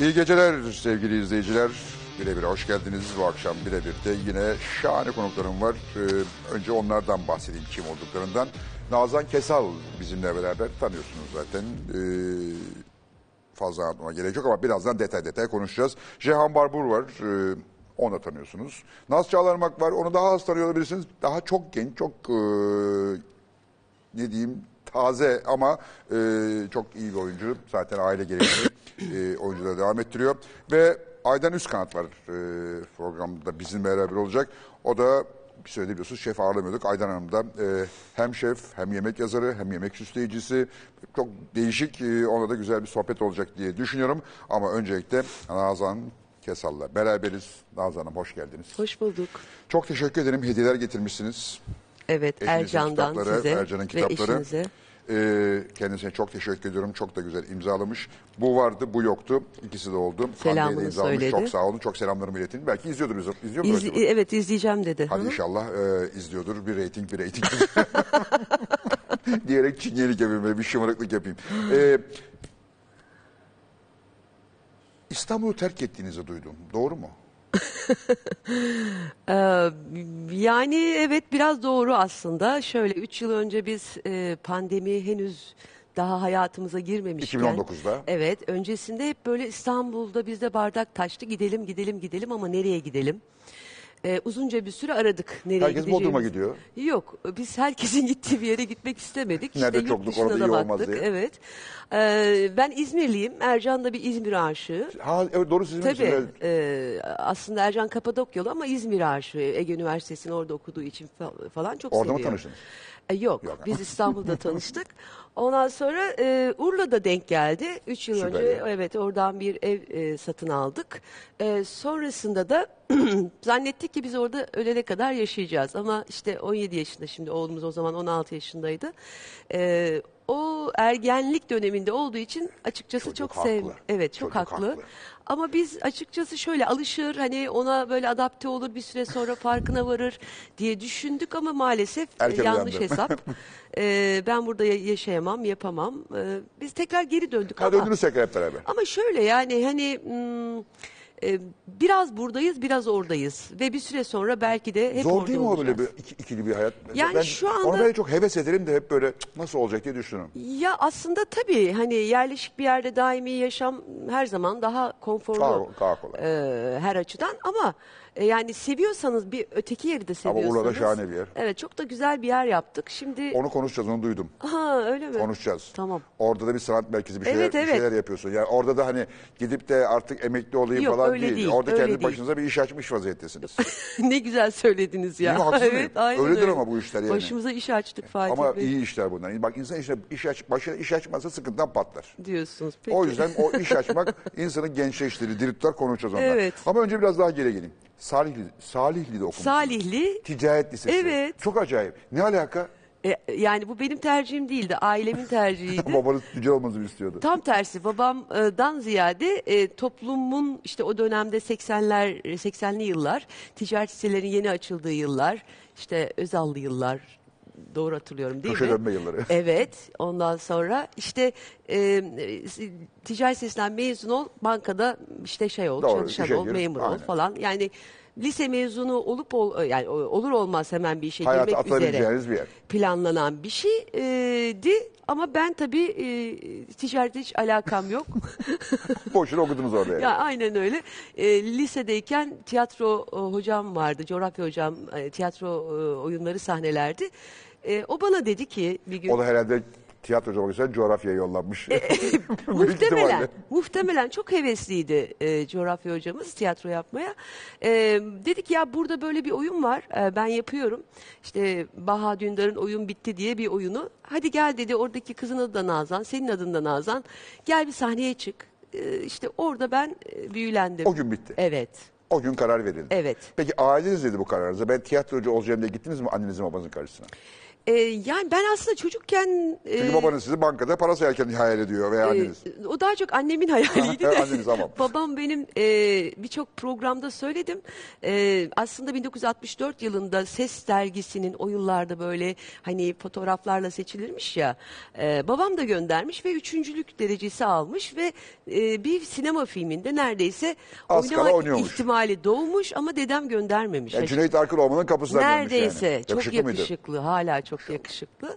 İyi geceler sevgili izleyiciler. Birebir hoş geldiniz. Bu akşam birebirde yine şahane konuklarım var. Ee, önce onlardan bahsedeyim kim olduklarından. Nazan Kesal bizimle beraber tanıyorsunuz zaten. Ee, fazla anlatmama gerek yok ama birazdan detay detay konuşacağız. Jehan Barbur var. Ee, onu da tanıyorsunuz. Naz Çağlarmak var. Onu daha az tanıyor olabilirsiniz. Daha çok genç, çok e, ne diyeyim taze ama e, çok iyi bir oyuncu. Zaten aile gereği e, oyunculuğa devam ettiriyor. Ve Aydan Üskanat var e, programda bizimle beraber olacak. O da bir sürede biliyorsunuz şef ağırlamıyorduk. Aydan Hanım da e, hem şef hem yemek yazarı hem yemek süsleyicisi. Çok değişik e, ona da güzel bir sohbet olacak diye düşünüyorum. Ama öncelikle Nazan Kesal'la beraberiz. Nazan Hanım hoş geldiniz. Hoş bulduk. Çok teşekkür ederim. Hediyeler getirmişsiniz. Evet Eşinizin Ercan'dan kitapları, size Ercan'ın ve kitapları. eşinize. Ee, kendisine çok teşekkür ediyorum. Çok da güzel imzalamış. Bu vardı, bu yoktu. İkisi de oldu. Selamını Hande de imzalamış. söyledi. Çok sağ olun. Çok selamlarımı iletin. Belki izliyordur. izliyor- İzliyor mu İzle- acaba? evet izleyeceğim dedi. Hadi inşallah e, izliyordur. Bir reyting, bir reyting. Diyerek çingelik yapayım, böyle bir şımarıklık yapayım. Ee, İstanbul'u terk ettiğinizi duydum. Doğru mu? Ee, yani evet biraz doğru aslında. Şöyle 3 yıl önce biz e, pandemi henüz daha hayatımıza girmemişken. 2019'da. Evet öncesinde hep böyle İstanbul'da bizde bardak taştı gidelim gidelim gidelim ama nereye gidelim? Ee, uzunca bir süre aradık nereye Herkes Bodrum'a gideceğimizi. gidiyor. Yok biz herkesin gittiği bir yere gitmek istemedik. Nerede yurt çokluk, orada da iyi olmaz baktık, diye. Evet. Ee, ben İzmirliyim. Ercan da bir İzmir aşığı. Ha, evet doğru sizin için. Tabii. Evet. e, aslında Ercan Kapadokyalı ama İzmir aşığı. Ege Üniversitesi'ni orada okuduğu için fa- falan çok Orada mı seviyor. tanıştınız? E, yok, Yok. Biz İstanbul'da tanıştık. Ondan sonra e, Urla'da denk geldi. Üç yıl Süper önce ya. evet oradan bir ev e, satın aldık. E, sonrasında da zannettik ki biz orada ölene kadar yaşayacağız. Ama işte 17 yaşında şimdi oğlumuz o zaman 16 yaşındaydı. E, o ergenlik döneminde olduğu için açıkçası Çocuk çok haklı. sev. Evet çok Çocuk haklı. haklı. Ama biz açıkçası şöyle alışır hani ona böyle adapte olur bir süre sonra farkına varır diye düşündük ama maalesef Erken yanlış uyandı. hesap. E, ben burada ya- yaşayamam, yapamam. E, biz tekrar geri döndük Ha, ama döndünüz tekrar hep beraber. ama şöyle yani hani hmm, e, biraz buradayız, biraz oradayız ve bir süre sonra belki de hep Zor orada değil mi o böyle bir iki- ikili bir hayat? Yani ben şu Ona anda- böyle çok heves ederim de hep böyle "Cık, nasıl olacak diye düşünüyorum. Ya aslında tabii hani yerleşik bir yerde daimi yaşam her zaman daha konforlu. Daha- daha kolay. e, her açıdan ama e, yani seviyorsanız bir öteki yeri de Ama seviyorsanız. Urla'da şahane bir yer. Evet çok da güzel bir yer yaptık. Şimdi Onu konuşacağız, onu duydum. ha öyle mi? Konuşacağız. Tamam. Orada da bir sanat merkezi bir şeyler, Evet, bir şeyler yapıyorsun. Yani orada da hani gidip de artık emekli olayım Yok, falan öyle değil. Orada öyle kendi değil. başınıza bir iş açmış vaziyettesiniz. ne güzel söylediniz ya. Değil mi? Haksız mıyım? evet, aynen Öyledir öyle. ama bu işler yani. Başımıza iş açtık Fatih Ama Bey iyi işler bunlar. Bak insan işte iş aç, başına iş açmazsa sıkıntıdan patlar. diyorsunuz. Peki. O yüzden o iş açmak insanı gençleştirir. Diriltler konuşacağız ondan. Evet. Ama önce biraz daha geri geleyim. Salihli, Salihli'de okumuşsunuz. Salihli Ticaret Lisesi. Evet. Çok acayip. Ne alaka? e, yani bu benim tercihim değildi. Ailemin tercihiydi. Babanız tüccar olmanızı istiyordu. Tam tersi babamdan ziyade e, toplumun işte o dönemde 80'ler 80'li yıllar ticaret sitelerinin yeni açıldığı yıllar işte Özallı yıllar doğru hatırlıyorum değil Köşe mi? dönme yılları. Evet ondan sonra işte e, ticaret sitesinden mezun ol bankada işte şey ol Doğru, çalışan işe ol gir. memur ol Aynen. falan yani lise mezunu olup ol, yani olur olmaz hemen bir işe Hayata girmek üzere atabileceğiniz bir yer. planlanan bir şeydi ama ben tabii e, ticarete hiç alakam yok. Boşuna okudunuz orada yani. ya aynen öyle. E, lisedeyken tiyatro e, hocam vardı, coğrafya hocam, e, tiyatro e, oyunları sahnelerdi. E, o bana dedi ki bir gün O da herhalde tiyatrocu olmak için coğrafyaya yollanmış. E, Büyük muhtemelen muhtemelen çok hevesliydi e, coğrafya hocamız tiyatro yapmaya. E, dedik ya burada böyle bir oyun var. e, ben yapıyorum. İşte Baha Dündar'ın oyun bitti diye bir oyunu. Hadi gel dedi oradaki kızın adı da Nazan, senin adın da Nazan. Gel bir sahneye çık. E, işte orada ben e, büyülendim. O gün bitti. Evet. O gün karar verildi. Evet. Peki aileniz dedi bu kararınıza. Ben tiyatrocu olacağım diye gittiniz mi annenizin babanızın karşısına? E, yani ben aslında çocukken... e, Çünkü babanız sizi bankada para sayarken hayal ediyor veya anneniz. Ee, o daha çok annemin hayaliydi de. Anneniz, tamam. Babam benim e, birçok programda söyledim. E, aslında 1964 yılında Ses dergisinin o yıllarda böyle hani fotoğraflarla seçilirmiş ya. e, babam da göndermiş ve üçüncülük derecesi almış ve e, bir sinema filminde neredeyse Az kala oynama oynuyormuş. ihtimali doğmuş ama dedem göndermemiş. Yani Cüneyt Arkın olmanın kapısından dönmüş Neredeyse yani. çok Yakışıklı mıydı? yakışıklı hala çok yakışıklı.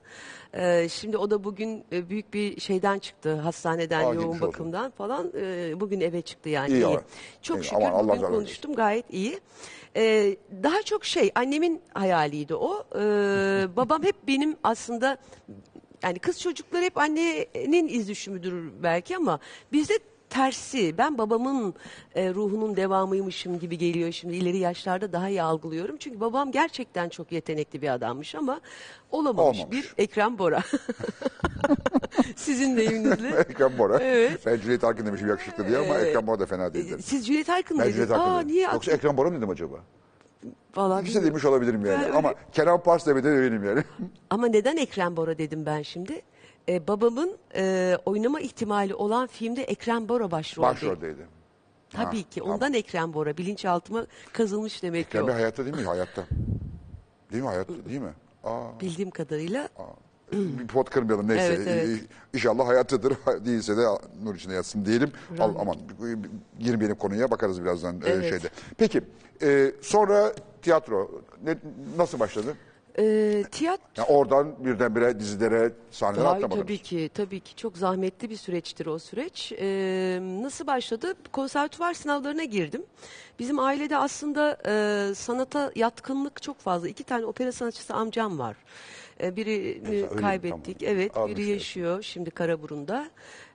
Ee, şimdi o da bugün e, büyük bir şeyden çıktı hastaneden Aa, yoğun geçmiş olsun. bakımdan falan Ee, bugün eve çıktı yani İyi ama. Çok İyi, şükür aman Allah bugün konuştum gayet iyi. Ee, daha çok şey annemin hayaliydi o. Ee, babam hep benim aslında yani kız çocuklar hep annenin iz düşümüdür belki ama bizde tersi. Ben babamın e, ruhunun devamıymışım gibi geliyor şimdi ileri yaşlarda daha iyi algılıyorum. Çünkü babam gerçekten çok yetenekli bir adammış ama olamamış, Olmamış. bir Ekrem Bora. Sizin deyiminizle. Ekrem Bora. Evet. Ben Cüneyt Arkın demişim yakışıklı diye ama Ekrem Bora da fena değildi. Siz Cüneyt Arkın Ben dediniz. Cüneyt Arkın Aa dedim. niye? Yoksa Ekrem Bora mı dedim acaba? Vallahi İkisi bilmiyorum. demiş olabilirim yani. Ben öyle- Ama Kenan Pars demeden eminim yani. Ama neden Ekrem Bora dedim ben şimdi? Ee, babamın e, oynama ihtimali olan filmde Ekrem Bora başrolde. Başroldeydi. Tabii Ha, ki. tamam. Ondan Ekrem Bora. Bilinçaltıma kazılmış demek ki o. Bey hayatta değil mi? Hayatta. Değil mi hayatta? Değil mi? Aa, Bildiğim kadarıyla bir pot kırmayalım neyse. Evet, evet. İ- İnşallah hayattadır. Değilse de nur içinde yatsın diyelim. Al, aman girmeyelim konuya bakarız birazdan e, Evet. şeyde. Peki e, sonra tiyatro ne, nasıl başladı? E, tiyatro Yani oradan birdenbire dizilere, sahnelere Ay, atlamadınız. tabii ki, tabii ki çok zahmetli bir süreçtir o süreç. Ee, nasıl başladı? Konservatuvar sınavlarına girdim. Bizim ailede aslında e, sanata yatkınlık çok fazla. İki tane opera sanatçısı amcam var. Ee, birini Mesela öyle mi? kaybettik. Tamam. Evet, Almış biri yani. yaşıyor şimdi Karaburun'da.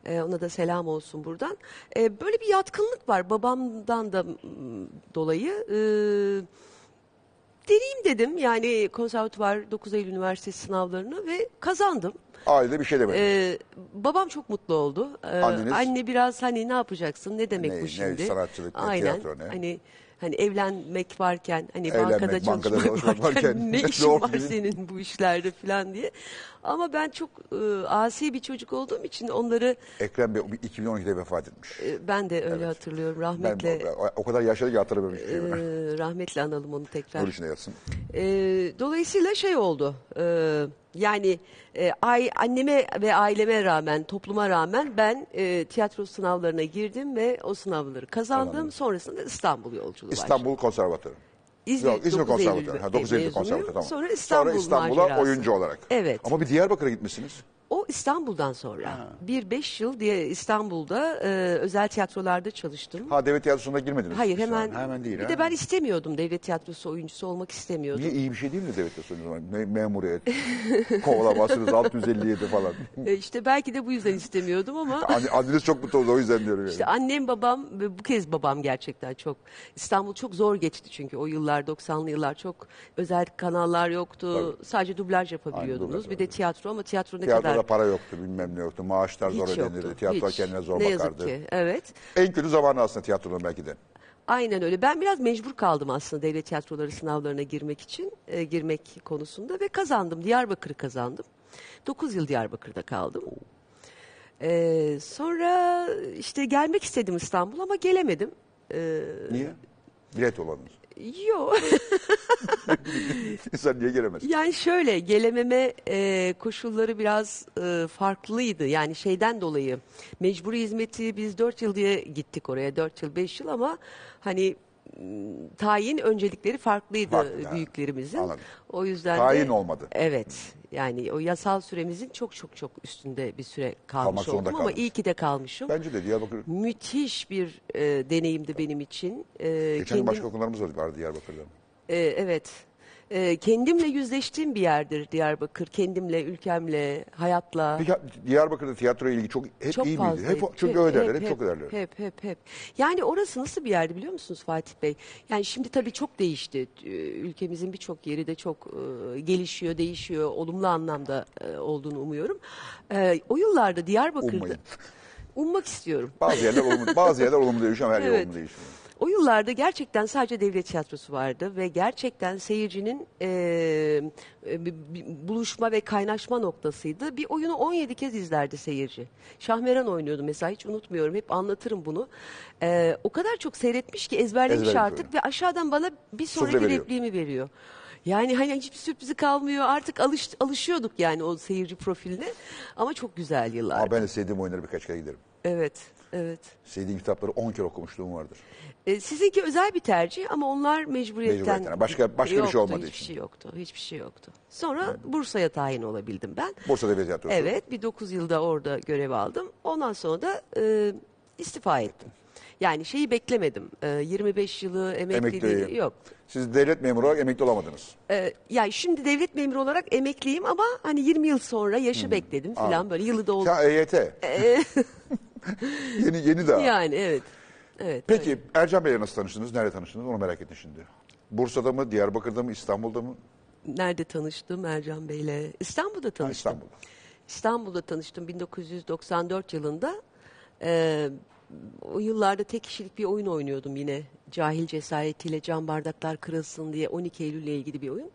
Ee, ona da selam olsun buradan. Ee, böyle bir yatkınlık var babamdan da mm, dolayı. Ee, deneyeyim dedim yani konservatuvar 9 Eylül Üniversitesi sınavlarını ve kazandım. Ailede bir şey demedi. Ee, babam çok mutlu oldu. Ee, Anneniz? Anne biraz hani ne yapacaksın ne demek Ne- bu ne şimdi? sanatçılık, ne Aynen. tiyatro, ne? Hani hani evlenmek varken hani Evlenmek, bankada bankada çalışmak, çalışmak varken, varken ne işin var senin bu işlerde falan diye. Ama ben çok e, asi bir çocuk olduğum için onları Ekrem Bey 2012'de vefat etmiş. e, ben de öyle hatırlıyorum Ben rahmetle. o, o kadar yaşadı ki hatırlamıyorum hiçbir şeyi. e, rahmetle analım onu tekrar. Nur içinde yatsın. E, dolayısıyla şey oldu. e, yani e, ay, anneme ve aileme rağmen, topluma rağmen ben e, tiyatro sınavlarına girdim ve o sınavları kazandım. Sonrasında İstanbul yolculuğu başladı. İstanbul Konservatuarı. İzmir, Yok İzmir 9 Konservatuarı. Eylül Ha, 9 Eylül mezunuyum. Tamam. Sonra İstanbul Sonra İstanbul'a macerası. oyuncu olarak. Evet. Ama bir Diyarbakır'a gitmişsiniz. O İstanbul'dan sonra. Bir beş yıl diye İstanbul'da e, özel tiyatrolarda çalıştım. Ha devlet tiyatrosuna girmediniz. Hayır hemen, Hemen değil. bir ha. de ben istemiyordum devlet tiyatrosu oyuncusu olmak istemiyordum. Niye iyi bir şey değil mi devlet tiyatrosu o zaman? Me- memuriyet, kovalamazsınız 657 falan. E, işte belki de bu yüzden istemiyordum ama Anne- Anneniz çok mutlu oldu o yüzden diyorum yani. işte annem babam ve bu kez babam gerçekten çok İstanbul çok zor geçti çünkü o yıllar 90'lı yıllar çok özel kanallar yoktu. Sadece dublaj yapabiliyordunuz. dublaj bir de tiyatro ama tiyatro ne Tiyatroda kadar para yoktu bilmem ne yoktu. Maaşlar zor hiç ödenirdi. yoktu. Tiyatro Hiç. kendine zor ne bakardı. yazık ki. Evet. En kötü zamanı aslında tiyatronun belki de. Aynen öyle. Ben biraz mecbur kaldım aslında devlet tiyatroları sınavlarına girmek için, e, girmek konusunda ve kazandım. Diyarbakır'ı kazandım. 9 yıl Diyarbakır'da kaldım. E, sonra işte gelmek istedim İstanbul'a ama gelemedim. E, Niye? Bilet olanınız. Yok. İnsan niye gelemez? Yani şöyle gelememe e, koşulları biraz e, farklıydı. Yani şeyden dolayı mecburi hizmeti biz 4 yıl diye gittik oraya 4 yıl 5 yıl ama hani tayin öncelikleri farklıydı Farklı, büyüklerimizin. Anladım. O yüzden Tayin de, olmadı. Evet. Yani o yasal süremizin çok çok çok üstünde bir süre kalmış Kalmak zorunda oldum ama kaldınız. iyi ki de kalmışım. Bence de Diyarbakır. Müthiş bir e, deneyimdi benim için. E, Geçen kendim- başka okullarımız vardı Diyarbakır'da. ee, evet. Ee, kendimle yüzleştiğim bir yerdir Diyarbakır. Kendimle, ülkemle, hayatla. Peki Diyarbakır'da tiyatroya ilgi çok hep çok iyi miydi? Hep, çünkü öyle derler, hep, çok hep, ederler. Hep, hep, hep. Yani orası nasıl bir yerdi biliyor musunuz Fatih Bey? Yani şimdi tabii çok değişti. Ee, Ülkemizin birçok yeri de çok e, gelişiyor, değişiyor. Olumlu anlamda e, olduğunu umuyorum. Ee, o yıllarda Diyarbakır'da... Ummayın. Ummak istiyorum. Bazı yerler olumlu, bazı yerler olumlu değişiyor ama her yer Evet. olumlu değişiyor. O yıllarda gerçekten sadece devlet tiyatrosu vardı ve gerçekten seyircinin e, buluşma ve kaynaşma noktasıydı. Bir oyunu 17 kez izlerdi seyirci. Şahmeran oynuyordu mesela hiç unutmuyorum. Hep anlatırım bunu. E, o kadar çok seyretmiş ki ezberlemiş Ezberlemiş artık ve aşağıdan bana bir sonraki veriyor. repliğimi veriyor. Yani hani hiçbir sürprizi kalmıyor. Artık alış, alışıyorduk yani o seyirci profiline. Ama çok güzel yıllar. Ama ben de sevdiğim oyunları birkaç kere giderim. Evet, evet. Sevdiğim kitapları 10 kere okumuşluğum vardır. E, sizinki özel bir tercih ama onlar mecburiyetten. Mecburiyetten. Başka- başka bir şey Yoktu, olmadığı hiçbir için. şey yoktu. Hiçbir şey yoktu. Sonra Bursa'ya tayin olabildim ben. Bursa Devlet Tiyatrosu. Evet, bir 9 yılda orada görev aldım. Ondan sonra da e, istifa ettim. Yani şeyi beklemedim. E, 25 yılı emekliliği Emekli. yok. Siz devlet memuru olarak emekli olamadınız. E, yani şimdi devlet memuru olarak emekliyim ama hani 20 yıl sonra yaşı bekledim falan Anladım. böyle yılı doldu. Sen EYT. yeni yeni daha. Yani evet. Evet. Peki Ercan Bey'le nasıl tanıştınız? Nerede tanıştınız? Onu merak ettim şimdi. Bursa'da mı, Diyarbakır'da mı, İstanbul'da mı? Nerede tanıştım Ercan Bey'le? İstanbul'da tanıştım. Ha, İstanbul'da. İstanbul'da tanıştım 1994 yılında. Ee, o yıllarda tek kişilik bir oyun oynuyordum yine. Cahil cesaretiyle cam bardaklar kırılsın diye 12 Eylül'le ilgili bir oyun.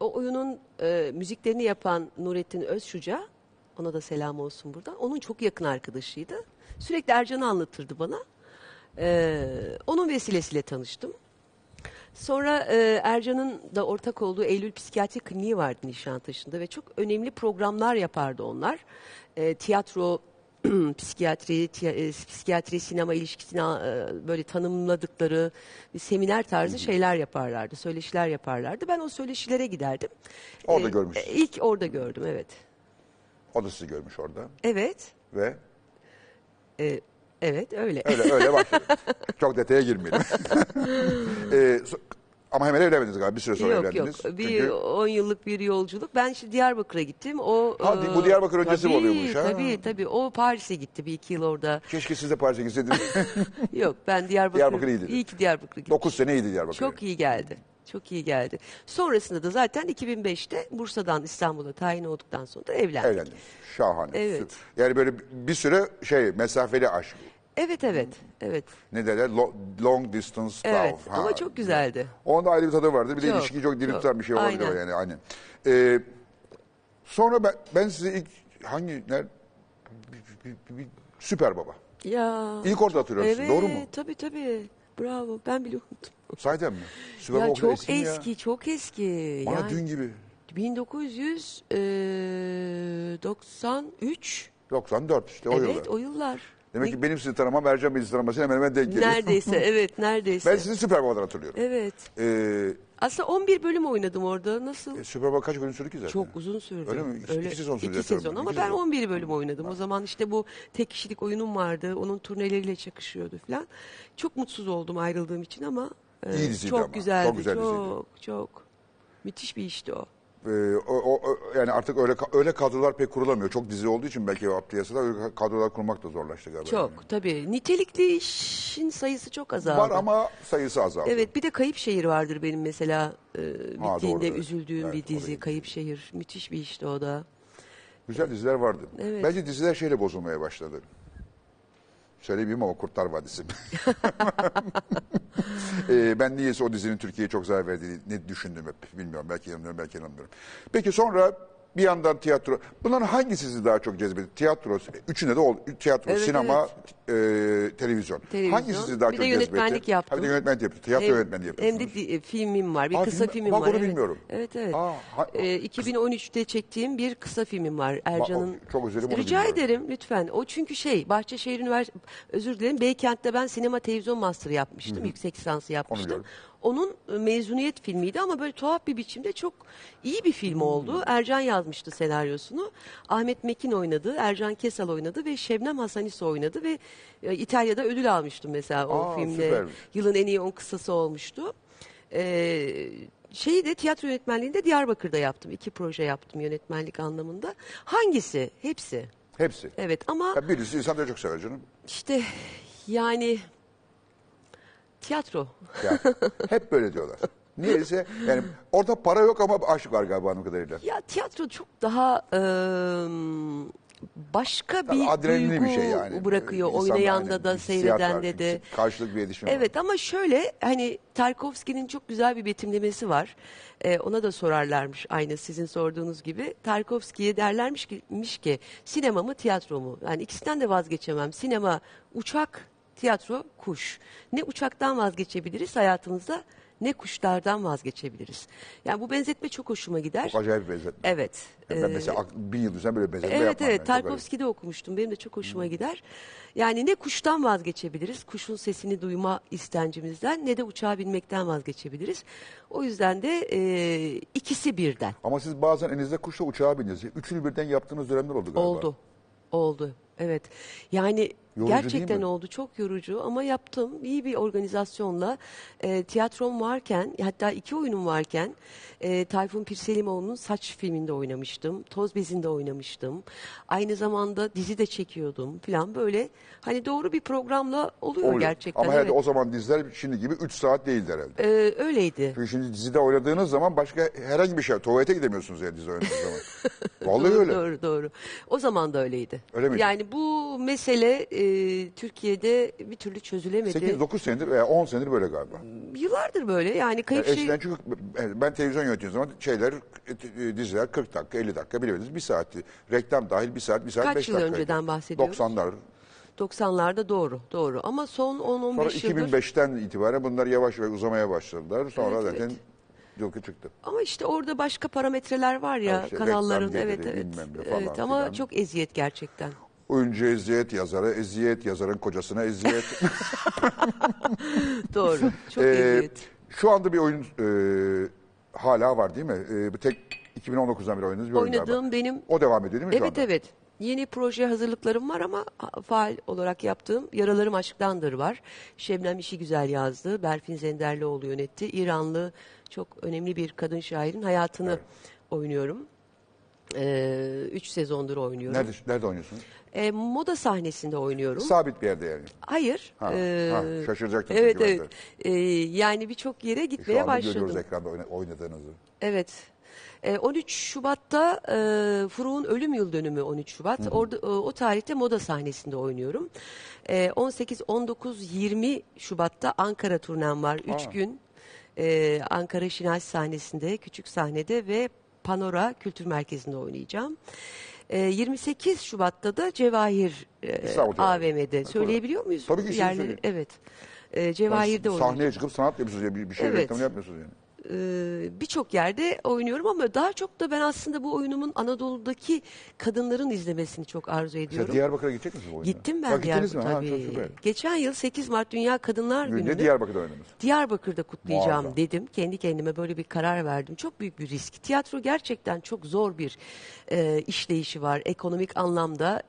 O oyunun e, müziklerini yapan Nurettin Özşuca, ona da selam olsun burada. Onun çok yakın arkadaşıydı. Sürekli Ercan'ı anlatırdı bana. Ee, onun vesilesiyle tanıştım. Sonra e, Ercan'ın da ortak olduğu Eylül Psikiyatri Kliniği vardı Nişantaşı'nda ve çok önemli programlar yapardı onlar. E, tiyatro, psikiyatri, tiya- e, psikiyatri sinema ilişkisini e, böyle tanımladıkları bir seminer tarzı şeyler yaparlardı, söyleşiler yaparlardı. Ben o söyleşilere giderdim. Orada E, görmüşsünüz. e, İlk orada gördüm, evet. O da sizi görmüş orada. Evet, Ve e, evet öyle. öyle öyle başladı. Çok detaya girmeyelim. Ee, so- ama hemen evlenmediniz galiba. Bir süre sonra Yok yok. evlendiniz. Bir Çünkü 10 yıllık bir yolculuk. Ben şimdi Diyarbakır'a gittim. O Ha, e, bu Diyarbakır öncesi mi tabii, oluyormuş, ha? Tabii tabii. O Paris'e gitti bir iki yıl orada. keşke siz de Paris'e gitseydiniz. Yok ben Diyarbakır. Diyarbakır iyiydi. İyi ki Diyarbakır'a gittim. 9 sene iyiydi Diyarbakır. Çok iyi geldi. Çok iyi geldi. Sonrasında da zaten 2005'te Bursa'dan İstanbul'a tayin olduktan sonra da evlendik. Evlendiniz. Şahane. Evet. Süper. Yani böyle bir süre şey mesafeli aşk. Evet evet. Evet. Ne derler? Lo- long distance Evet. love. Ama çok güzeldi. Onun da ayrı bir tadı vardı. Bir de Çok, ilişkiyi çok çok. bir şey olabilir Aynen. yani. Aynen. Ee, sonra ben, ben size ilk hangi ner, bir, bir- bir- Süper Baba. Ya. İlk orada hatırlıyorsun. Evet. Doğru mu? Tabii tabii. Bravo. Ben bile unuttum. Sahiden mi? Süper Ya Baba o kadar çok mi ya? eski, çok eski. Bana Yani- dün gibi. 1993. 94 işte o evet yıllar. o yıllar. Demek Ne- ki benim sizi tanımam Ercan Bey'i tanıması hemen hemen denk geliyor. Neredeyse evet neredeyse. Ben sizi Süper Baba'dan hatırlıyorum. Evet. Ee, Aslında 11 bölüm oynadım orada. Nasıl? e, Süper Baba kaç bölüm sürdü ki zaten? Çok uzun sürdü. Öyle mi? İki- iki sezon sürdü İki sezon ama İki ben sezon. 11 bölüm oynadım. O zaman işte bu tek kişilik oyunum vardı. Onun turneleriyle çakışıyordu falan. Çok mutsuz oldum ayrıldığım için ama e, İyi diziydi çok ama. güzeldi. Çok güzel diziydi. çok, çok. Müthiş bir işti o. Ee, o, o- yani artık öyle öyle kadrolar pek kurulamıyor. Çok dizi olduğu için belki piyasada öyle kadrolar kurmak da zorlaştı galiba. Çok yani. tabii. Nitelikli işin sayısı çok azaldı. Var ama sayısı azaldı. Evet bir de Kayıp Şehir vardır benim mesela e, Ha, bittiğinde doğru, evet. üzüldüğüm Evet, bir dizi. Kayıp Şehir. Müthiş bir işti o da. Güzel diziler vardı. Evet. Bence diziler şeyle bozulmaya başladı. Söylemeyeyim ama Kurtlar Vadisi. Ee, ben niyeyse o dizinin Türkiye'ye çok zarar verdiğini düşündüm hep. Bilmiyorum belki yanılıyorum belki yanılmıyorum. Peki sonra bir yandan tiyatro. Bunların hangisi sizi daha çok cezbetti? Tiyatro, üçüne de oldu. Tiyatro, Evet, sinema, e, televizyon. Televizyon. Hangisi sizi daha bir çok de cezbetti? yönetmenlik yaptım. Ha, bir de yönetmenlik yaptım. Tiyatro Hem- yönetmenliği yapıyorsunuz. Hem de di- e, filmim var. Bir Aa, kısa film- filmim bak var. onu evet. bilmiyorum. Evet evet. Aa, ha- Ee, 2013'te çektiğim bir kısa filmim var. Ercan'ın. çok özür dilerim, onu Rica bilmiyorum. ederim lütfen. O çünkü şey Bahçeşehir Üniversitesi özür dilerim Beykent'te ben sinema televizyon master yapmıştım. Yüksek lisansı yapmıştım. biliyorum. Onun e, mezuniyet filmiydi ama böyle tuhaf bir biçimde çok iyi bir film oldu. Ercan yazmıştı senaryosunu. Ahmet Mekin oynadı, Ercan Kesal oynadı ve Şebnem Hasanis oynadı ve e, İtalya'da ödül almıştım mesela o Aa, filmle. süpermiş. Yılın en iyi 10 kısası olmuştu. Ee, şeyi de tiyatro yönetmenliğinde Diyarbakır'da yaptım. İki proje yaptım yönetmenlik anlamında. Hangisi? Hepsi. Hepsi. Evet ama Ya birisi insan da çok sever canım. işte yani tiyatro. Yani hep böyle diyorlar. Niyeyse yani orada para yok ama aşk var galiba anladığım kadarıyla. Ya tiyatro çok daha eee, başka Tabii bir adrenalinli duygu bir şey yani. bırakıyor İnsan oynayanda hani da hissiyat var, seyredende de. Karşılıklı bir iletişim var. Evet ama şöyle hani Tarkovski'nin çok güzel bir betimlemesi var. Ee, ona da sorarlarmış aynı sizin sorduğunuz gibi. Tarkovski'ye derlermiş ki, miş ki sinema mı tiyatro mu? Yani ikisinden de vazgeçemem. Sinema uçak, tiyatro kuş. Ne uçaktan vazgeçebiliriz hayatımızda ne kuşlardan vazgeçebiliriz. Yani bu benzetme çok hoşuma gider. Çok acayip bir benzetme. Evet. Yani ben mesela ak- bin yıl düzen böyle benzetme Evet yapmam. evet garip. Tarkovski'de okumuştum. Benim de çok hoşuma gider. Yani ne kuştan vazgeçebiliriz, kuşun sesini duyma istencimizden ne de uçağa binmekten vazgeçebiliriz. O yüzden de e, ikisi birden. Ama siz bazen elinizde kuşla uçağa bindiniz. Üçünü birden yaptığınız dönemler oldu galiba. Oldu. Oldu. Evet. Yani Yorucu gerçekten oldu. Çok yorucu ama yaptım. İyi bir organizasyonla e, tiyatrom varken hatta iki oyunum varken e, Tayfun Pirselimoğlu'nun Saç filminde oynamıştım. Toz Bezi'nde oynamıştım. Aynı zamanda dizi de çekiyordum falan böyle. Hani doğru bir programla oluyor, Oluyor. gerçekten. Ama herhalde evet. o zaman diziler şimdi gibi 3 saat değildi herhalde. E, öyleydi. Çünkü şimdi dizide oynadığınız zaman başka herhangi bir şey, tuvalete gidemiyorsunuz ya dizi oynadığınız zaman. Vallahi doğru, öyle. Doğru doğru. O zaman da öyleydi. Öyle miydi? Yani bu mesele e, Türkiye'de bir türlü çözülemedi. 8-9 senedir veya 10 senedir böyle galiba. Yıllardır böyle yani Yani kayıp şey... eskiden çünkü ben televizyon yönettiğim zaman şeyler, diziler 40 dakika, 50 dakika bilemediniz. Bir saatti. Reklam dahil bir saat, bir saat Kaç 5 yıl dakika. önceden bahsediyoruz? 90'lar. 90'larda doğru doğru ama son 10-15 Sonra yıldır 2005'ten itibaren bunlar yavaş yavaş uzamaya başladılar. Sonra Evet, zaten evet. çıktı. ama işte orada başka parametreler var ya işte kanalların evet evet. falan evet ama filan. çok eziyet gerçekten. Oyuncu eziyet, yazara eziyet, yazarın kocasına eziyet. Doğru. Çok Ee, eziyet. Şu anda bir oyun e, hala var değil mi? E, bir tek 2019'dan beri oynadığınız bir oyun galiba. Oynadığım benim O devam ediyor değil mi şu Evet anda? evet. Yeni proje hazırlıklarım var ama ha- faal olarak yaptığım Yaralarım Aşktandır var. Şebnem işi güzel yazdı. Berfin Zenderlioğlu yönetti. İranlı çok önemli bir kadın şairin hayatını oynuyorum. Ee, üç sezondur oynuyorum. Nerede, nerede oynuyorsunuz? Ee, moda sahnesinde oynuyorum. Sabit bir yerde yani. Hayır. Ha, ee, ha, şaşıracaktım Evet çünkü evet. Ee, yani birçok yere Şu gitmeye anda görüyoruz başladım. ekranda oyna- oynadığınızı. Evet. Ee, 13 Şubat'ta e, Furuk'un ölüm yıl dönümü 13 Şubat. Orada e, o tarihte moda sahnesinde oynuyorum. E, 18 19 20 Şubat'ta Ankara turnem var. 3 Aa. gün e, Ankara Şinasi sahnesinde, küçük sahnede ve Panora Kültür Merkezi'nde oynayacağım. E, 28 Şubat'ta da Cevahir e, İstanbul Cevahir. AVM'de. Söyleyebiliyor muyuz? Tabii ki şimdi Yerleri? Evet. E, Cevahir'de Yani oynayacağım. Sahneye çıkıp sanat yapıyorsunuz ya bir, bir şey Evet. reklamını yapmıyorsunuz yani. Ee, birçok yerde oynuyorum ama daha çok da ben aslında bu oyunumun Anadolu'daki kadınların izlemesini çok arzu ediyorum. Diyarbakır'a gidecek misiniz bu oyuna? Gittim Ha, ben gittiniz mi? Diyarbakır'a Ha, çok tabii. süper. Geçen yıl 8 Mart Dünya Kadınlar Ne Günü'nde Diyarbakır'da oynadınız? Diyarbakır'da kutlayacağım Muazzam. dedim. Kendi kendime böyle bir karar verdim. Çok büyük bir risk. Tiyatro gerçekten çok zor bir e, işleyişi var. Ekonomik anlamda,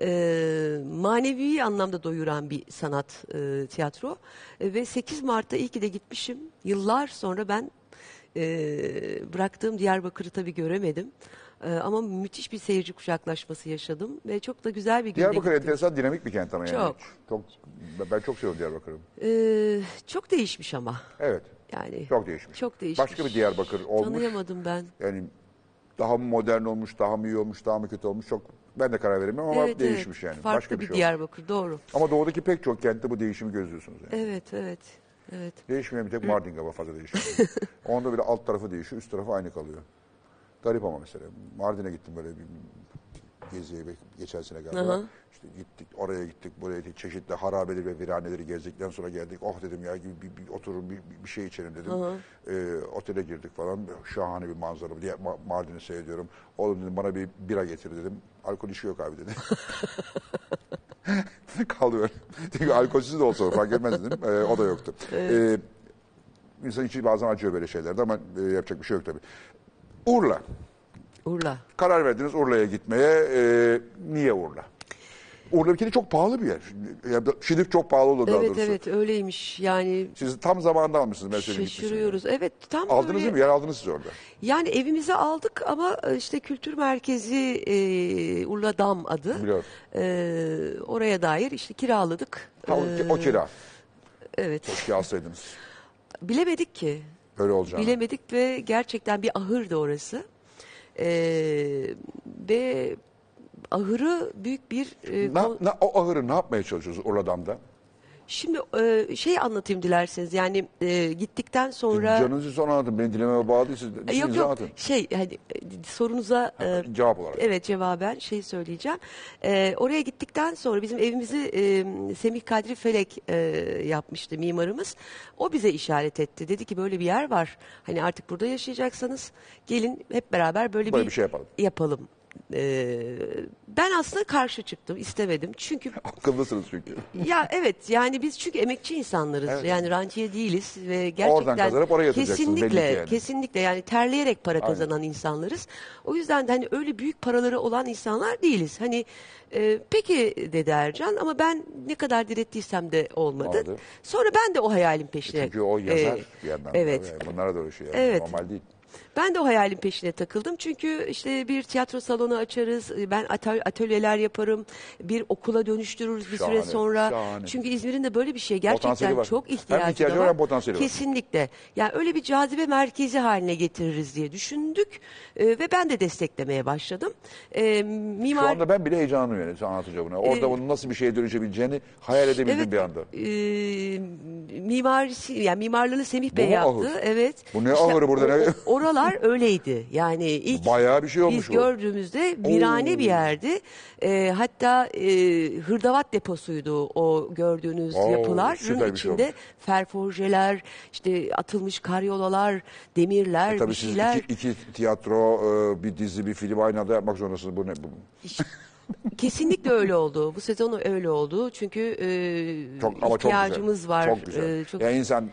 e, manevi anlamda doyuran bir sanat e, tiyatro. E, ve 8 Mart'ta iyi ki de gitmişim. Yıllar sonra ben e, bıraktığım Diyarbakır'ı tabii göremedim. E, ama müthiş bir seyirci kucaklaşması yaşadım ve çok da güzel bir günde Diyarbakır gittim. enteresan dinamik bir kent ama yani. Çok. Çok. Ben çok seviyorum Diyarbakır'ı. E, çok değişmiş ama. Evet. Yani Çok değişmiş. Çok değişmiş. Başka bir Diyarbakır olmuş. Tanıyamadım ben. Yani daha mı modern olmuş, daha mı iyi olmuş, daha mı kötü olmuş çok ben de karar veremiyorum ama evet, değişmiş evet. yani. Farklı Başka bir, bir şey olmuş. Diyarbakır doğru. Ama doğudaki pek çok kentte bu değişimi gözlüyorsunuz yani. Evet evet. Evet. Değişmeyen bir tek Mardin galiba fazla değişmiyor. Onda bile alt tarafı değişiyor, üst tarafı aynı kalıyor. Garip ama mesela. Mardin'e gittim böyle bir geziye geçen sene galiba. Aha. İşte gittik, oraya gittik, buraya gittik. Çeşitli harabeleri ve viraneleri gezdikten sonra geldik. Oh dedim ya bir, bir, bir oturun bir, bir- şey içelim dedim. Ee, otele girdik falan. Şahane bir manzara. Diye Ma- Mardin'i seyrediyorum. Oğlum dedim bana bir bira getir dedim. Alkol işi yok abi dedi. Kalıyor. Çünkü alkolsüz de olsa fark etmez dedim. Ee, o da yoktu. Ee, insan içi bazen acıyor böyle şeylerde ama e, yapacak bir şey yok tabii. Urla. Urla. Karar verdiniz Urla'ya gitmeye. Ee, niye Urla? Urla bir kere çok pahalı bir yer. Yani çok pahalı olur daha Evet doğrusu. evet öyleymiş. Yani Siz tam zamanında almışsınız gitmişsiniz. şaşırıyoruz. Evet tam Aldınız böyle. mi? Yer aldınız siz orada. Yani evimize aldık ama e, işte kültür merkezi e, Urla Dam adı. Biliyorum. E, oraya dair işte kiraladık. Ha, o, E, o kira. Evet. Keşke alsaydınız. Bilemedik ki. Öyle olacağını. Bilemedik ve gerçekten bir ahırdı orası. Ee, ve ahırı büyük bir e, Ne, ne- o ahırı ne yapmaya çalışıyorsunuz oradan da? Şimdi e, şey anlatayım dilerseniz yani e, gittikten sonra Canınızı sonra anlatın. Beni dilememe bağlı değil. Siz E, yok yok anlatın. şey hani e, sorunuza e, Cevap olarak. evet cevaben şey söyleyeceğim. E, oraya gittikten sonra bizim evimizi e, Semih Kadri Felek e, yapmıştı mimarımız. O bize işaret etti. Dedi ki böyle bir yer var. Hani artık burada yaşayacaksanız gelin hep beraber böyle, Böyle bir şey yapalım. yapalım. E, ben aslında karşı çıktım istemedim çünkü Akıllısınız çünkü. ya evet yani biz çünkü emekçi insanlarız. Evet. Yani rantiye değiliz ve gerçekten Oradan kazanıp oraya yatıracaksınız belli kesinlikle ki yani. kesinlikle yani terleyerek para kazanan insanlarız. O yüzden de hani öyle büyük paraları olan insanlar değiliz. Hani e, peki dedi Ercan ama ben ne kadar direttiysem de olmadı. Olmadı. Sonra ben de o hayalin peşine. Çünkü o yazar e, bir yandan. Evet. Bunlara doğru şey. Yani. Evet. Normal değil. Ben de o hayalin peşine takıldım. Çünkü işte bir tiyatro salonu açarız. Ben atöl- atölyeler yaparım. Bir okula dönüştürürüz bir Şahane, süre sonra. şahane. Çünkü İzmir'in de böyle bir şey gerçekten çok Hem ihtiyacı, ihtiyacı da var hem potansiyeli var. Kesinlikle. Yani öyle bir cazibe merkezi haline getiririz diye düşündük. Ee, ve ben de desteklemeye başladım. Şu mimar anda ben bile size anlatacağım bunu. Orada Ee, bunun nasıl bir şeye dönüşebileceğini hayal edebildim Evet, bir anda. e, mimarisi yani mimarlığını Semih Bey yaptı. ahır? Evet. Bu ne ahırı burada, o- ne- o- oralar öyleydi. Yani ilk Bayağı bir şey olmuş biz gördüğümüzde virane Oo. bir yerdi. E, hatta e, hırdavat deposuydu o gördüğünüz Oo, yapılar. süper bir şey içinde olmuş. ferforjeler, işte atılmış karyolalar, demirler, E Tabii bir siz şeyler. iki, iki tiyatro, e, bir dizi, bir film aynı anda yapmak zorundasınız. Bu ne? Bu, Kesinlikle öyle oldu. Bu sezon öyle oldu. Çünkü e, çok, ama çok ihtiyacımız güzel. var. Çok güzel. E, çok Yani insan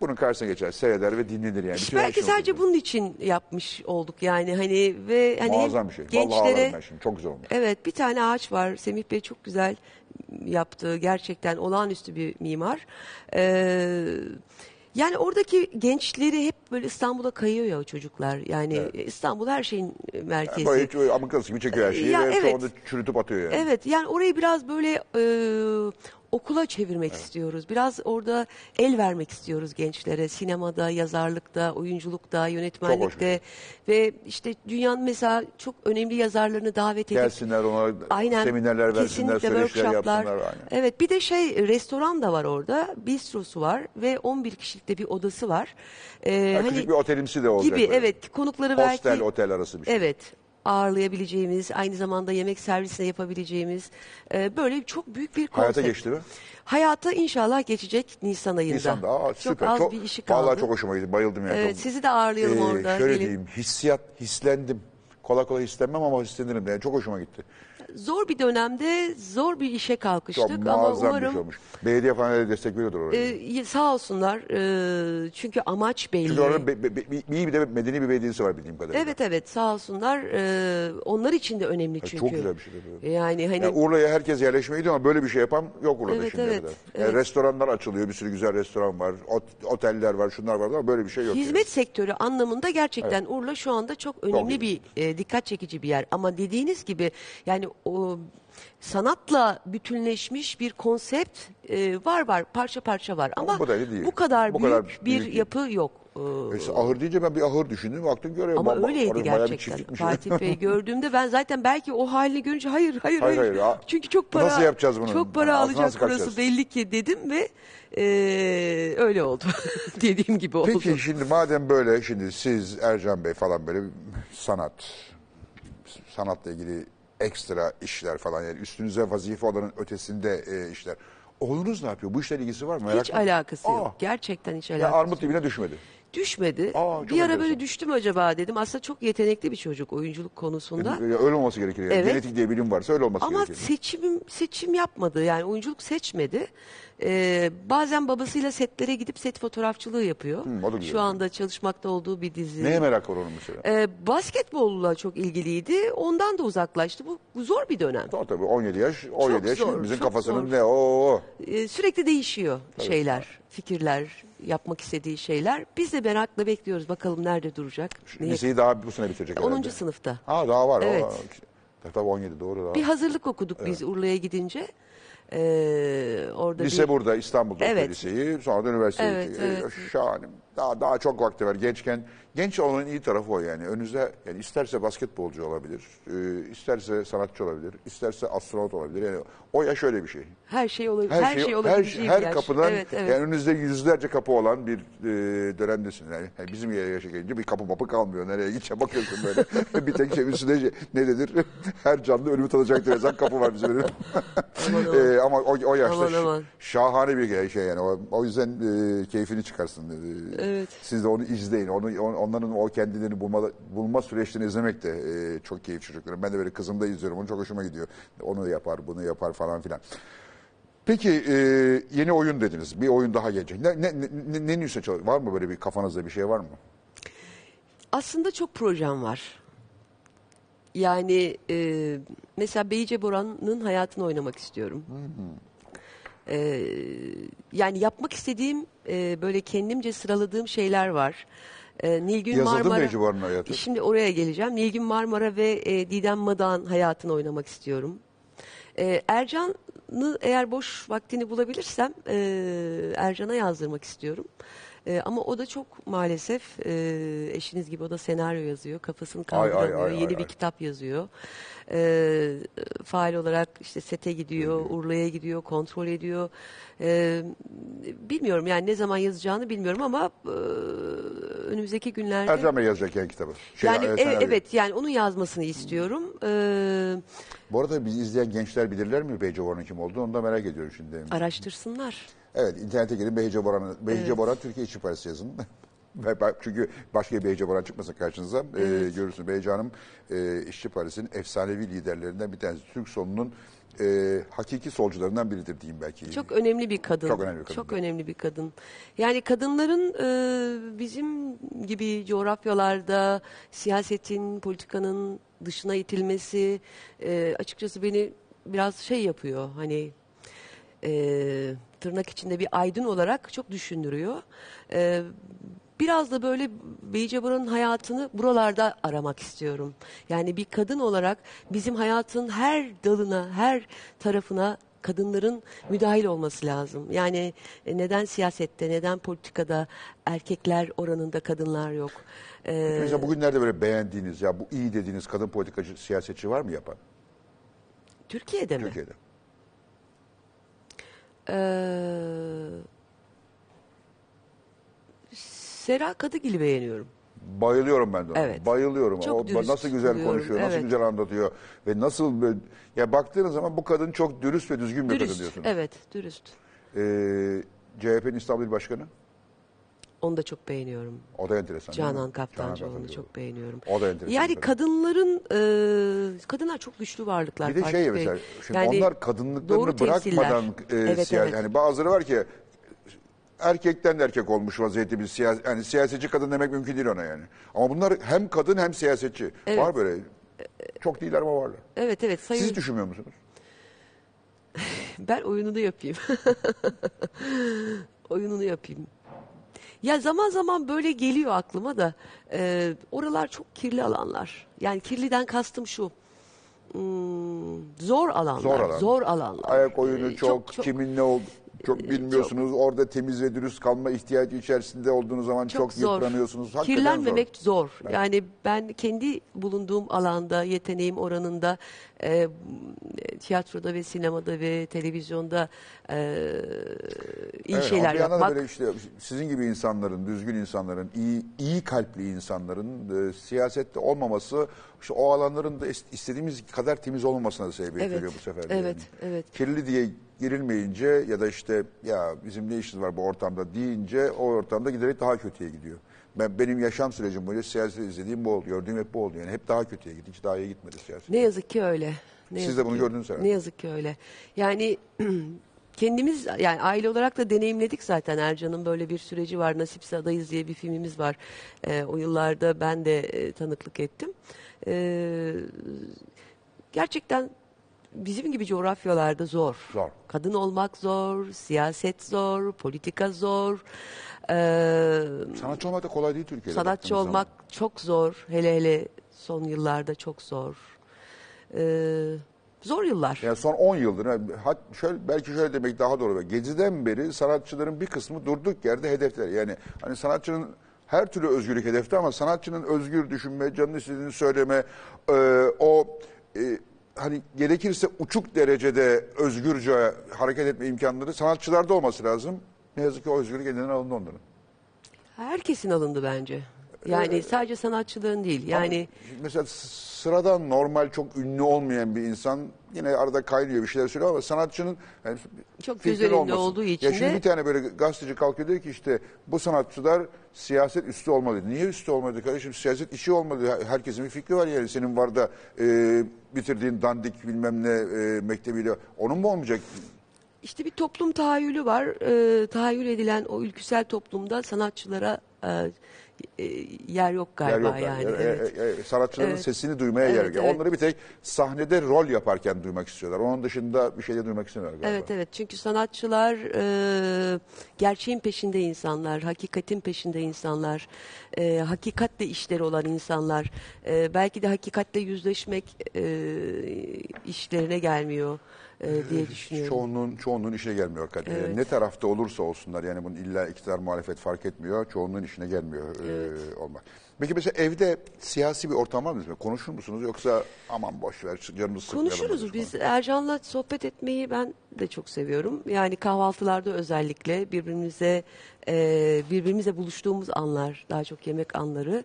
bunun karşısına geçer, seyreder ve dinlenir yani. İşte Bütün her belki şey sadece olur. bunun için yapmış olduk yani hani ve hani Muazzam bir şey. Vallahi gençlere ağlarım ben şimdi. Çok güzel olmuş. evet bir tane ağaç var Semih Bey çok güzel yaptı gerçekten olağanüstü bir mimar. Ee, yani oradaki gençleri hep böyle İstanbul'a kayıyor ya o çocuklar. Yani İstanbul her şeyin merkezi. Böyle hiç öyle Amerikası gibi çekiyor her şeyi Ya ve evet. sonra çürütüp atıyor yani. Evet yani orayı biraz böyle e, okula çevirmek istiyoruz. Biraz orada el vermek istiyoruz gençlere. Sinemada, yazarlıkta, oyunculukta, yönetmenlikte ve işte dünyanın mesela çok önemli yazarlarını davet edip Gelsinler ona Aynen. seminerler versinler, söyleşiler yapsınlar. Aynen. Evet bir de şey restoran da var orada. Bistrosu var ve 11 kişilikte bir odası var. Ee, Ya küçük bir otelimsi de olacak. gibi böyle. evet konukları Hostel, belki otel arası bir şey. Evet ağırlayabileceğimiz, aynı zamanda yemek servisine yapabileceğimiz e, böyle çok büyük bir konsept. Hayata geçti mi? Hayata inşallah geçecek Nisan ayında. Nisan'da. Aa, çok süper. az çok, bir işi kaldı. Vallahi çok hoşuma gitti. Bayıldım yani. Evet, Çok- sizi de ağırlayalım Ee, orada. Şöyle Gelin. diyeyim. Hissiyat, hislendim. Kolay kolay hislenmem ama hislenirim. Yani çok hoşuma gitti. Zor bir dönemde zor bir işe Çok kalkıştık ama muazzam bir umarım şey olmuş. Belediye falan da destek veriyordur oraya. e, sağ olsunlar e, çünkü amaç belli. Çünkü orada be, be, be, iyi bir de medeni bir belediyesi var bildiğim kadarıyla. Evet evet sağ olsunlar. E, onlar için de önemli çünkü. çok güzel bir şey tabii. Yani hani Yani Urla'ya herkes yerleşmeye gidiyor ama böyle bir şey yapan yok Urla'da Evet, şimdiye evet, kadar. evet. Yani restoranlar açılıyor, bir sürü güzel restoran var, ot- oteller var, şunlar var ama böyle bir şey yok. Hizmet sektörü anlamında gerçekten Urla şu anda çok önemli bir e, dikkat çekici bir yer. Ama dediğiniz gibi yani o sanatla bütünleşmiş bir konsept e, var var parça parça var ama bu da öyle değil. bu kadar Bu büyük kadar bir büyük değil. yapı yok. Ee, Yani. Ahır deyince ben bir ahır düşündüm, baktım görüyorum. ama öyleydi orası bayağı bir gerçekten. çiftlikmiş. Fatih Bey gördüğümde ben zaten belki o halini görünce hayır hayır Hayır, hayır. hayır, ha. Çünkü çok para Nasıl yapacağız bunu? Çok para Ha, alacak nasıl burası kaçacağız? belli ki dedim ve e, öyle oldu. Dediğim gibi oldu. Peki şimdi madem böyle şimdi siz Ercan Bey falan böyle sanat, sanatla ilgili ekstra işler falan yani üstünüze vazife olanın ötesinde e, işler. Oğlunuz ne yapıyor? Bu işlerle ilgisi var mı? Merak Hiç mı? alakası Aa, yok. Gerçekten hiç alakası armut dibine düşmedi. Düşmedi. Aa, çok bir ara enteresan. böyle düştüm acaba dedim. Aslında çok yetenekli bir çocuk oyunculuk konusunda. Ya Öyle olması gerekir. Yani. Evet. Genetik diye bilim varsa öyle olması Ama gerekir. seçim seçim yapmadı. Yani oyunculuk seçmedi. Ee, bazen babasıyla setlere gidip set fotoğrafçılığı yapıyor. Hı, o da güzel. Şu anda çalışmakta olduğu bir dizi. Neye merak var onun mesela? Ee, basketbolla çok ilgiliydi. Ondan da uzaklaştı. Bu, bu zor bir dönem. Tabii tabii 17 yaş, 17 yaş zor, bizim çok kafasının zor. ne o Ee, sürekli değişiyor şeyler, fikirler, yapmak istediği şeyler. Biz de merakla bekliyoruz. Bakalım nerede duracak? Neye- Liseyi daha bu sene bitirecek 10. herhalde. sınıfta. Ha daha var. Evet. O, tabii 17 doğru daha. Bir hazırlık okuduk biz Urla'ya gidince. Ee, orada Lise bir, burada İstanbul'da Evet. liseyi. Sonra da üniversiteye Evet, evet. Şahane. Daha, daha çok vakti var. Gençken genç olmanın iyi tarafı o yani. Önünüzde yani isterse basketbolcu olabilir, e, isterse sanatçı olabilir, isterse astronot olabilir. Yani o yaş öyle bir şey. her şey olabilir. Her, şey, şey her, olabileceği her bir yaş. kapıdan Evet, evet. yani önünüzde yüzlerce kapı olan bir e, dönemdesin. Yani, yani bizim yere yaşa gelince bir kapı mapı kalmıyor. Nereye gideceğim bakıyorsun böyle. bir tek şey üstünde şey- ne dedir? her canlı ölümü tadacaktır yazan kapı var bizim. E, ama o, o yaşta Aman aman. şahane bir şey yani. O, o yüzden e, keyfini çıkarsın. E, Evet. Siz de onu izleyin. Onu, on- onların o kendilerini bulma, bulma süreçlerini izlemek de e, çok keyif çocuklarım. Ben de böyle kızımda izliyorum. Onu çok hoşuma gidiyor. Onu yapar, bunu yapar falan filan. Peki e, yeni oyun dediniz. Bir oyun daha gelecek. Ne, ne, ne, ne neyse çalış- Var mı böyle bir kafanızda bir şey var mı? Aslında çok projem var. Yani e, mesela Beyce Boran'ın hayatını oynamak istiyorum. E, yani yapmak istediğim e, böyle kendimce sıraladığım şeyler var. E, Nilgün Yazıldı mı Marmara. Hayatı? Şimdi oraya geleceğim. Nilgün Marmara ve e, Didem Madak'ın hayatını oynamak istiyorum. E, Ercan'ı eğer boş vaktini bulabilirsem e, Ercan'a yazdırmak istiyorum. E, ama o da çok maalesef e, eşiniz gibi o da senaryo yazıyor. Kafasını Ay, ay, kaldıramıyor. ay, ay, Yeni bir ay. kitap yazıyor. E, faal olarak işte sete gidiyor, Urla'ya gidiyor, kontrol ediyor. E, bilmiyorum yani ne zaman yazacağını bilmiyorum ama e, önümüzdeki günlerde... Ercan Bey yazacak yani kitabı. Şey, yani e, e- senaryo. evet yani onun yazmasını istiyorum. E, Bu arada bizi izleyen gençler bilirler mi Beyce Boran'ın kim olduğunu? Onu da merak ediyorum şimdi. araştırsınlar. Evet internete girin Beyce Boran'ı. Beyce. Boran Türkiye İşçi Partisi yazın. Çünkü başka bir Beyce Boran çıkmasın karşınıza. Ee, görürsünüz Beyce Hanım e, İşçi Partisi'nin efsanevi liderlerinden bir tanesi. Türk solunun e, hakiki solcularından biridir diyeyim belki. Çok önemli bir kadın. Çok önemli bir kadın. Çok önemli bir kadın. Yani kadınların e, bizim gibi coğrafyalarda siyasetin, politikanın dışına itilmesi e, açıkçası beni biraz şey yapıyor. Hani e, tırnak içinde bir aydın olarak çok düşündürüyor. E, biraz da böyle Beyce Boran'ın hayatını buralarda aramak istiyorum. Yani bir kadın olarak bizim hayatın her dalına, her tarafına kadınların müdahil olması lazım. Yani e, neden siyasette, neden politikada erkekler oranında kadınlar yok? E, Mesela bugünlerde böyle beğendiğiniz ya bu iyi dediğiniz kadın politikacı, siyasetçi var mı yapan Türkiye'de mi? Türkiye'de? Ee, Sera Kadıgil'i beğeniyorum. Bayılıyorum ben de ona. Evet. Bayılıyorum. Çok o dürüst nasıl güzel buluyorum, konuşuyor, nasıl evet. güzel anlatıyor ve nasıl böyle, ya baktığınız zaman bu kadın çok dürüst ve düzgün bir kadın Dürüst. diyorsunuz. Evet, dürüst. Ee, CHP'nin İstanbul İl Başkanı Onu da çok beğeniyorum. o da enteresan. değil mi? Canan Kaptancıoğlu'nu Kaptancıoğlu. çok beğeniyorum. O da enteresan. Yani kadın. kadınların e, kadınlar çok güçlü varlıklar. Bir de Fatih şey Bey. mesela şimdi Yani onlar doğru kadınlıklarını temsiller. bırakmadan e, Evet, siya- evet. hani bazıları var ki erkekten de erkek olmuş vaziyette bir siyasi yani siyasetçi kadın demek mümkün değil ona yani. Ama bunlar hem kadın hem siyasetçi. Evet. Var böyle. Çok değiller ama varlar. Evet evet sayın Siz düşünmüyor musunuz? ben oyununu yapayım. oyununu yapayım. Ya zaman zaman böyle geliyor aklıma da e, oralar çok kirli alanlar. Yani kirliden kastım şu. hmm, zor alanlar. Zor alan. Zor alanlar. Ayak oyunu E, çok, kimin ne oldu çok bilmiyorsunuz. Orada temiz ve dürüst kalma ihtiyacı içerisinde olduğunuz zaman çok, zor. yıpranıyorsunuz. Hakikaten Kirlenmemek zor. zor. Yani ben kendi bulunduğum alanda, yeteneğim oranında e, tiyatroda ve sinemada ve televizyonda e, iyi Evet, şeyler yapmak. böyle işte sizin gibi insanların, düzgün insanların, iyi iyi kalpli insanların e, siyasette olmaması, işte o alanların da is- istediğimiz kadar temiz olmamasına da sebebiyet Evet, veriyor bu sefer. evet, yani. evet. Kirli diye girilmeyince ya da işte ya bizim ne işimiz var bu ortamda deyince o ortamda giderek daha kötüye gidiyor. Ben benim yaşam sürecim boyunca siyaset izlediğim bu oldu, gördüğüm hep bu oldu yani hep daha kötüye gitti, hiç daha iyi gitmedi siyaset. Ne yazık ki öyle. Ne Siz de bunu ki- gördünüz herhalde. Ne yazık ki öyle. Yani kendimiz yani aile olarak da deneyimledik zaten Ercan'ın böyle bir süreci var. Nasipse adayız diye bir filmimiz var. Ee, o yıllarda ben de e, tanıklık ettim. Ee, gerçekten bizim gibi coğrafyalarda zor. Zor. Kadın olmak zor, siyaset zor, politika zor. Ee, Sanatçı olmak da kolay değil Türkiye'de. Sanatçı baktığınız zaman. olmak çok zor. Hele hele son yıllarda çok zor. Ee, Zor yıllar. Yani son 10 yıldır, hat, şöyle, belki şöyle demek daha doğru. Gezi'den beri sanatçıların bir kısmı durduk yerde hedefler. Yani hani sanatçının her türlü özgürlük hedefte ama sanatçının özgür düşünme, canını istediğini söyleme, e, o e, hani gerekirse uçuk derecede özgürce hareket etme imkanları sanatçılarda olması lazım. Ne yazık ki o özgürlük elinden alındı onların. Herkesin alındı bence. Yani sadece sanatçıların değil. Yani mesela sıradan normal çok ünlü olmayan bir insan yine arada kaynıyor bir şeyler söylüyor ama sanatçının yani Çok fikrin göz önünde olduğu için Ya şimdi de- bir tane böyle gazeteci kalkıyor diyor ki işte bu sanatçılar siyaset üstü olmalı. Niye üstü olmadı kardeşim? Siyaset işi olmadı. Herkesin bir fikri var yani. Senin var da e, bitirdiğin dandik bilmem ne e, mektebiyle onun mu olmayacak? işte bir toplum tahayyülü var. Ee, tahayyül edilen o ülküsel toplumda sanatçılara e, yer yok Yer galiba yok. yani. E, evet. e, e, sanatçıların Evet. sesini duymaya yer Evet, yok. evet. Onları bir tek sahnede rol yaparken duymak istiyorlar. Onun dışında bir şey de duymak istemiyorlar galiba. Evet evet çünkü sanatçılar e, gerçeğin peşinde insanlar, hakikatin peşinde insanlar, e, hakikatle işleri olan insanlar. E, belki de hakikatle yüzleşmek e, işlerine gelmiyor e, diye düşünüyorum. Çoğunluğun, çoğunluğun işine gelmiyor. Kadir. Evet. Ne tarafta olursa olsunlar yani bunun illa iktidar muhalefet fark etmiyor. Çoğunluğun işine gelmiyor e, olmak. Peki mesela evde siyasi bir ortam var mı? Konuşur musunuz yoksa aman boş ver sıkmayalım. Konuşuruz biz Ercan'la sohbet etmeyi ben de çok seviyorum. Yani kahvaltılarda özellikle birbirimize e, birbirimize buluştuğumuz anlar, daha çok yemek anları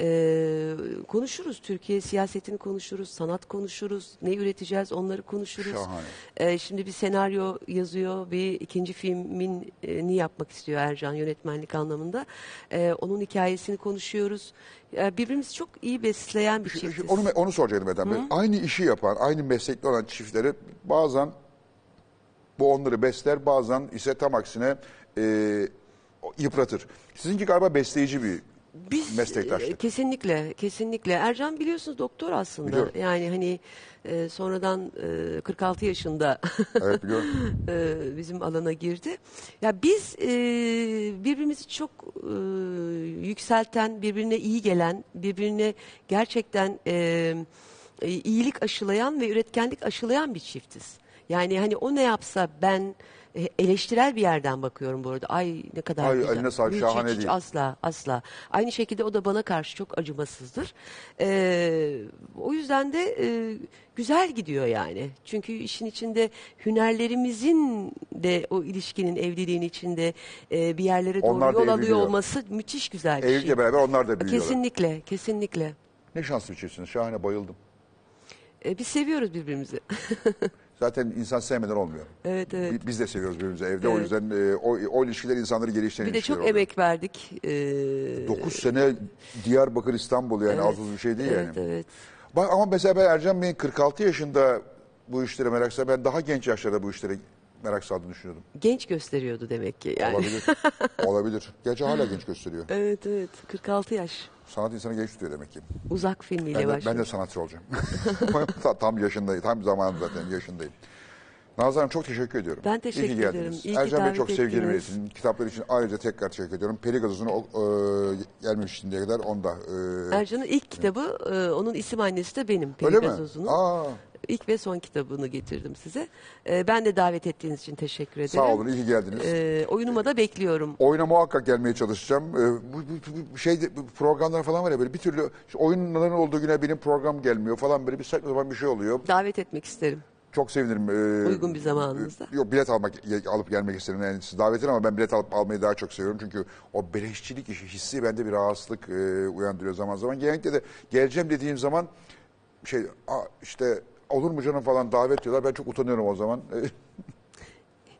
e, konuşuruz. Türkiye siyasetini konuşuruz, sanat konuşuruz, ne üreteceğiz onları konuşuruz. Şahane. E, şimdi bir senaryo yazıyor, bir ikinci filmini yapmak istiyor Ercan yönetmenlik anlamında. E, onun hikayesini konuşuyoruz. E, birbirimizi çok iyi besleyen bir çiftiz. Onu, onu soracaktım Eden Bey. Aynı işi yapan, aynı meslekli olan çiftleri bazen bu onları besler, bazen ise tam aksine e, yıpratır. Sizinki galiba besleyici bir Biz meslektaşlık. e, kesinlikle kesinlikle Ercan biliyorsunuz doktor aslında Biliyorum. yani hani e, sonradan e, 46 yaşında Evet e, bizim alana girdi. Ya biz e, birbirimizi çok e, yükselten, birbirine iyi gelen, birbirine gerçekten e, iyilik aşılayan ve üretkenlik aşılayan bir çiftiz. Yani hani o ne yapsa ben eleştirel bir yerden bakıyorum bu arada. Ay ne kadar Ay, güzel. eline sağlık, Hiç, şahane hiç, hiç değil. asla asla. Aynı şekilde o da bana karşı çok acımasızdır. Ee, o yüzden de e, güzel gidiyor yani. Çünkü işin içinde hünerlerimizin de o ilişkinin evliliğin içinde e, bir yerlere doğru Onlar yol alıyor olması müthiş güzel bir şey. Evlilikle beraber onlar da büyüyorlar. Kesinlikle, kesinlikle. Ne şanslı bir çiftsiniz. Şahane bayıldım. E, biz seviyoruz birbirimizi. Zaten insan sevmeden olmuyor. evet evet. Bi- Biz de seviyoruz birbirimizi evde. O Evet. yüzden e, o, o ilişkiler insanları geliştiren Bir de çok oluyor. emek verdik. Ee, 9 sene Diyarbakır İstanbul yani Evet, az buz bir şey değil evet, yani. evet. Bak ama mesela ben Ercan Bey'in 46 yaşında bu işlere merak sardı. Ben daha genç yaşlarda bu işlere merak sardığını düşünüyordum. Genç gösteriyordu demek ki. Yani. Olabilir. Olabilir. Gerçi hala genç gösteriyor. Evet evet 46 yaş. Sanat insanı genç tutuyor demek ki. Uzak filmiyle Ben de, başladı. ben de sanatçı olacağım. Ta- tam yaşındayım. Tam zamanım zaten yaşındayım. Nazan Hanım çok teşekkür ediyorum. Ben teşekkür İyi ki ederim. geldiniz. İyi ki Ercan Bey davet çok sevgili ettiniz. iletin. Kitaplar için ayrıca tekrar teşekkür ediyorum. Peri Gazosu'na e, gelmemiş şimdiye kadar onda. E, Ercan'ın ilk kitabı, e, onun isim annesi de benim. Peri öyle mi? Gazozu'nun. Aa, İlk ve son kitabını getirdim size. E, ben de davet ettiğiniz için teşekkür ederim. sağ olun. iyi ki geldiniz. E, oyunuma da bekliyorum. Oyuna muhakkak gelmeye çalışacağım. Ee, bu, bu, bu şey bu programlar falan var ya böyle bir türlü işte oyunların olduğu güne benim program gelmiyor falan böyle bir saçma sapan bir şey oluyor. Davet etmek isterim. Çok sevinirim. Ee, Uygun bir zamanınızda. Yok bilet almak alıp gelmek isterim. Yani siz davet edin ama ben bilet alıp almayı daha çok seviyorum. Çünkü o beleşçilik işi hissi bende bir rahatsızlık e, uyandırıyor zaman zaman. Genellikle de geleceğim dediğim zaman şey "Aa, işte olur mu canım falan davet diyorlar. Ben çok utanıyorum o zaman.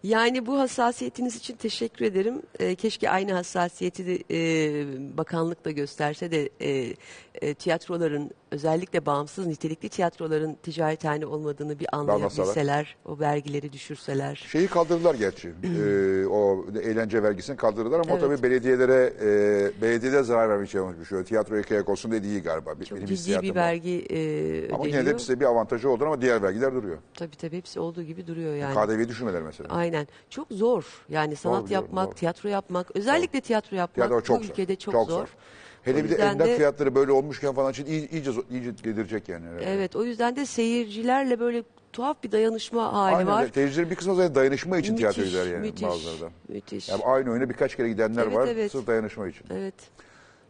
Yani bu hassasiyetiniz için teşekkür ederim. E, keşke aynı hassasiyeti de, e, bakanlık da gösterse de e, e, tiyatroların özellikle bağımsız nitelikli tiyatroların ticarethane olmadığını bir anlayabilseler, o vergileri düşürseler. Şeyi kaldırdılar gerçi. Ee, o eğlence vergisini kaldırdılar ama o Evet. tabii belediyelere e, belediyede zarar vermiş bir şey. Tiyatroya kıyak olsun dediği iyi galiba. Çok Benim ciddi bir vergi e, Ama yine de size bir avantajı olur ama diğer vergiler duruyor. Tabii tabii hepsi olduğu gibi duruyor yani. KDV'yi düşürmeler mesela. Aynen. Çok zor. Yani sanat biliyorum, yapmak, zor. tiyatro yapmak, özellikle tiyatro yapmak Tiyatro çok bu zor. ülkede çok, zor. Hele O bir de yüzden emlak de- fiyatları böyle olmuşken falan için iyice, iyice, iyice delirecek yani. herhalde. Evet, o yüzden de seyircilerle böyle tuhaf bir dayanışma hali Aynen. var. Seyircilerin bir kısmı zaten dayanışma için Müthiş, tiyatro yani müthiş, bazıları da. müthiş. Yani aynı oyuna birkaç kere gidenler Evet, var evet. sırf dayanışma için. Evet.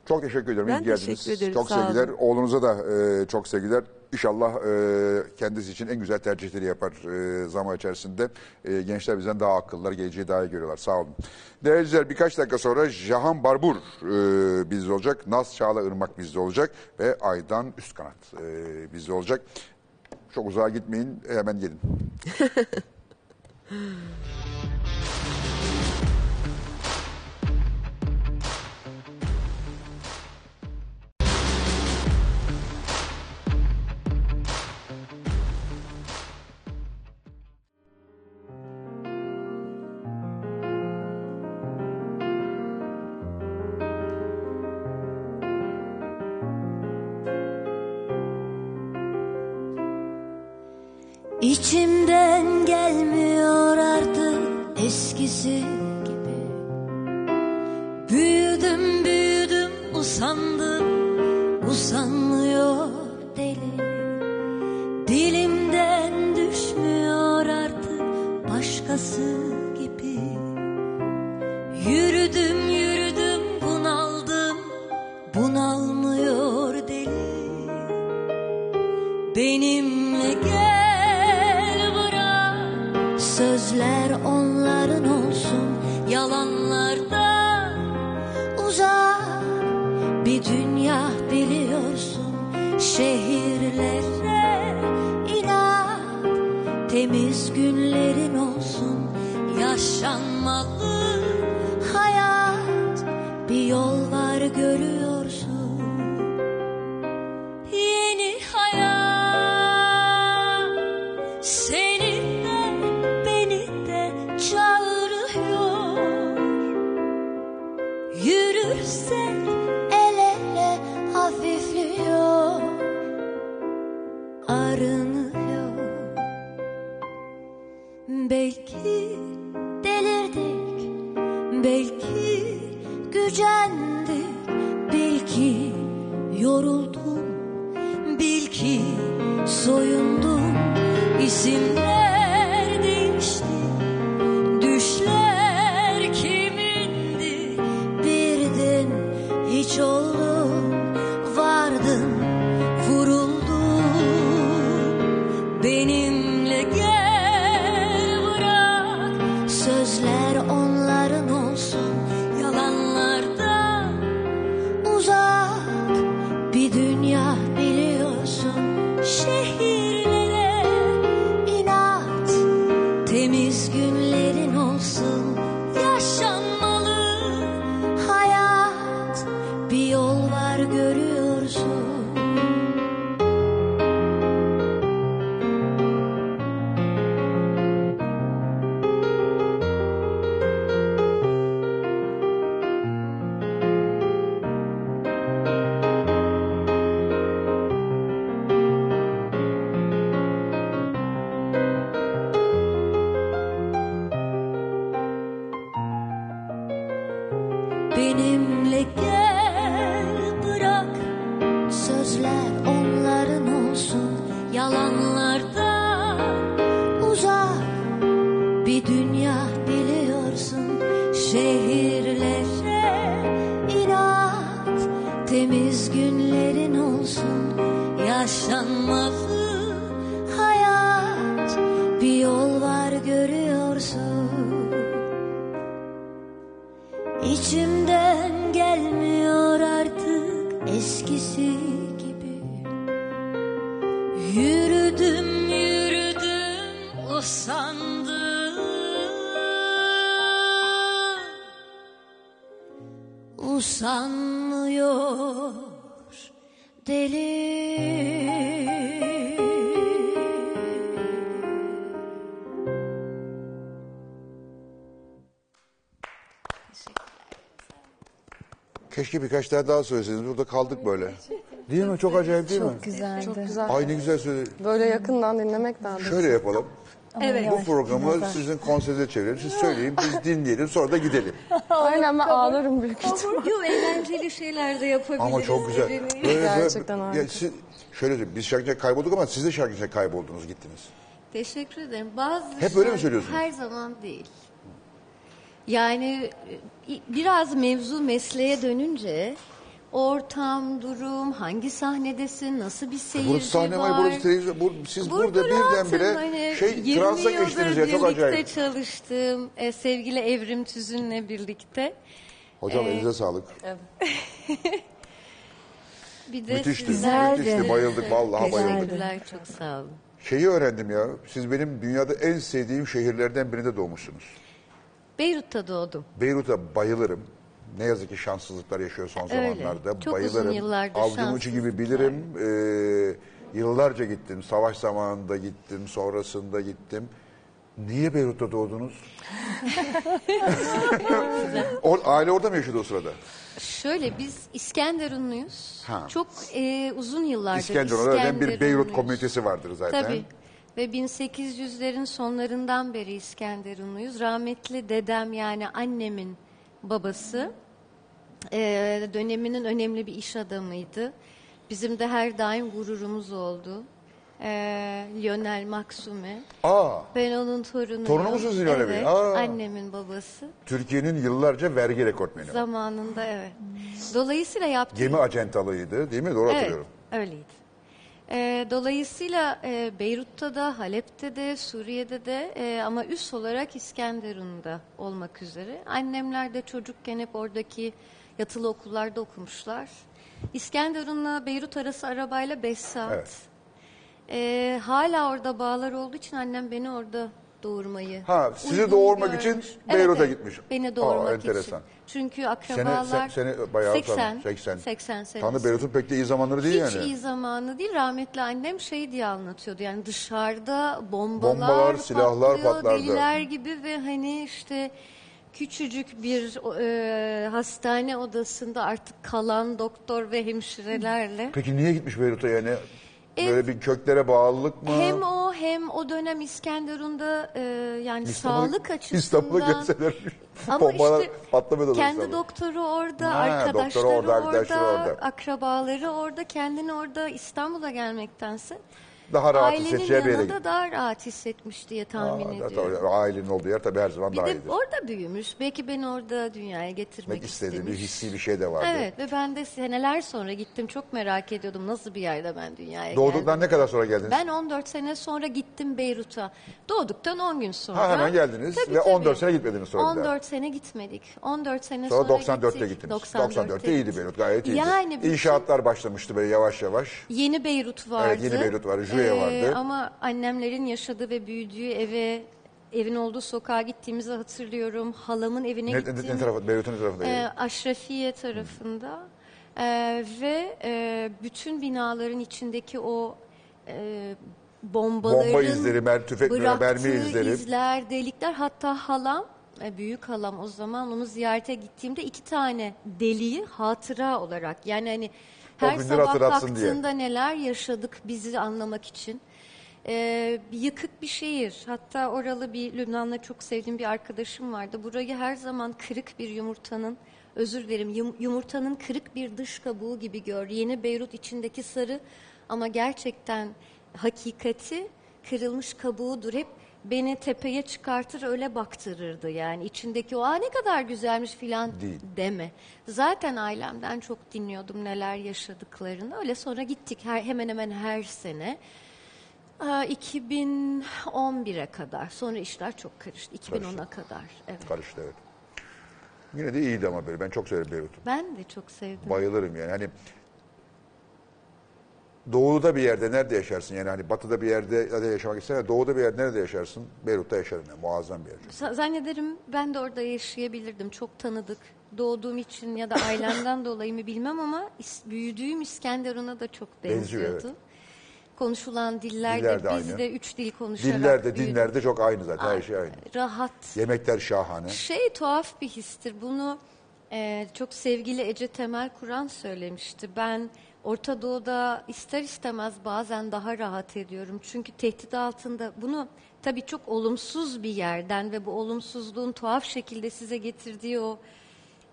Çok teşekkür ederim. Ben teşekkür ederim, Çok sağ sevgiler. olun. Oğlunuza da e, çok sevgiler. İnşallah e, kendisi için en güzel tercihleri yapar e, zaman içerisinde. E, gençler bizden daha akıllılar, geleceği daha iyi görüyorlar. Sağ olun. Değerli izleyiciler birkaç dakika sonra Jahan Barbur e, bizde olacak. Naz Çağla Irmak bizde olacak. Ve Aydan Üstkanat e, bizde olacak. Çok uzağa gitmeyin. Hemen gelin. bir yol var görüyorsun Keşke birkaç tane daha söyleseydiniz. Burada kaldık böyle. Değil mi? Çok acayip değil mi? Güzeldi. Çok güzel. Ay ne güzel söyledi. Böyle yakından dinlemek daha da. Şöyle yapalım. Evet. Bu programı sizin konserinize çevirelim. Siz söyleyin, biz dinleyelim, sonra da gidelim. Aynen ben ağlarım büyük ihtimalle. Yok eğlenceli şeyler de yapabiliriz. Ama çok güzel. Böyle, Gerçekten harika. ya siz, şöyle söyleyeyim, biz şarkıcıya kaybolduk ama siz de şarkıcıya kayboldunuz, gittiniz. Teşekkür ederim. Bazı Hep öyle mi söylüyorsunuz? Her zaman değil. Yani e, biraz mevzu mesleğe dönünce ortam, durum, hangi sahnedesin, nasıl bir seyirci Burası sahne var, var. burası televizyon. Bu, siz burada, Burada birdenbire rahatım. Hani şey 20 transa geçtiniz ya çok birlikte acayip. çalıştığım e, sevgili Evrim Tüzün'le birlikte. Hocam Ee, elinize sağlık. Bir de Müthişti. sizler Müthişti. Bayıldık vallahi bayıldık. Teşekkürler, çok sağ olun. Şeyi öğrendim ya. Siz benim dünyada en sevdiğim şehirlerden birinde doğmuşsunuz. Beyrut'ta doğdum. Beyrut'a bayılırım. Ne yazık ki şanssızlıklar yaşıyor son Öyle. zamanlarda. Çok bayılırım. uzun yıllardır Avucumun ucu gibi bilirim. Ee, yıllarca gittim. Savaş zamanında gittim. Sonrasında gittim. Niye Beyrut'ta doğdunuz? o, aile orada mı yaşıyordu o sırada? Şöyle biz İskenderunluyuz. Ha. Çok e, uzun yıllardır İskenderun'da zaten bir Beyrut komünitesi vardır zaten. Tabii. Ve 1800'lerin sonlarından beri İskenderunluyuz. Rahmetli dedem yani annemin babası e, döneminin önemli bir iş adamıydı. Bizim de her daim gururumuz oldu. E, Lionel Maksume. Aa, Ben onun torunuyum. Torunu musunuz Lionel Bey? Evet, Aa. annemin babası. Türkiye'nin yıllarca vergi rekortmeni. Zamanında evet. Dolayısıyla yaptığı Gemi acentalığıydı değil mi? Doğru hatırlıyorum. Evet, öyleydi. Ee, dolayısıyla e, Beyrut'ta da, Halep'te de, Suriye'de de e, ama üst olarak İskenderun'da olmak üzere. Annemler de çocukken hep oradaki yatılı okullarda okumuşlar. İskenderun'la Beyrut arası arabayla 5 saat. Evet. Ee, hala orada bağlar olduğu için annem beni orada doğurmayı Ha, sizi doğurmak için görmüş. Beyrut'a gitmiş. Beni Aa, doğurmak enteresan. için. Çünkü Sene, akrabalar sen, seni bayağı 80, tanı- 80. 80 senesi. Tanrı Beyrut'un pek de iyi zamanları değil Hiç yani. iyi zamanı değil. Rahmetli annem şey diye anlatıyordu. Yani dışarıda bombalar, Bombalar, silahlar patlıyor, patlardı. deliler gibi ve hani işte küçücük bir e, hastane odasında artık kalan doktor ve hemşirelerle Peki niye gitmiş Beyrut'a yani? Ev- Böyle bir köklere bağlılık mı? hem o hem o dönem İskenderun'da e, yani İstanbul'u- sağlık açısından İstanbul'a gelseler ama bombalar işte patlamıyordu kendi İstanbul'da. doktoru orada, Ha, arkadaşları doktoru orada, orada, arkadaşları orada. akrabaları orada, kendini orada İstanbul'a gelmektense Daha rahat ailenin hissedeceği bir yere yanında gitti. daha rahat hissetmiş diye tahmin Aa, ediyorum. tabii, ailenin olduğu yer tabii her zaman Bir daha de iyidir. orada büyümüş. Belki beni orada dünyaya getirmek istediği bir istemiş. hissi bir şey de vardı. Evet ve ben de seneler sonra gittim. Çok merak ediyordum nasıl bir yerde ben dünyaya Doğduktan geldim. ne kadar sonra geldiniz? Ben 14 sene sonra gittim Beyrut'a. Doğduktan 10 gün sonra. Ha, hemen geldiniz Tabii, ve tabii. 14 sene gitmediniz sonra bir daha. 14 sene gitmedik. 14 sene Sonra sonra, 94'te gittik. gittiniz. 94'te 94'te iyiydi. Beyrut gayet iyiydi. Yani bütün- İnşaatlar başlamıştı böyle yavaş yavaş. Yeni Beyrut vardı. Evet, yeni Beyrut vardı, Jüye vardı. Ama annemlerin yaşadığı ve büyüdüğü eve, evin olduğu sokağa gittiğimizi hatırlıyorum. Halamın evine Ne, ne, gittim. ne tarafı? Beyrut'un ne tarafında? Ee, Aşrafiye tarafında. Ee, ve e, bütün binaların içindeki o e, bombaların Bomba izleri, mer- tüfek mermi bıraktığı izleri. izler, delikler. Hatta halam, e, büyük halam o zaman onu ziyarete gittiğimde iki tane deliği hatıra olarak yani hani her sabah hatırlatsın diye. neler yaşadık bizi anlamak için. Ee, yıkık bir şehir. Hatta oralı bir Lübnan'la çok sevdiğim bir arkadaşım vardı. Burayı her zaman kırık bir yumurtanın, özür dilerim, yum- yumurtanın kırık bir dış kabuğu gibi gör. Yeni Beyrut içindeki sarı ama gerçekten hakikati kırılmış kabuğudur. Hep beni tepeye çıkartır öyle baktırırdı yani içindeki o Aa, ne kadar güzelmiş filan Değil. deme. Zaten ailemden çok dinliyordum neler yaşadıklarını. Öyle sonra gittik her, hemen hemen her sene. Aa, 2011'e kadar. Sonra işler çok karıştı. 2010'a kadar. Evet. Karıştı evet. Yine de iyiydi ama böyle. Ben çok severim Beyrut'u. Ben de çok sevdim. Bayılırım yani. Hani doğuda bir yerde nerede yaşarsın? Yani hani batıda bir yerde de yaşamak istersen doğuda bir yerde nerede yaşarsın? Beyrut'ta yaşarım yani. Muazzam bir yer. Sa- Zannederim ben de orada yaşayabilirdim. Çok tanıdık. Doğduğum için ya da ailemden dolayı mı bilmem ama is- büyüdüğüm İskenderun'a da çok Benziyor, benziyordu. evet. Konuşulan diller Diller de de biz aynı. de üç dil konuşarak Diller de büyüdük. dinler de çok aynı zaten. Her şey aynı. Rahat. Yemekler şahane. Şey tuhaf bir histir. Bunu e, çok sevgili Ece Temel Kur'an söylemişti. Ben Orta Doğu'da ister istemez bazen daha rahat ediyorum. Çünkü tehdit altında bunu tabii çok olumsuz bir yerden ve bu olumsuzluğun tuhaf şekilde size getirdiği o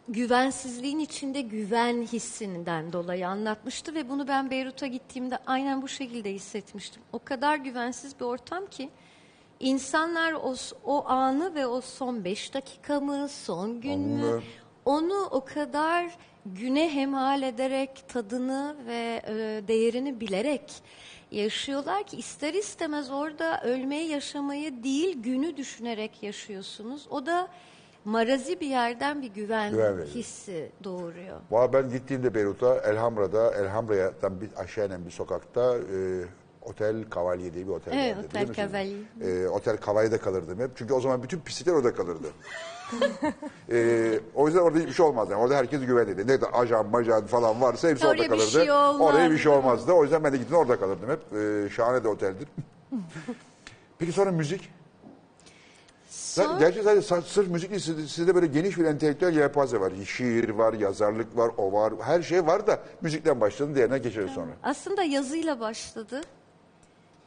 güvensizliğin içinde güven hissinden dolayı anlatmıştı ve bunu ben Beyrut'a gittiğimde aynen bu şekilde hissetmiştim. O kadar güvensiz bir ortam ki İnsanlar o, o anı ve o son beş dakika mı, son gün mü Onu- onu o kadar güne hemal ederek tadını ve e, değerini bilerek yaşıyorlar ki ister istemez orada ölmeyi yaşamayı değil günü düşünerek yaşıyorsunuz. O da marazi bir yerden bir güven, Güven veriyor. hissi doğuruyor. Valla ben gittiğimde Beyrut'a, Elhamra'da, Elhamra'dan bir aşağı inen bir sokakta e, Otel Cavalli diye bir otel Evet, vardı. Otel? Cavalli. E, Otel Cavalli'de kalırdım hep. Çünkü o zaman bütün pislikler orada kalırdı. E, o yüzden orada hiçbir şey olmazdı. Yani orada herkes güvenliydi. Ne de ajan, majan falan varsa hepsi orada bir kalırdı. şey olmaz. Oraya bir şey olmazdı. O yüzden ben de gittim orada kalırdım hep. E, şahane de oteldir. Peki sonra müzik? Son- Gerçi sadece sa- sırf müzik değil, sizde, sizde böyle geniş bir entelektüel yelpaze var. Şiir var, yazarlık var, o var, her şey var da müzikten başladın, diğerine geçeriz sonra. Aslında yazıyla başladı.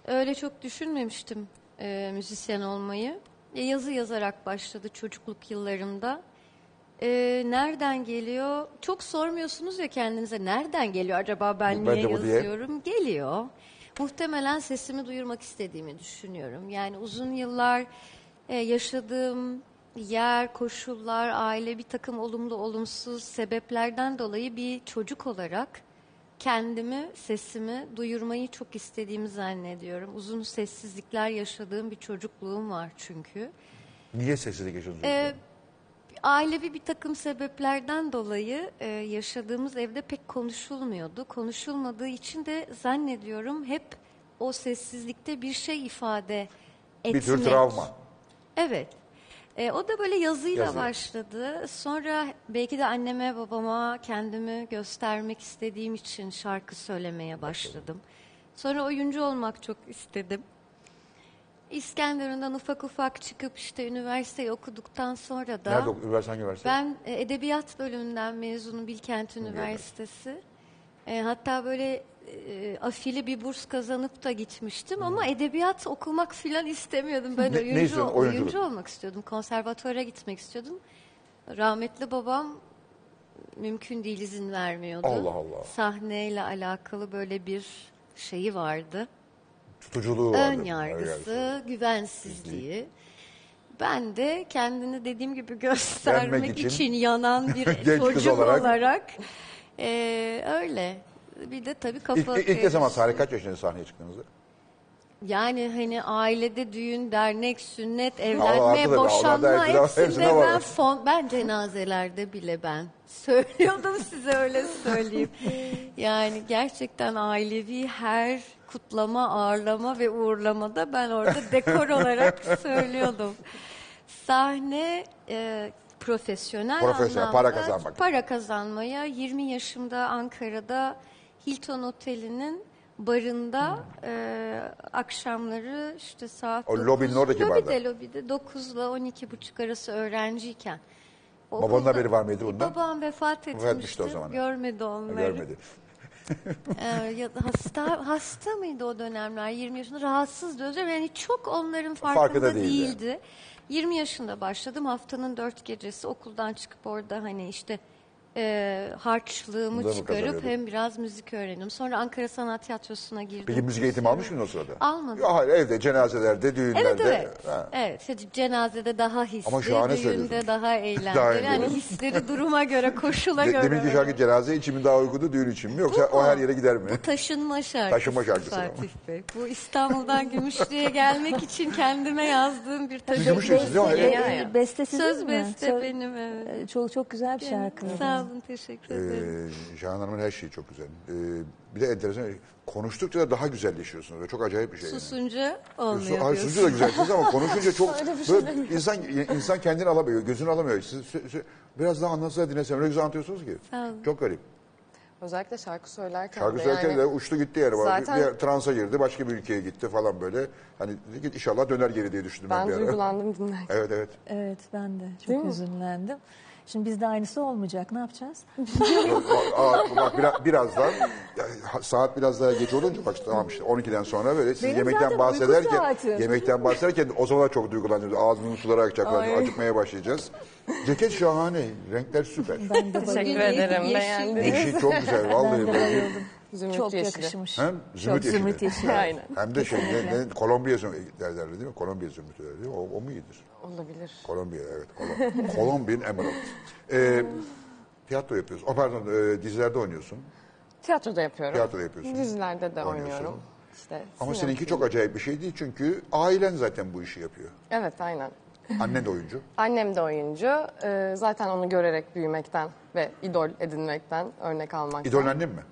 Öyle çok düşünmemiştim e, müzisyen olmayı. E, yazı yazarak başladı çocukluk yıllarımda. E, nereden geliyor? Çok sormuyorsunuz ya kendinize nereden geliyor acaba ben Ben niye bu diye. yazıyorum? Geliyor. Muhtemelen sesimi duyurmak istediğimi düşünüyorum. Yani uzun yıllar e, yaşadığım yer, koşullar, aile bir takım olumlu olumsuz sebeplerden dolayı bir çocuk olarak kendimi, sesimi duyurmayı çok istediğimi zannediyorum. Uzun sessizlikler yaşadığım bir çocukluğum var çünkü. Niye sessizlik yaşıyorsunuz? Ee, ailevi bir takım sebeplerden dolayı e, yaşadığımız evde pek konuşulmuyordu. Konuşulmadığı için de zannediyorum hep o sessizlikte bir şey ifade etmek. bir tür travma. Evet. E, o da böyle yazıyla Yazı. başladı. Sonra belki de anneme babama kendimi göstermek istediğim için şarkı söylemeye başladım. Sonra oyuncu olmak çok istedim. İskenderun'dan ufak ufak çıkıp işte üniversiteyi okuduktan sonra da... Nerede okudun? Üniversite hangi üniversite? Ben e, edebiyat bölümünden mezunum Bilkent Üniversitesi. E, hatta böyle e, afili bir burs kazanıp da gitmiştim ama edebiyat okumak filan istemiyordum. Ben Hmm. Ne- ne oyuncu, istiyordun? Oyunculuk. oyuncu olmak istiyordum. Konservatuara gitmek istiyordum. Rahmetli babam mümkün değil izin vermiyordu. Allah Allah. Sahneyle alakalı böyle bir şeyi vardı Tutuculuğu vardı. ön yargısı, güvensizliği. Ben de kendini dediğim gibi göstermek için için, yanan bir genç kız çocuk olarak. olarak, eee, öyle. Bir de tabii kafa İlk, ilk ne zaman sahne kaç yaşında sahneye çıktığınızda? Yani hani ailede düğün, dernek, sünnet, evlenme. Allah boşanma hepsinde- ben fon, ben cenazelerde bile ben söylüyordum size öyle söyleyeyim. Yani gerçekten ailevi her kutlama, ağırlama ve uğurlamada ben orada dekor olarak söylüyordum. Sahne e, profesyonel Profesyonel, anlamda para kazanmak. para kazanmaya 20 yaşımda Ankara'da Hilton Oteli'nin barında e, akşamları işte saat O 9, lobinin oradaki barda. lobide, lobide 9 ile 12 buçuk arası öğrenciyken. O Babanın okulda- haberi var mıydı bundan? Babam vefat etmişti. etmişti o zaman. Görmedi onları. Görmedi. Ee, ya da hasta hasta mıydı o dönemler 20 yaşında rahatsızdı özür dilerim. yani çok onların farkında, Farkında değildi. değildi. 20 yaşında başladım haftanın dört gecesi okuldan çıkıp orada hani işte e, harçlığımı Bunları mı çıkarıp kazanıyordun? hem biraz müzik öğrendim. Sonra Ankara Sanat Tiyatrosu'na girdim. Peki müzik eğitimi almış mıydın o sırada? Almadım. Ya hayır evde, cenazelerde, düğünlerde. Evet evet. Ha. Evet. işte cenazede daha hisli, Ama şahane düğünde söylüyorsun. daha eğlenceli. Daha yani hisleri duruma göre, koşula De, göre. deminki şarkı cenaze için mi daha uygundu, düğün için mi? Yoksa o her yere gider mi? Taşınma şarkısı. Taşınma şarkısı ama. Fatih Bey. Bu İstanbul'dan Gümüşlü'ye gelmek için kendime yazdığım bir taşınma. Gümüşlüsünüz değil mi? Evet. Beste sizin Söz mi? beste benim evet. Çok çok güzel bir şarkı. Sağ olun teşekkür ederim. Ee, Şahan Hanım'ın her şeyi çok güzel. Ee, bir de enteresan, konuştukça da daha güzelleşiyorsunuz. Çok acayip bir şey. yani. Susunca Su- olmuyor Hayır, diyorsun. susunca da güzelsiniz ama konuşunca çok böyle insan insan kendini alamıyor, gözünü alamıyor. Siz, siz- siz- biraz daha anlatsa dinlesem öyle güzel anlatıyorsunuz ki. Olun. Çok garip. Özellikle şarkı söylerken Şarkı de söylerken yani de uçtu gitti yani. Zaten- Bir, bir transa girdi, başka bir ülkeye gitti falan böyle. Hani dedi ki inşallah döner geri diye düşündüm ben, ben bir ara. duygulandım dinlerken. Evet evet. Evet ben de Değil çok mi? Şimdi bizde aynısı olmayacak. Ne yapacağız? Aa, aa, bak biraz, birazdan saat biraz daha geç olunca bak tamam işte 12'den sonra böyle siz Benim yemekten zaten uyku bahsederken saatim. yemekten bahsederken o zaman çok duygulanıyoruz. Ağzımızın suları akacak, Ay. acıkmaya başlayacağız. Ceket şahane, renkler süper. Ben de Teşekkür ederim. Beğendim. Yeşil çok güzel vallahi. Ben de böyle. bayıldım. Zümrüt Çok yeşili. yakışmış. Hem zümrüt Çok yeşili. zümrüt yeşili. Aynen. Hem de şey, ne, ne, Kolombiya zümrütü derler değil mi? Kolombiya zümrütü derler değil mi? O, o mu iyidir? Olabilir. Kolombiya evet. Kolom- Colombian Emerald. Ee, tiyatro yapıyorsun. O pardon e, dizilerde oynuyorsun. Tiyatroda yapıyorum. Tiyatroda yapıyorsun. Dizilerde de Oynuyorsun. oynuyorum. İşte Ama sinema- seninki çok acayip bir şey değil çünkü ailen zaten bu işi yapıyor. Evet aynen. Annen de oyuncu. Annem de oyuncu. Ee, zaten onu görerek büyümekten ve idol edinmekten, örnek almaktan. İdol annen mi?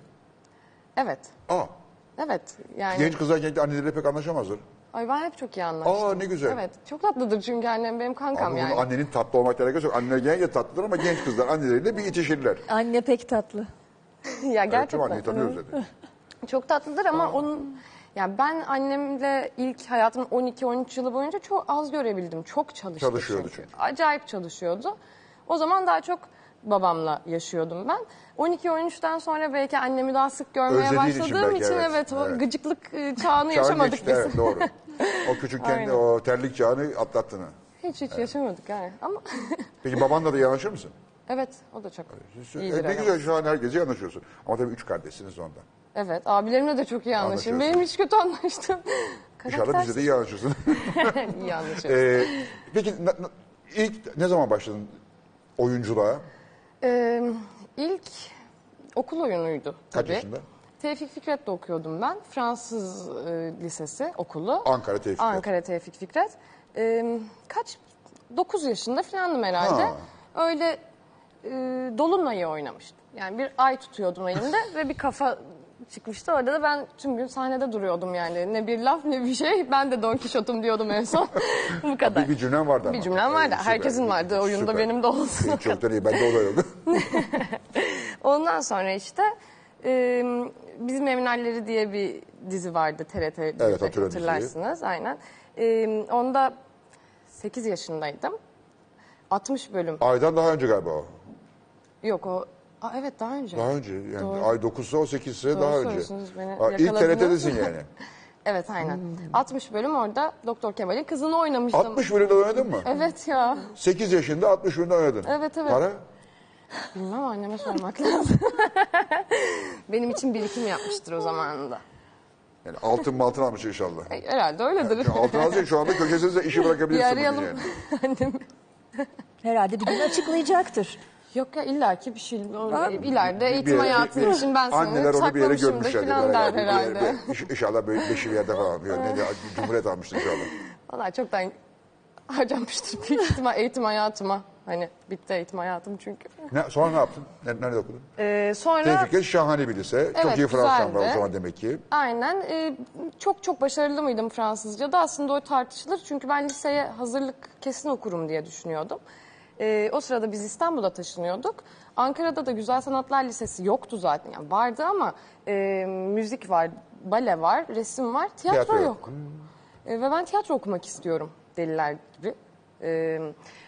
Evet. Aa, Evet. Yani genç kızlar genç anneleriyle pek anlaşamazlar. Ay ben hep çok iyi anlaştım. Aa ne güzel. Evet. Çok tatlıdır çünkü annem benim kankam Ama yani. annenin tatlı olmakla alakası yok. Anneler genelde tatlıdır ama genç kızlar anneleriyle bir itişirler. Anne pek tatlı. ya Evet, gerçekten. anneyi tanıyoruz zaten. Çok tatlıdır ama onun yani ben annemle ilk hayatımın 12-13 yılı boyunca çok az görebildim. Çok çalıştı Çalışıyordu çünkü. çünkü. Acayip çalışıyordu. O zaman daha çok babamla yaşıyordum ben. 12-13'ten sonra belki annemi daha sık görmeye Özlediğin için başladığım belki, için evet, evet, o evet. gıcıklık e, çağını Çağın yaşamadık geçti, biz. Evet doğru. O küçükken Aynen. o terlik çağını atlattın. ha. Hiç hiç yaşamadık yani. Ama Peki babanla da yanaşır mısın? evet o da çok E, iyidir. ne aramız. güzel şu an herkese yanaşıyorsun. Ama tabii üç kardeşsiniz ondan. Evet abilerimle de çok iyi anlaşırım. Anlaşıyorsun. Benim hiç kötü anlaştım. İnşallah bize de iyi anlaşırsın. iyi anlaşıyoruz. Ee, peki na- na- ilk ne zaman başladın oyunculuğa? Ee, ilk okul oyunuydu Kaç tabii. yaşında? Tevfik Fikret'te okuyordum ben. Fransız e, lisesi okulu. Ankara Tevfik Fikret. Ankara Tevfik Fikret. Ee, kaç? 9 yaşında falandım herhalde. Ha. Öyle e, Dolunay'ı oynamıştım. Yani bir ay tutuyordum elimde ve bir kafa çıkmıştı. Orada da ben tüm gün sahnede duruyordum yani. Ne bir laf ne bir şey. Ben de Don Kişot'um diyordum en son. Bu kadar. Bir, bir cümlem vardı ama. Bir cümlem vardı. Süper. Herkesin vardı. Oyunda Süper. benim de olsun. Senin çoktan iyi. Ben de oluyordu. Ondan sonra işte e, Bizim Eminalleri diye bir dizi vardı TRT Evet, hatırlarsınız. Aynen. E, onda 8 yaşındaydım. 60 bölüm. Aydan daha önce galiba o. Yok o Aa, evet daha önce. Daha önce. Yani Doğru. ay 9'sa o 8'se Doğru daha önce. beni Aa, İlk yakaladınız. TRT'desin yani. Evet aynen. 60 bölüm orada Doktor Kemal'in kızını oynamıştım. 60 bölümde oynadın mı? Evet ya. 8 yaşında 60 bölümde oynadın. Evet, evet. Para? Bilmem anneme sormak lazım. Benim için birikim yapmıştır o zamanında. Yani altın maltın almış inşallah. E, Herhalde öyledir. Şu altın alsın şu anda köşesinde işi bir bırakabilirsin. bugün arayalım Yani. annemi. Herhalde bir gün açıklayacaktır. Yok ya illaki bir şey. o- İleride Bir eğitim yere- hayatım bir- için ben seni Anneler onu bir yere saklamışımdır görmüşler. falan der Bir yere- herhalde. bir- iş- İnşallah böyle beşi bir yerde falan. Bir, ne de, Cumhuriyet almıştı inşallah. Valla çoktan harcamıştır büyük ihtimal eğitim hayatıma. Hani bitti eğitim hayatım çünkü. Ne, sonra ne yaptın? Ne- Nerede okudun? Ee, sonra Tevfik'e şahane bir lise. Çok Evet, iyi Fransızcan var o güzeldi. zaman demek ki. aynen e, çok çok başarılı mıydım Fransızca'da? Aslında o tartışılır çünkü ben liseye hazırlık kesin okurum diye düşünüyordum. Ee, o sırada biz İstanbul'a taşınıyorduk. Ankara'da da Güzel Sanatlar Lisesi yoktu zaten. Yani vardı ama e, müzik var, bale var, resim var, tiyatro, Tiyatro yok. yok. E, ve ben tiyatro okumak istiyorum deliler gibi. E,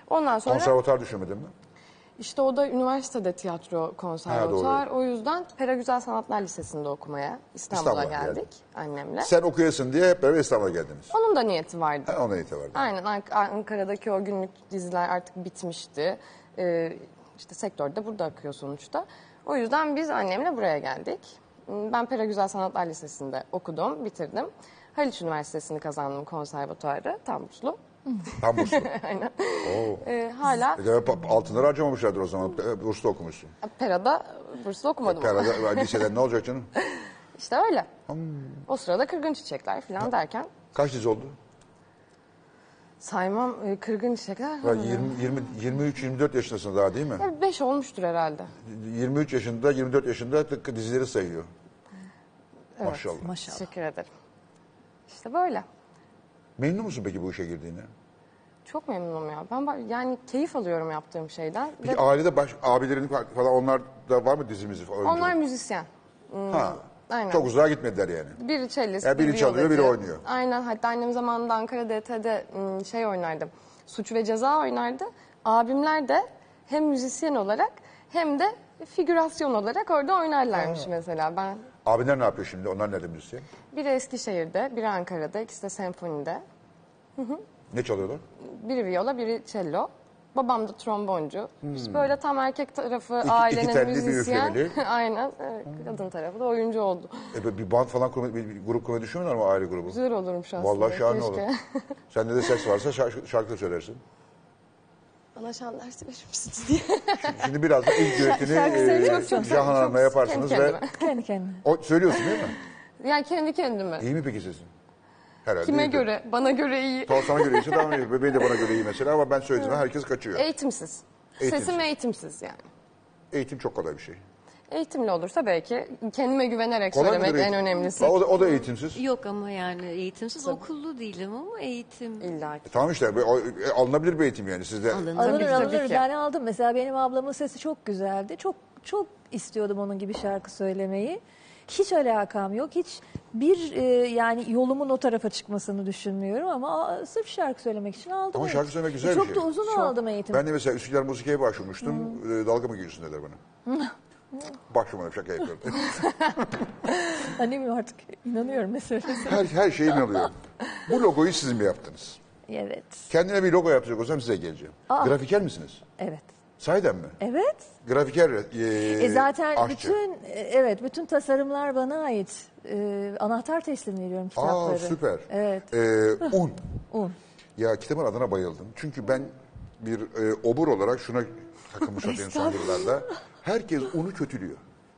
ondan sonra Konservatuar düşünmedin mi? İşte o da üniversitede tiyatro konservatuar. o yüzden Pera Güzel Sanatlar Lisesi'nde okumaya İstanbul'a İstanbul'a geldik geldin. annemle. Sen okuyasın diye hep beraber İstanbul'a geldiniz. Onun da niyeti vardı. Ha, ona itibar. Aynen Ank- Ankara'daki o günlük diziler artık bitmişti. Ee, işte sektörde burada akıyor sonuçta. O yüzden biz annemle buraya geldik. Ben Pera Güzel Sanatlar Lisesi'nde okudum, bitirdim. Haliç Üniversitesi'ni kazandım konservatuarı, tam burslu. Tam burslu. Aynen. Oo. Ee, hala E demek pa- altınları harcamamışlardır o zaman. E, Burslu okumuşsun. Pera'da burslu okumadım ama. Perada liseden ne olacak canım? İşte öyle. O sırada kırgın çiçekler falan derken Kaç dizi oldu? saymam e, kırgın çiçekler. Ya 20, 20, 23, 24 yaşındasın daha değil mi? Ya Beş olmuştur herhalde. 23 yaşında, 24 yaşında tıpkı dizileri sayıyor. Maşallah. Maşallah. Teşekkür ederim. İşte böyle. Memnun musun peki bu işe girdiğine? Çok memnunum ya. Ben ba- yani keyif alıyorum yaptığım şeyden. Peki Ve ailede baş, abilerin falan onlar da var mı dizimizi falan? onlar müzisyen. ha. aynen. Çok uzağa gitmediler yani. Biri cellist, Ya biri çalıyor, biri oynuyor. Aynen. Hatta annem zamanında Ankara DT'de ım, şey oynardı. Suç ve Ceza oynardı. Abimler de hem müzisyen olarak hem de figürasyon olarak orada oynarlarmış mesela. Ben Abiler ne yapıyor şimdi? Onlar nerede müzisyen? biri Eskişehir'de, biri Ankara'da, ikisi de senfonide. Ne çalıyorlar? Biri viola, biri cello. Babam da tromboncu. Biz böyle tam erkek tarafı Hmm. iki ailenin telli, bir müzisyen. üflemeli. Aynen. evet, kadın tarafı da oyuncu oldu. E, böyle bir band falan kurmayı, bir, bir grup kurmayı düşünmüyorlar mı aile grubu? Güzel olurum şanslı. Vallahi şahane olur. Sende de ses varsa şarkı, şarkı söylersin. Bana şan dersi verir misiniz diye. Şimdi biraz da ilk düetini e, Cahan Hanım'la yaparsınız kendi ve kendime. Kendi kendine. o, söylüyorsun değil mi? Yani kendi kendime. İyi mi peki sesin? Herhalde Kime iyidir. göre? Bana göre iyi. Tamam sana göre iyiyse tamam iyi. Bebeğin de bana göre iyi mesela ama ben söylediğimde herkes kaçıyor. Eğitimsiz. Eğitimsiz. Sesim eğitimsiz yani. Eğitim çok kolay bir şey. Eğitimli olursa belki kendime güvenerek Kolay söylemek en eğitim? önemlisi. O da, o da eğitimsiz. Yok ama yani eğitimsiz okullu değilim ama eğitim İlla ki. E, tamam işte o- e, alınabilir bir eğitim yani sizde. alınır. Alınır tabii ki. Ben aldım. Mesela benim ablamın sesi çok güzeldi. Çok çok istiyordum onun gibi şarkı söylemeyi. Hiç alakam yok. Hiç bir e, yani yolumun o tarafa çıkmasını düşünmüyorum ama a, sırf şarkı söylemek için aldım. Ama eğitim. şarkı söylemek güzel bir çok şey. da uzun aldım eğitim. Ben de mesela Üsküdar Musike'ye başvurmuştum. Hmm. E, dalga mı geçiyorsun dediler bana. Başvurmadım şaka yapıyorum. Annem artık inanıyorum meselesi. her, her şeye inanıyorum. Bu logoyu siz mi yaptınız? evet. Kendine bir logo yapacak olsam size geleceğim. Aa. Grafiker misiniz? Evet. Sahiden mi? Evet. Grafiker e, E zaten aşçı. bütün evet bütün tasarımlar bana ait. E, anahtar teslim veriyorum kitapları. Aa süper. Evet. E, un. Un. Ya kitabın adına bayıldım. Çünkü ben bir e, obur olarak şuna takılmış olayım son yıllarda. Herkes unu kötülüyor.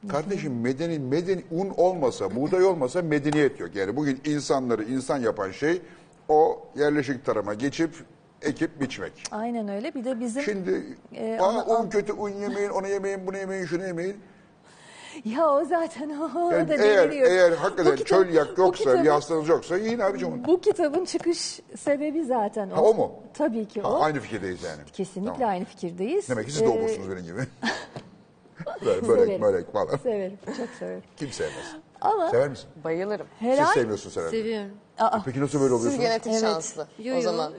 Kardeşim medeni, medeni un olmasa, buğday olmasa medeniyet yok. Yani bugün insanları insan yapan şey o yerleşik tarıma geçip ekip biçmek. Aynen öyle. Bir de bizim Şimdi Ee, aa, ama- un kötü, un yemeyin, onu yemeyin, bunu yemeyin, şunu yemeyin. ya o zaten o Yani da eğer, deliriyor. eğer Bu hakikaten kitap- çöl yak bu yoksa, kitabın- bir hastanız yoksa yiyin abicim onu. Bu kitabın çıkış sebebi zaten o. Ha, o mu? Tabii ki Ha, o. aynı fikirdeyiz yani. Kesinlikle Tamam. aynı fikirdeyiz. Demek ki siz de Ee, obursunuz benim gibi. Böyle börek, Severim. börek falan. Severim, çok severim. Kim sevmez? Ama Sever misin? Bayılırım. Siz herhalde sevmiyorsunuz herhalde. Seviyorum. Peki nasıl böyle Siz oluyorsunuz? genetik Evet. şanslı Yo, o yo, zaman.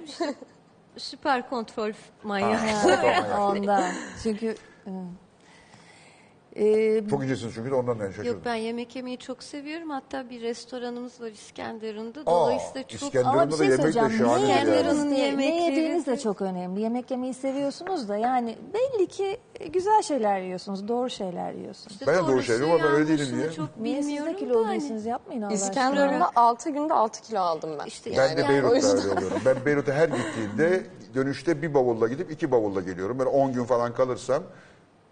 süper kontrol manyağı. ondan. Çünkü e, e, Çok incesiniz çünkü de ondan yani şaşırdım. Yok ben yemek yemeyi çok seviyorum. Hatta bir restoranımız var İskenderun'da. Aa, Dolayısıyla çok İskenderun'da ama bir da şey yemek de söyleyeceğim. şahane. Ne bir yer. yediğiniz, Yarının de, ne yemekleri- yediğiniz de çok önemli. Yemek yemeyi seviyorsunuz da yani belli ki güzel şeyler yiyorsunuz, doğru şeyler yiyorsunuz. İşte Ben de doğru doğrusu söylüyorum ama ben öyle değilim yanlışını diye. Çok Niye siz de bilmiyorum kilo da hani- değilsiniz yapmayın Allah aşkına. İskenderun'da 6 günde 6 kilo aldım ben. İşte Ben Yani de o Beyrut'ta yüzden- öyle oluyorum. Ben Beyrut'a her gittiğimde dönüşte bir bavulla gidip iki bavulla geliyorum. Böyle 10 gün falan kalırsam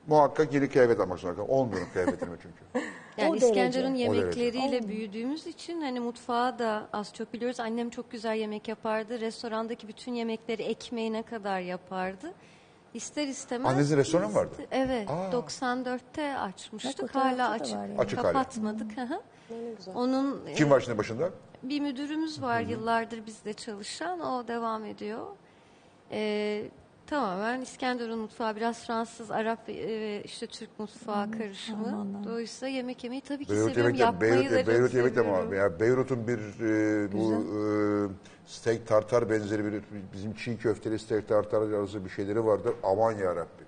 muhakkak yeni kıyafet almak zorunda kalıyorum. Olmuyorum kıyafetime çünkü. Yani O derece. İskenderun O derece. yemekleriyle büyüdüğümüz için hani mutfağı da az çok biliyoruz. Annem çok güzel yemek yapardı. Restorandaki bütün yemekleri ekmeğine kadar yapardı. İster istemez. Annenizin restoranı mı vardı? Evet. Aa. 94'te Bak, açmıştık. da Hala var açık. yani. Açık hala. Kapatmadık. hı hı. Onun e, Kim var şimdi başında? bir müdürümüz var yıllardır bizde çalışan. O devam ediyor. Ee, tamamen İskenderun mutfağı biraz Fransız, Arap ve işte Türk mutfağı karışımı. Dolayısıyla yemek yemeyi tabii ki Beyrut seviyorum. yemek de, Yapmayı Beyrut, da Beyrut yemek de var? Ya Beyrut'un bir e, bu e, steak tartar benzeri bir bizim çiğ köfteli steak tartar arası bir şeyleri vardır. Aman ya Rabbi.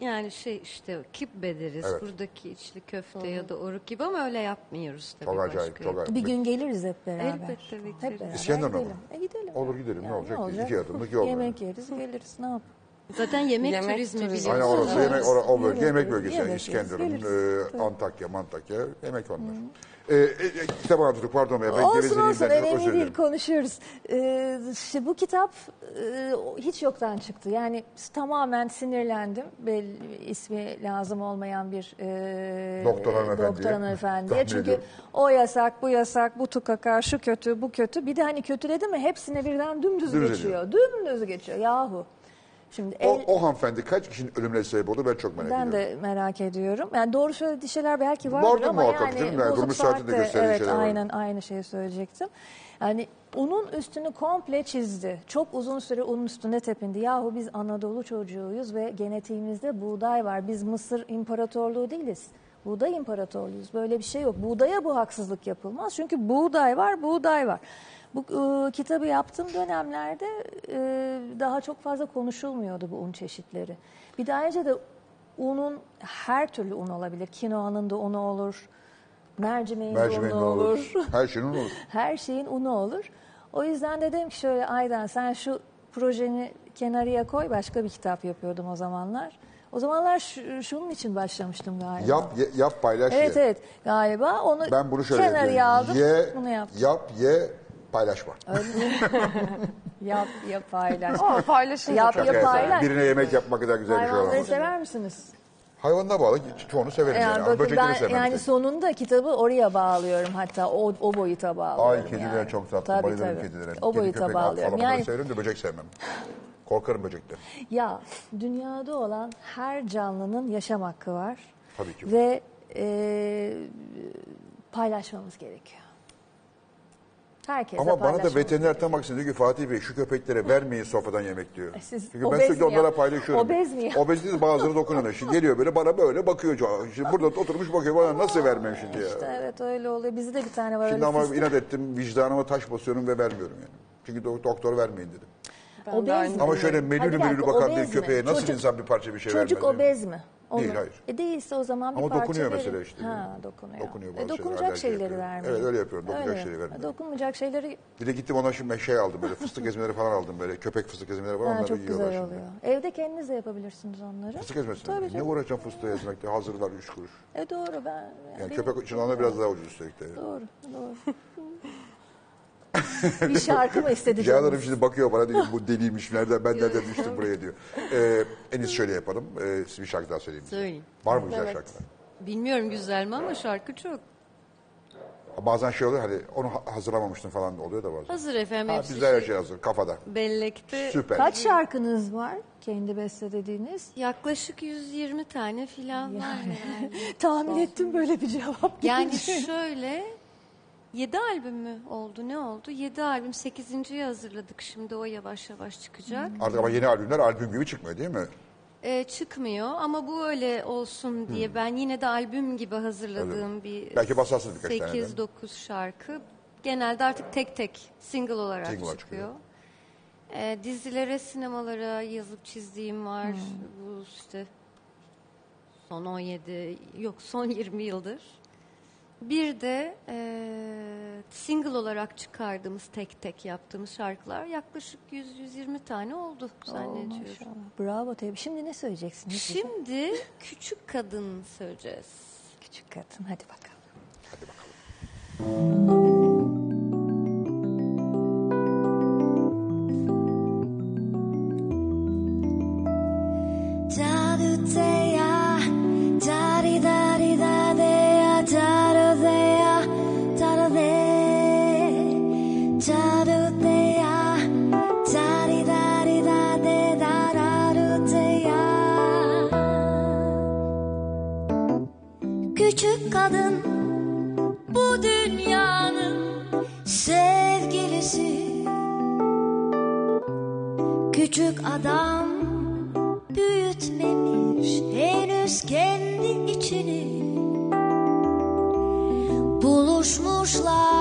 Yani şey işte kibbe deriz. Evet. Buradaki içli köfte ya da oruk gibi ama öyle yapmıyoruz tabii Çok acayip, başka çok yerde. acayip. Bir gün geliriz hep beraber. Elbette bekleriz. Hep beraber İskenderun'a gidelim. mı? E gidelim. Olur gidelim, ne olacak ki? İki adımlık yol Yemek yeriz geliriz ne yap? Zaten yemek, Yemek turizmi turizmi. biliyorsunuz. Aynen orası yemek, or- o bölge Yemek bölgesi. yemek yeriz, İskenderun, geliriz. e, Antakya, Mantakya, yemek onlar. E, e, e, kitap anlatıyorduk pardon ya. Ben olsun olsun önemli değil konuşuyoruz. Ee, işte bu kitap e, hiç yoktan çıktı. Yani tamamen sinirlendim. Belli ismi lazım olmayan bir e, Doktor hanımefendiye. doktor hanımefendiye. Çünkü ediyorum. o yasak, bu yasak, bu tukaka, şu kötü, bu kötü. Bir de hani kötüledi mi hepsine birden dümdüz, Dümdüz geçiyor. Dümdüz geçiyor yahu. Şimdi O, el, o hanımefendi kaç kişinin ölümüne sebep oldu ben çok merak ben ediyorum. de merak ediyorum. Yani doğru söylediği şeyler belki vardır Vardır ama muhakkak yani. Yani bu durmuş saati de saatte gösterdiği evet, şeyler var. aynen aynı şeyi söyleyecektim. Yani unun üstünü komple çizdi. Çok uzun süre unun üstünde tepindi. Yahu biz Anadolu çocuğuyuz ve genetiğimizde buğday var. Biz Mısır İmparatorluğu değiliz. Buğday imparatorluğuyuz. Böyle bir şey yok. Buğdaya bu haksızlık yapılmaz. Çünkü buğday var, buğday var. Bu e, kitabı yaptığım dönemlerde e, daha çok fazla konuşulmuyordu bu un çeşitleri. Bir de ayrıca da unun her türlü un olabilir. Kinoanın da unu olur, mercimeğin, de ne unu olur? olur. Her şeyin olur. her şeyin unu olur. O yüzden de dedim ki şöyle Aydan sen şu projeni kenarıya koy başka bir kitap yapıyordum o zamanlar. O zamanlar şu- şunun için başlamıştım galiba. Yap, ye- yap paylaş Evet ye. evet galiba onu Ben bunu şöyle kenarıya yapıyorum. aldım Ye, bunu yaptım. yap, ye, paylaşma. Yap yap paylaş. Ama paylaşınca Yap, Şaka paylaş. yapıyorum. Birine yemek yapmak kadar güzel bir şey Hayvanları olamaz. sever misiniz? Hayvanına bağlı. Çoğunu severim yani. Yani Ama bakın Böcekleri ben sevmem. yani sonunda kitabı oraya bağlıyorum hatta o, o boyuta bağlıyorum. Ay kediler yani. çok tatlı. Tabii, Bayılırım tabii. kedilere. O Kedi, boyuta köpek, bağlıyorum. falan bunları Yani severim de böcek sevmem. Korkarım böcekten. ya dünyada olan her canlının yaşam hakkı var. Tabii ki. Ve e, paylaşmamız gerekiyor. Herkese Ama bana da veteriner tam aksine diyor ki Fatih Bey şu köpeklere vermeyin sofradan yemek diyor. E siz Çünkü ben obez sürekli mi ya? onlara paylaşıyorum. Obez mi ya? Obez değil bazıları dokunuyor. Şimdi geliyor böyle bana böyle bakıyor. Şimdi burada oturmuş bakıyor bana nasıl vermem şimdi ya. İşte evet öyle oluyor. Bizde de bir tane var Şimdi öyle ama fıstık. inat ettim vicdanıma taş basıyorum ve vermiyorum yani. Çünkü do- doktor vermeyin dedim. Ben de aynı- Obez mi? Ama şöyle Hadi melülü bir dakika, melülü bakan bir obez mi? köpeğe nasıl Çocuk- insan bir parça bir şey Çocuk vermez? obez mi? Değil, hayır. E değilse o zaman bir Ama parça dokunuyor verin. mesela işte. Ha dokunuyor. Dokunuyor bazı e, şeyler, dokunacak acayip şeyleri yapıyor. vermeyin. Evet, öyle yapıyorum, dokunacak Öyle. şeyleri vermiyorum. Dokunmayacak şeyleri Bir de gittim ona şimdi şey aldım böyle fıstık ezmeleri falan aldım böyle köpek fıstık ezmeleri var ha, onları çok yiyorlar güzel şimdi. oluyor. Evde kendiniz de yapabilirsiniz onları. Fıstık ezmesi. Tabii Ne canım. uğraşacağım fıstığı ezmekte hazır var 3 kuruş. E doğru ben. Yani Yani benim- köpek için ona biraz daha ucuz üstelik de. Doğru doğru. bir şarkı mı istedi Cihan? Hanım şimdi bakıyor bana diyor bu deliymiş nereden ben nereden düştüm buraya diyor. Ee, en iyisi şöyle yapalım. Ee, siz bir şarkı daha söyleyin. bize. Söyleyeyim. Var mı güzel Evet. şarkılar? Bilmiyorum güzel mi ama şarkı çok. Bazen şey oluyor hani onu ha- hazırlamamıştım falan oluyor da bazen. Hazır efendim. Ha, hepsi bizde her şey- şey hazır kafada. Bellekte Süper. Kaç şarkınız var kendi bestelediğiniz? yaklaşık 120 tane filan var. Yani, Tahmin ettim böyle bir cevap. yani şöyle 7 albüm mü oldu ne oldu? 7 albüm 8.yi hazırladık şimdi o yavaş yavaş çıkacak. Artık ama yeni albümler albüm gibi çıkmıyor değil mi? Ee, çıkmıyor ama bu öyle olsun diye ben yine de albüm gibi hazırladığım bir Belki basarsınız birkaç tane de. 8-9 şarkı. Genelde artık tek tek single olarak Single olarak çıkıyor. Ee, dizilere, sinemalara yazıp çizdiğim var. Bu işte son 17 yok son 20 yıldır. Bir de e, single olarak çıkardığımız tek tek yaptığımız şarkılar yaklaşık 100-120 tane oldu zannediyorum. maşallah. Bravo tabii. Şimdi ne söyleyeceksiniz? bize? Şimdi küçük kadın söyleyeceğiz. Küçük kadın hadi bakalım. Hadi Küçük adam büyütmemiş henüz kendi içini. Buluşmuşlar,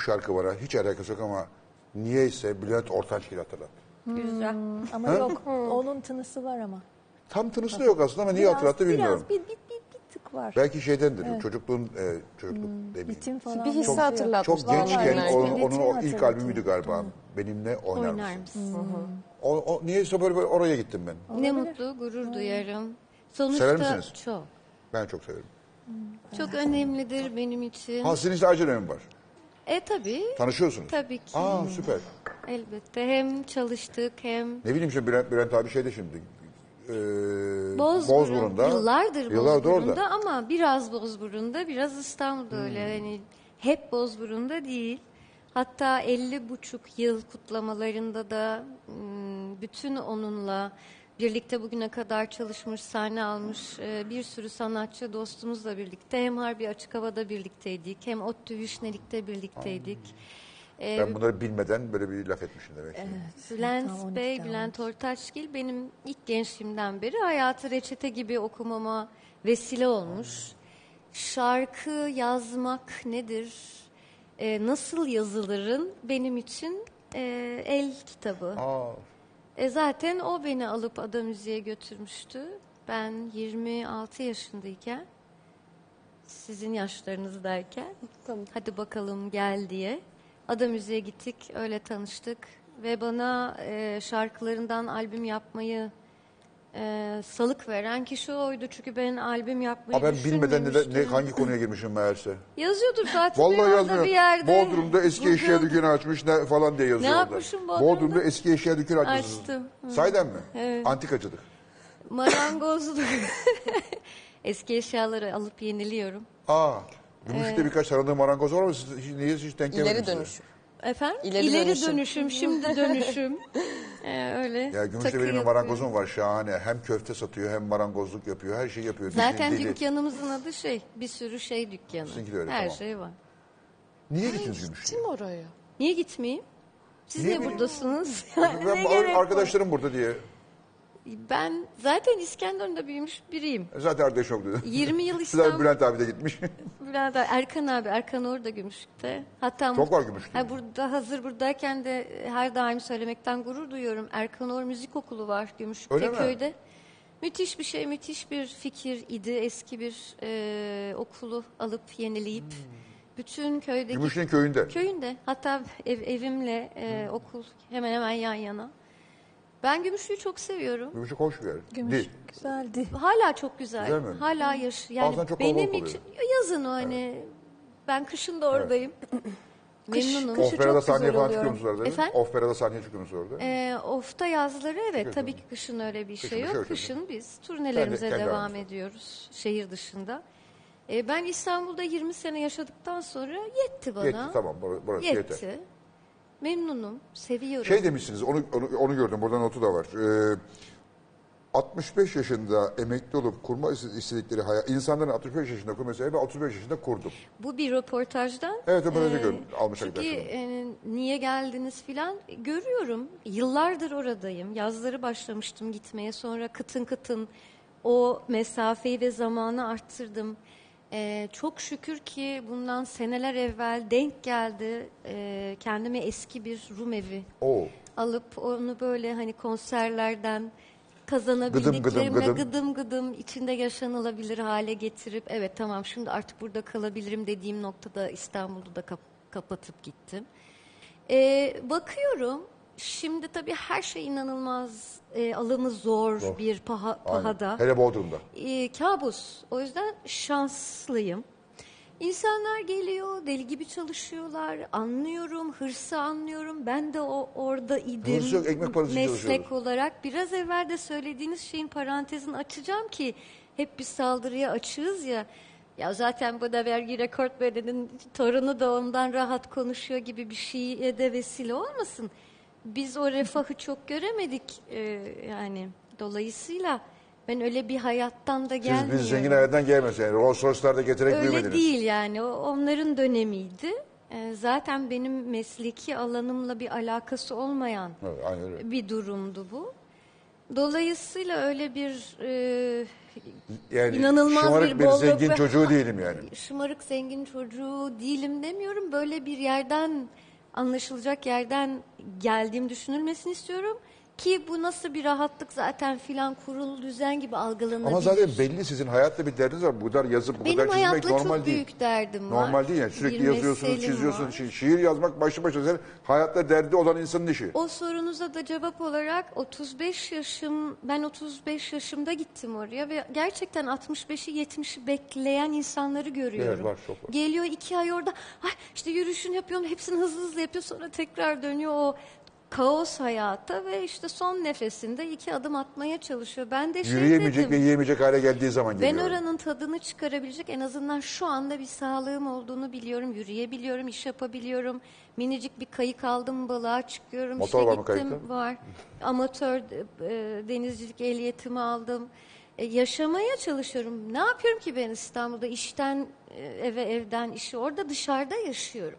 şarkı bana hiç alakası yok ama niyeyse Bülent Ortaçgil hatırlattı. Güzel. Ama yok onun tınısı var ama. Tam tınısı da yok aslında ama niye hatırlattı bilmiyorum. Biraz bir, bir, bir, bir tık var. Belki şeydendir. Çocukluğun e, çocukluk demeyeyim. Ritim falan. Bir hissi benziyor. hatırlatmış. Çok gençken vallahi. onun, onun o Ritmi ilk hatırlatıyor. albümüydü galiba. Benimle oynar, Oynar mısın? mısın? O, o, niyeyse böyle, böyle oraya gittim ben. Ne mutlu, gurur duyarım. Sonuçta Sever misiniz? çok. Ben çok severim. Çok önemlidir benim için. Ha sizin işte acı dönemim var. E tabii. Tanışıyorsunuz. Tabii ki. Aa süper. Elbette. Hem çalıştık hem Ne bileyim şimdi Bülent, Bülent abi şeyde şimdi. E, Bozburun. Bozburun'da. Yıllardır, Yıllardır Bozburun'da orada. ama biraz Bozburun'da, biraz İstanbul'da öyle. Hani hep Bozburun'da değil. Hatta 50 buçuk yıl kutlamalarında da hmm, bütün onunla birlikte bugüne kadar çalışmış, sahne almış e, bir sürü sanatçı dostumuzla birlikte hem Harbi Açık Hava'da birlikteydik, hem ODTÜ Vişnelik'te birlikteydik. E, Ben bunları bilmeden böyle bir laf etmişim demek ki. Bülent Tam 12 Bey, Bülent Ortaçgil benim ilk gençliğimden beri hayatı reçete gibi okumama vesile olmuş. Şarkı yazmak nedir? Ee, nasıl yazılırın benim için e, el kitabı. Aa, E, zaten o beni alıp Ada Müziğe götürmüştü. Ben 26 yaşındayken, sizin yaşlarınızdayken, hadi bakalım gel diye. Ada Müziğe gittik, öyle tanıştık. Ve bana e, şarkılarından albüm yapmayı e, salık veren kişi oydu. Çünkü ben albüm yapmayı ha ben bilmeden ne, ne, düşünmemiştim. hangi konuya girmişim meğerse. Yazıyordur zaten Vallahi herhalde yazmıyor. bir yerde. Bodrum'da eski eşya Google- dükkanı açmış ne falan diye yazıyor Ne orada. yapmışım Bodrum'da? Bodrum'da eski eşya dükkanı açmışsınız. Açtım. Sahiden mi? Evet. Antikacılık. Marangozluk. Eski eşyaları alıp yeniliyorum. Aa, Gümüş'te birkaç tanıdığım marangoz var ama siz hiç, niye hiç denk İleri gelmediniz? dönüşüm. Efendim? İleri İleri, dönüşüm. dönüşüm. şimdi dönüşüm. Ee, öyle. Ya Gümüş'te benim bir marangozum var şahane. Hem köfte satıyor hem marangozluk yapıyor. Her şeyi yapıyor. Zaten Dili, dükkanımızın adı şey, bir sürü şey dükkanı. Sizinki de öyle, Her tamam. şey var. Niye gittiniz Gümüş'e? Kim oraya? Niye gitmeyeyim? Siz Niye ne bileyim? buradasınız? Ben, Ne gerek var? arkadaşlarım burada diye. Ben zaten İskenderun'da büyümüş biriyim. Zaten arkadaş oldu. 20 yıl İstanbul. Bülent abi de gitmiş. Bülent abi, Erkan abi, Erkan orada Gümüşlük'te. Hatta Çok var Gümüşlük'te. Ha, burada hazır buradayken de her daim söylemekten gurur duyuyorum. Erkan Or Müzik Okulu var Öyle Gümüşlük'te mi? köyde. Müthiş bir şey, müthiş bir fikir idi. Eski bir e, okulu alıp yenileyip bütün köydeki Gümüş'ün köyünde. köyünde hatta ev, evimle e, okul hemen hemen yan yana. Ben Gümüşlüğü çok seviyorum. Gümüş'ü hoş bir yer. Gümüş Değil. güzeldi. Hala çok güzel. Güzel mi? Hala yaş. Yani Bazen çok benim kalabalık oluyor. için yazın o hani ben kışın da oradayım. Memnunum. kış- Operada çok sahneye güzel falan çıkıyor musunuz orada? Efendim? Operada sahneye çıkıyor musunuz orada? Ee, ofta yazları evet tabii ki kışın öyle bir Kışın şey bir şey yok. tabii. Kışın biz turnelerimize Kendi- kendi devam aranızda. ediyoruz şehir dışında. Ee, ben İstanbul'da 20 sene yaşadıktan sonra yetti bana. Yetti tamam bur- burası Yetti. yeter. Memnunum, seviyorum. Şey demişsiniz onu, onu, onu gördüm burada notu da var. Ee, 65 yaşında emekli olup kurma ist- istedikleri hayat, insanların 65 yaşında kurması ve 35 yaşında kurdum. Bu bir röportajdan. Evet, röportajı Ee, gördüm. Almış Çünkü e, niye geldiniz filan görüyorum. Yıllardır oradayım. Yazları başlamıştım gitmeye. Sonra kıtın kıtın o mesafeyi ve zamanı arttırdım. Ee, çok şükür ki bundan seneler evvel denk geldi. Ee, kendime eski bir Rum evi Oo. alıp onu böyle hani konserlerden kazanabildiklerimle gıdım. gıdım gıdım içinde yaşanılabilir hale getirip evet tamam şimdi artık burada kalabilirim dediğim noktada İstanbul'u da kap- kapatıp gittim. Ee, bakıyorum şimdi tabii her şey inanılmaz e, alımı zor, bir paha, Aynen. pahada Hele Bodrum'da. e, kabus. O yüzden şanslıyım. İnsanlar geliyor, deli gibi çalışıyorlar. Anlıyorum, hırsı anlıyorum. Ben de o orada idim. Hırsı yok, ekmek parası için Meslek olarak. Biraz evvel de söylediğiniz şeyin parantezini açacağım ki hep bir saldırıya açığız ya. Ya zaten bu da vergi rekortmeninin torunu da ondan rahat konuşuyor gibi bir şeye de vesile olmasın. Biz o refahı çok göremedik e, yani. Dolayısıyla ben öyle bir hayattan da Siz gelmiyorum. biz zengin hayattan gelmez yani. Rolls Royce'larda getirerek Öyle büyümediniz. değil yani. O onların dönemiydi. Ee, zaten benim mesleki alanımla bir alakası olmayan Evet, aynen öyle. bir durumdu bu. Dolayısıyla öyle bir e, Yani İnanılmaz bir bir, bolluk zengin ve- çocuğu değilim yani. şımarık zengin çocuğu değilim demiyorum. Böyle bir yerden anlaşılacak yerden geldiğim düşünülmesini istiyorum. Ki bu nasıl bir rahatlık zaten filan kurul düzen gibi algılanabilir. Ama zaten belli sizin hayatta bir derdiniz var. Bu kadar yazıp bu Benim kadar çizmek hayatla normal çok değil. büyük derdim var. Normal değil yani. Sürekli Bir yazıyorsunuz, çiziyorsunuz. Şi- Şiir yazmak başlı başına zaten hayatta derdi olan insanın işi. O sorunuza da cevap olarak 35 yaşım, ben 35 yaşımda gittim oraya ve gerçekten 65'i 70'i bekleyen insanları görüyorum. Evet, var, çok var. Geliyor iki ay orada, ay işte yürüyüşünü yapıyorum, hepsini hızlı hızlı yapıyor sonra tekrar dönüyor o kaos hayata ve işte son nefesinde iki adım atmaya çalışıyor. Ben de şey Yürüyemeyecek dedim. ve yiyemeyecek hale geldiği zaman Ben geliyor. oranın tadını çıkarabilecek en azından şu anda bir sağlığım olduğunu biliyorum. Yürüyebiliyorum, iş yapabiliyorum. Minicik bir kayık aldım, balığa çıkıyorum. Motor İşte var mı gittim, kayıkta? Var. Amatör e, denizcilik ehliyetimi aldım. E, yaşamaya çalışıyorum. Ne yapıyorum ki ben İstanbul'da? işten e, eve, evden işe. Orada dışarıda yaşıyorum.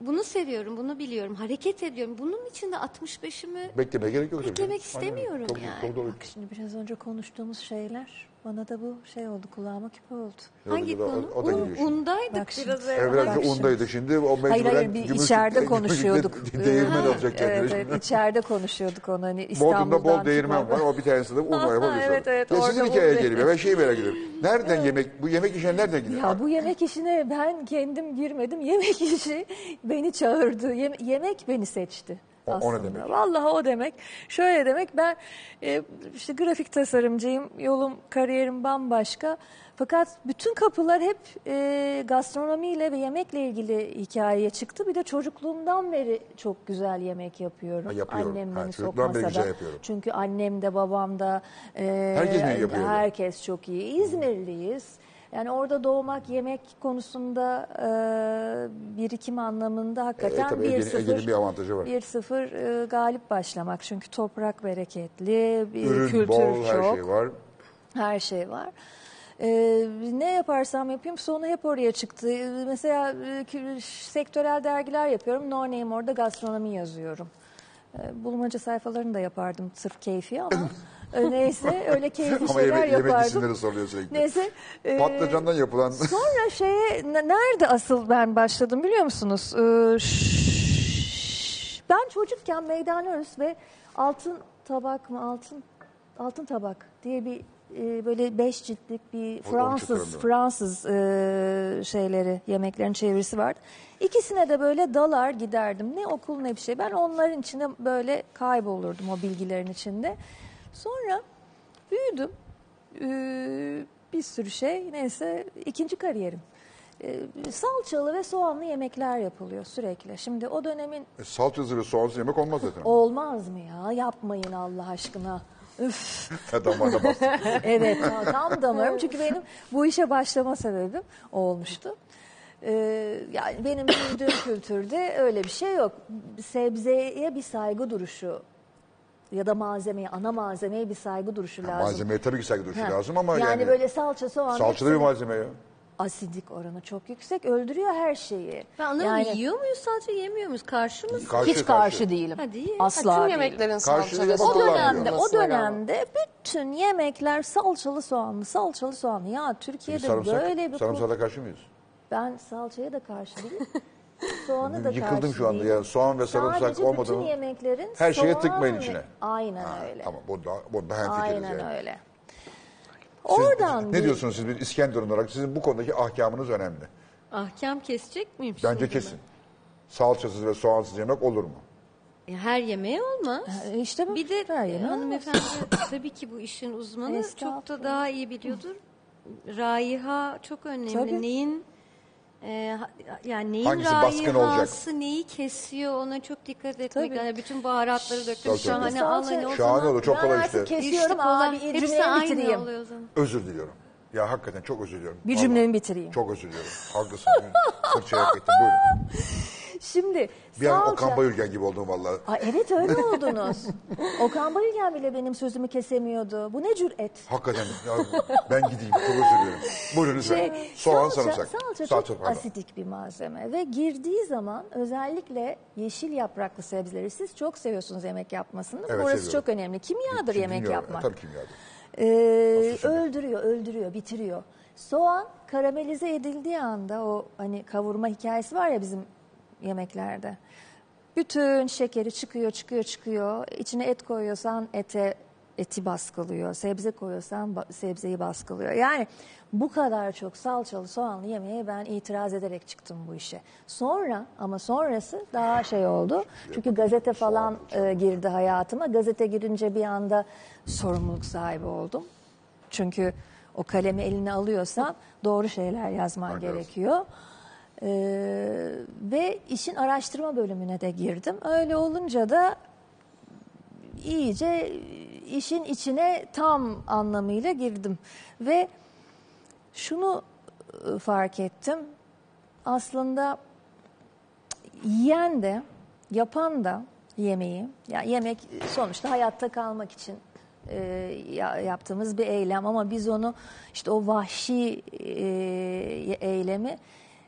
Bunu seviyorum, bunu biliyorum. Hareket ediyorum. Bunun için de 65'imi Beklemeye gerek yok. tabii. Beklemek Aynen. istemiyorum Çok- yani. çok doğru. Bak şimdi biraz önce konuştuğumuz şeyler bana da bu şey oldu kulağıma küpe oldu. hangi O da- konu? o da geliyor Un, şimdi. undaydık Bak şimdi. biraz evvel. Şimdi. undaydı şimdi o mecburen Hayır hayır bir gümüş- içeride konuşuyorduk. Değirmen Ee, alacak kendine. Evet, evet içeride konuşuyorduk onu hani İstanbul'dan Bodrum'da bol değirmen var. O bir tanesi de un var yapabiliyorsun. Evet, evet, Ya sizin orada hikayeye un geliyor. Ben şeyi merak ediyorum. Nereden yemek, bu yemek işine nereden gidiyor? Ya bu yemek işine ben kendim girmedim. Yemek işi beni çağırdı. Yem- yemek beni seçti. O- o ne demek? Vallahi o demek. Şöyle demek ben e, işte grafik tasarımcıyım. Yolum, kariyerim bambaşka. Fakat bütün kapılar hep e, gastronomiyle ve yemekle ilgili hikayeye çıktı. Bir de çocukluğumdan beri çok güzel yemek yapıyorum. Ha, yapıyorum. Annem Ha, beni sokmasa güzel da. yapıyorum. Çünkü annem de babam da e, Herkes herkes çok iyi. İzmirliyiz. Yani orada doğmak yemek konusunda e, birikim anlamında hakikaten E, tabii Ege'nin- 1-0 Ege'nin bir avantajı var. 1-0 e, galip başlamak. Çünkü toprak bereketli, bir Ürün kültür bol, çok. her şey var. Her şey var. Ee, ne yaparsam yapayım sonu hep oraya çıktı. Ee, Mesela e, sektörel dergiler yapıyorum. No Name orada gastronomi yazıyorum. Ee, bulmaca sayfalarını da yapardım sırf keyfi ama e, neyse öyle keyifli Ama şeyler yemek, yemek yapardım. isimleri soruyor sürekli. Neyse. e, Patlıcandan yapılan Sonra şeye ne- nerede asıl ben başladım biliyor musunuz? Ee, şş- ben çocukken Meydanörüs ve Altın Tabak mı Altın Altın Tabak diye bir e, böyle beş ciltlik bir Fransız. Fransız e, şeyleri yemeklerin çevirisi vardı. İkisine de böyle dalar giderdim. Ne okul ne bir şey. Ben onların içinde böyle kaybolurdum o bilgilerin içinde. Sonra büyüdüm. Ee, bir sürü şey. Neyse ikinci kariyerim. Ee, salçalı ve soğanlı yemekler yapılıyor sürekli. Şimdi o dönemin E, salçasız ve soğansız yemek olmaz zaten. olmaz mı ya? Yapmayın Allah aşkına. Üf. Damarına bastı. evet ta- tam damarım. Çünkü benim bu işe başlama sebebim olmuştu. Ee, yani benim büyüdüğüm kültürde öyle bir şey yok. Sebzeye bir saygı duruşu ya da malzemeye, ana malzemeye bir saygı duruşu lazım. Malzemeye tabii ki saygı duruşu Ha, lazım ama yani, yani, böyle salça, soğan salçalı bir hepsini- malzeme ya. asidik oranı çok yüksek. Öldürüyor her şeyi. Ben anlamadım Yani yiyor muyuz sadece yemiyor muyuz? Karşı mısın? Karşı, hiç karşı, değilim. Ha, değil. Asla Tüm değilim. yemeklerin Karşılığı salça ve bak- O soğanlı dönemde, o olmasına rağmen. dönemde bütün yemekler salçalı soğanlı, salçalı soğanlı. Ya Türkiye'de Sarımsak, böyle bir sarımsağa da karşı mıyız? ben salçaya da karşı değilim. Soğanı da Yıkıldım şu anda ya. Soğan ve sarımsak Sadece olmadı bütün yemeklerin Her şeye soğan tıkmayın ve- içine. Aynen Ha, öyle. Tamam bunda, bunda hemfikiriz Aynen yani. öyle. Siz- Oradan ne bir- diyorsunuz siz bir İskenderun olarak? Sizin bu konudaki ahkamınız önemli. Ahkam kesecek miyim Bence kesin. Salçasız ve soğansız yemek olur mu? Ya Her yemeğe olmaz. E, İşte bu Bir de her yemeğe hanımefendi tabii ki bu işin uzmanı çok Estağfurullah. da daha iyi biliyordur. Raiha çok önemli. Tabii. Neyin e, ha- yani neyin Hangisi baskın olacak? raihası neyi kesiyor ona çok dikkat etmek. Tabii. Yani bütün baharatları döktüm Tabii, tabii. şahane al hani o Şahane zaman. olur çok kolay işte. kesiyorum kolay. abi Hepsi cümlemi aynı bitireyim. oluyor o zaman. Özür diliyorum. Ya hakikaten çok özür diliyorum. Bir Vallahi. cümlemi bitireyim. Çok özür diliyorum. Haklısın. Fırçaya hak ettim. Buyurun. Şimdi Bir an salça- Okan Bayülgen gibi oldum vallahi. Aa, evet öyle oldunuz. Okan Bayülgen bile benim sözümü kesemiyordu. Bu ne cüret? Hakikaten ya, ben gideyim. Çok özür. Buyurun lütfen. Şey, Soğan, sarımsak. Salça, Salça, çok pardon. asidik bir malzeme ve girdiği zaman özellikle yeşil yapraklı sebzeleri siz çok seviyorsunuz yemek yapmasını. Evet, Orası seviyorum. çok önemli. Kimyadır Kim yemek bilmiyorum. yapmak. Tabii kimyadır. Ee, öldürüyor, öldürüyor, bitiriyor. Soğan karamelize edildiği anda o hani kavurma hikayesi var ya bizim yemeklerde. Bütün şekeri çıkıyor, çıkıyor, çıkıyor. İçine et koyuyorsan ete eti baskılıyor. Sebze koyuyorsan ba- sebzeyi baskılıyor. Yani bu kadar çok salçalı soğanlı yemeğe ben itiraz ederek çıktım bu işe. Sonra ama sonrası daha şey oldu. Çünkü gazete falan e, girdi hayatıma. Gazete girince bir anda sorumluluk sahibi oldum. Çünkü o kalemi eline alıyorsan doğru şeyler yazman gerekiyor. Ee, ve işin araştırma bölümüne de girdim. Öyle olunca da iyice işin içine tam anlamıyla girdim. Ve şunu e, fark ettim. Aslında yiyen de yapan da yemeği, ya yemek sonuçta hayatta kalmak için e, ya- yaptığımız bir eylem ama biz onu işte o vahşi e, eylemi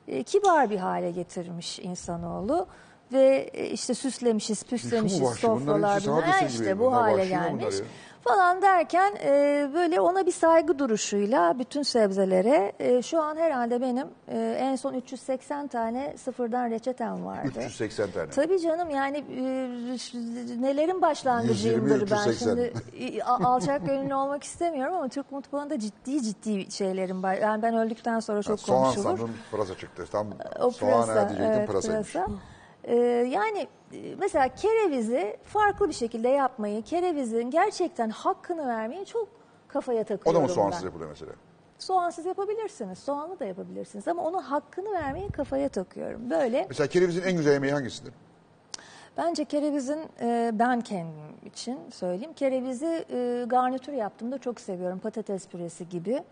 e, kibar bir hale getirmiş insanoğlu ve e, işte süslemişiz, püslemişiz sofralar gibi. işte bu Bunlar hale bunlar gelmiş? Falan derken e, böyle ona bir saygı duruşuyla bütün sebzelere e, şu an herhalde benim e, en son 380 tane sıfırdan reçetem vardı. 380 tane. Tabii canım yani e, nelerin başlangıcıyımdır 120, ben 380. şimdi e, alçak gönüllü olmak istemiyorum ama Türk mutfağında ciddi ciddi şeylerim var. Yani ben öldükten sonra çok soğan konuşulur. sandım pırasa çıktı. Tam O soğan pırasa, diyecektim evet, pırasaymış. pırasa. Ee, yani e, mesela kerevizi farklı bir şekilde yapmayı, kerevizin gerçekten hakkını vermeyi çok kafaya O takıyorum da mı soğansız ben. yapılıyor mesela? Soğansız yapabilirsiniz, soğanlı da yapabilirsiniz ama onun hakkını vermeyi kafaya takıyorum. Böyle Mesela kerevizin en güzel yemeği hangisidir? bence kerevizin e, ben kendim için söyleyeyim. Kerevizi e, garnitür yaptığımda çok seviyorum. Patates püresi gibi.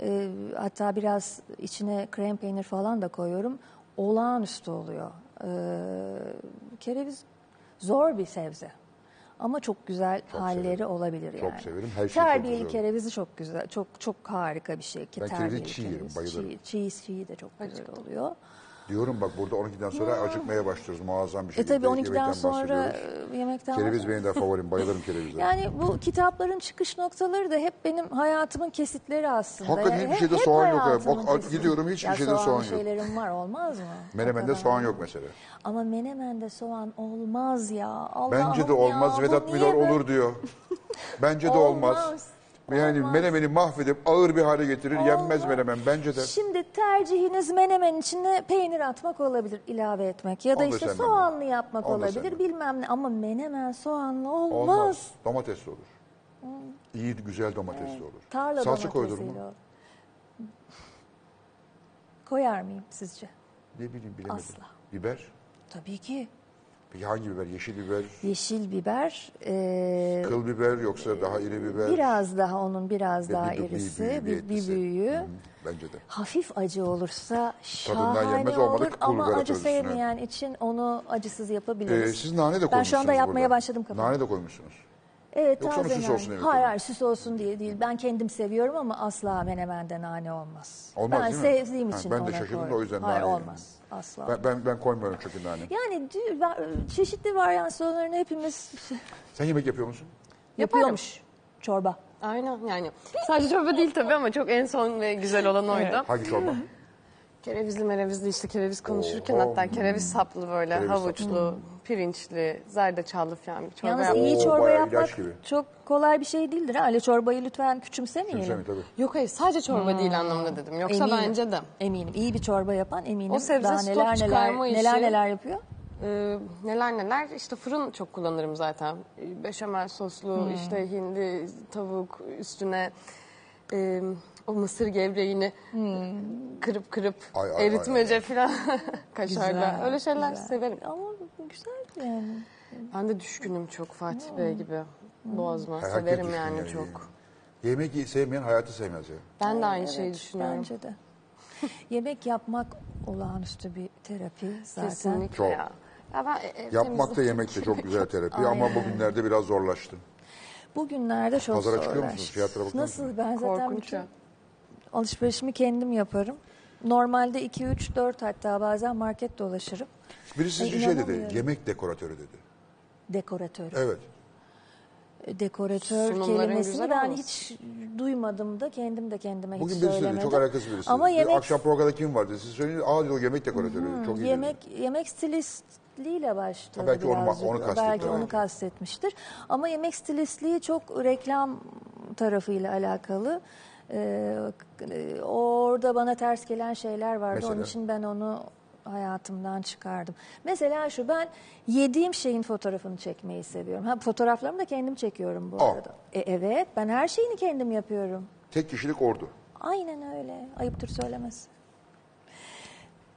E, hatta biraz içine krem peynir falan da koyuyorum. Olağanüstü oluyor. E, kereviz zor bir sebze. Ama çok güzel halleri severim. olabilir Çok yani. severim. Her şey çok Terbiyeli güzel. kerevizi çok güzel. Çok çok harika bir şey. ki Ben kerevizi çiğ yerim, bayılırım. Çiğ, çiğ, çiğ de çok güzel oluyor. Diyorum bak burada 12'den sonra acıkmaya başlıyoruz. Muazzam bir E şekilde. tabii 12'den yemekten sonra e, yemekten Kereviz benim de favorim. Bayılırım kerevize. Yani bu kitapların çıkış noktaları da hep benim hayatımın kesitleri aslında. Hakikaten Yani hiçbir şeyde soğan yok. Bak, gidiyorum, hiçbir Ya şeyde soğan yok. şeylerim var olmaz mı? Menemen'de soğan yok mesela. Ama menemende soğan olmaz ya. Allah'ım Bence de olmaz. ya, Vedat Milor olur diyor. Bence de olmaz. Olmaz. Yani Olmaz. menemeni mahvedip ağır bir hale getirir. Yenmez Olmaz. menemen. Bence de. Şimdi tercihiniz menemen içine peynir atmak olabilir, ilave etmek. Ya da Onu da işte sevmem soğanlı ben. yapmak Onu da olabilir, bilmem ne. Ama menemen soğanlı olmaz. Olmaz. Domatesli olur. İyi güzel domatesli olur. Tarla Salça koyulur domatesiyle mu? olur. Koyar mıyım sizce? Ne bileyim bilemedim. Asla. Biber. Tabii ki. Peki hangi biber? Yeşil biber, Yeşil biber, e, kıl biber yoksa daha iri biber? biraz daha onun biraz Ve daha bir- bir- bir irisi, bir bir, bir etkisi. büyüğü. Hı Bence de. Hafif acı olursa şahane olur ama acı sevmeyen için onu acısız Ee, yapabiliriz. siz nane de koymuşsunuz Ben şu anda yapmaya burada. başladım kafama. Nane de koymuşsunuz. Evet Yoksa taze süs olsun Hayır hayır süs olsun diye değil. Ben kendim seviyorum ama asla menemende nane olmaz. Olmaz ben değil mi? sevdiğim Ha, için ben de ona şaşırdım da o yüzden Hayır nane olmaz. Asla. Ben, ben, ben koymuyorum çünkü nane. Yani ben- çeşitli varyasyonlarını hepimiz Sen yemek yapıyor musun? yapıyormuş. Çorba. Aynen yani. Sadece çorba değil tabii ama çok en son ve güzel olan oydu. Hangi çorba? Kerevizli merevizli işte kereviz konuşurken Oo. hatta kereviz saplı böyle Kereviz havuçlu, pirinçli, zerdeçallı falan bir çorba Yalnız iyi Oo, çorba bayağı yapmak gibi. çok kolay bir şey değildir. ha. Öyle çorbayı lütfen küçümsemeyelim. Kimse mi tabii. Yok hayır sadece çorba değil anlamında dedim. Yoksa Eminim. bence de. Eminim. İyi bir çorba yapan eminim. O sebze Daha stok neler neler çıkarma işi- neler neler yapıyor. Ee, neler neler işte fırın çok kullanırım zaten. Ee, Beşamel soslu Hmm. işte hindi tavuk üstüne e, o mısır gevreğini kırıp kırıp Hmm. Ay, ay, ay, eritmece ay. falan kaşarla Güzel, öyle şeyler güzel. severim. Ama güzel yani. Ben de düşkünüm çok Fatih Bey gibi. Boğazma Herkes severim düşkün yani yani. çok. Yemek sevmeyen hayatı sevmez ya. Ben de aynı Evet, şeyi düşünüyorum. Bence de. Yemek yapmak olağanüstü bir terapi zaten. Kesinlikle Çok. ya. Ya ben ev Yapmak da temizliği- yemek de çok güzel terapi ama bugünlerde biraz zorlaştı. Bugünlerde çok Pazara çıkıyor musunuz? Fiyatlara bakıyor Nasıl? musunuz? Ben zaten Korkunç bütün ya. Alışverişimi kendim yaparım. Normalde 2, 3, 4 hatta bazen market dolaşırım. Birisi bir şey dedi, yemek dekoratörü dedi. Dekoratör. Evet. Dekoratör Sunumların kelimesini ben olması. hiç duymadım da kendim de kendime Bugün hiç birisi söylemedim. çok alakasız birisi. Ama dedi. Bir yemek Akşam programda kim vardı? Siz söyleyin, aa diyor yemek dekoratörü. çok iyi dedi. yemek yemek stilistliğiyle başladı Ha, belki onu- birazcık. onu kastetti, belki onu kastetmiştir. Ama yemek stilistliği çok reklam tarafıyla alakalı. Ee, orada bana ters gelen şeyler vardı. Mesela? Onun için ben onu hayatımdan çıkardım. Mesela şu ben yediğim şeyin fotoğrafını çekmeyi seviyorum. Ha fotoğraflarımı da kendim çekiyorum bu Aa. arada. E, evet ben her şeyini kendim yapıyorum. Tek kişilik ordu. Aynen öyle. Ayıptır söylemesi.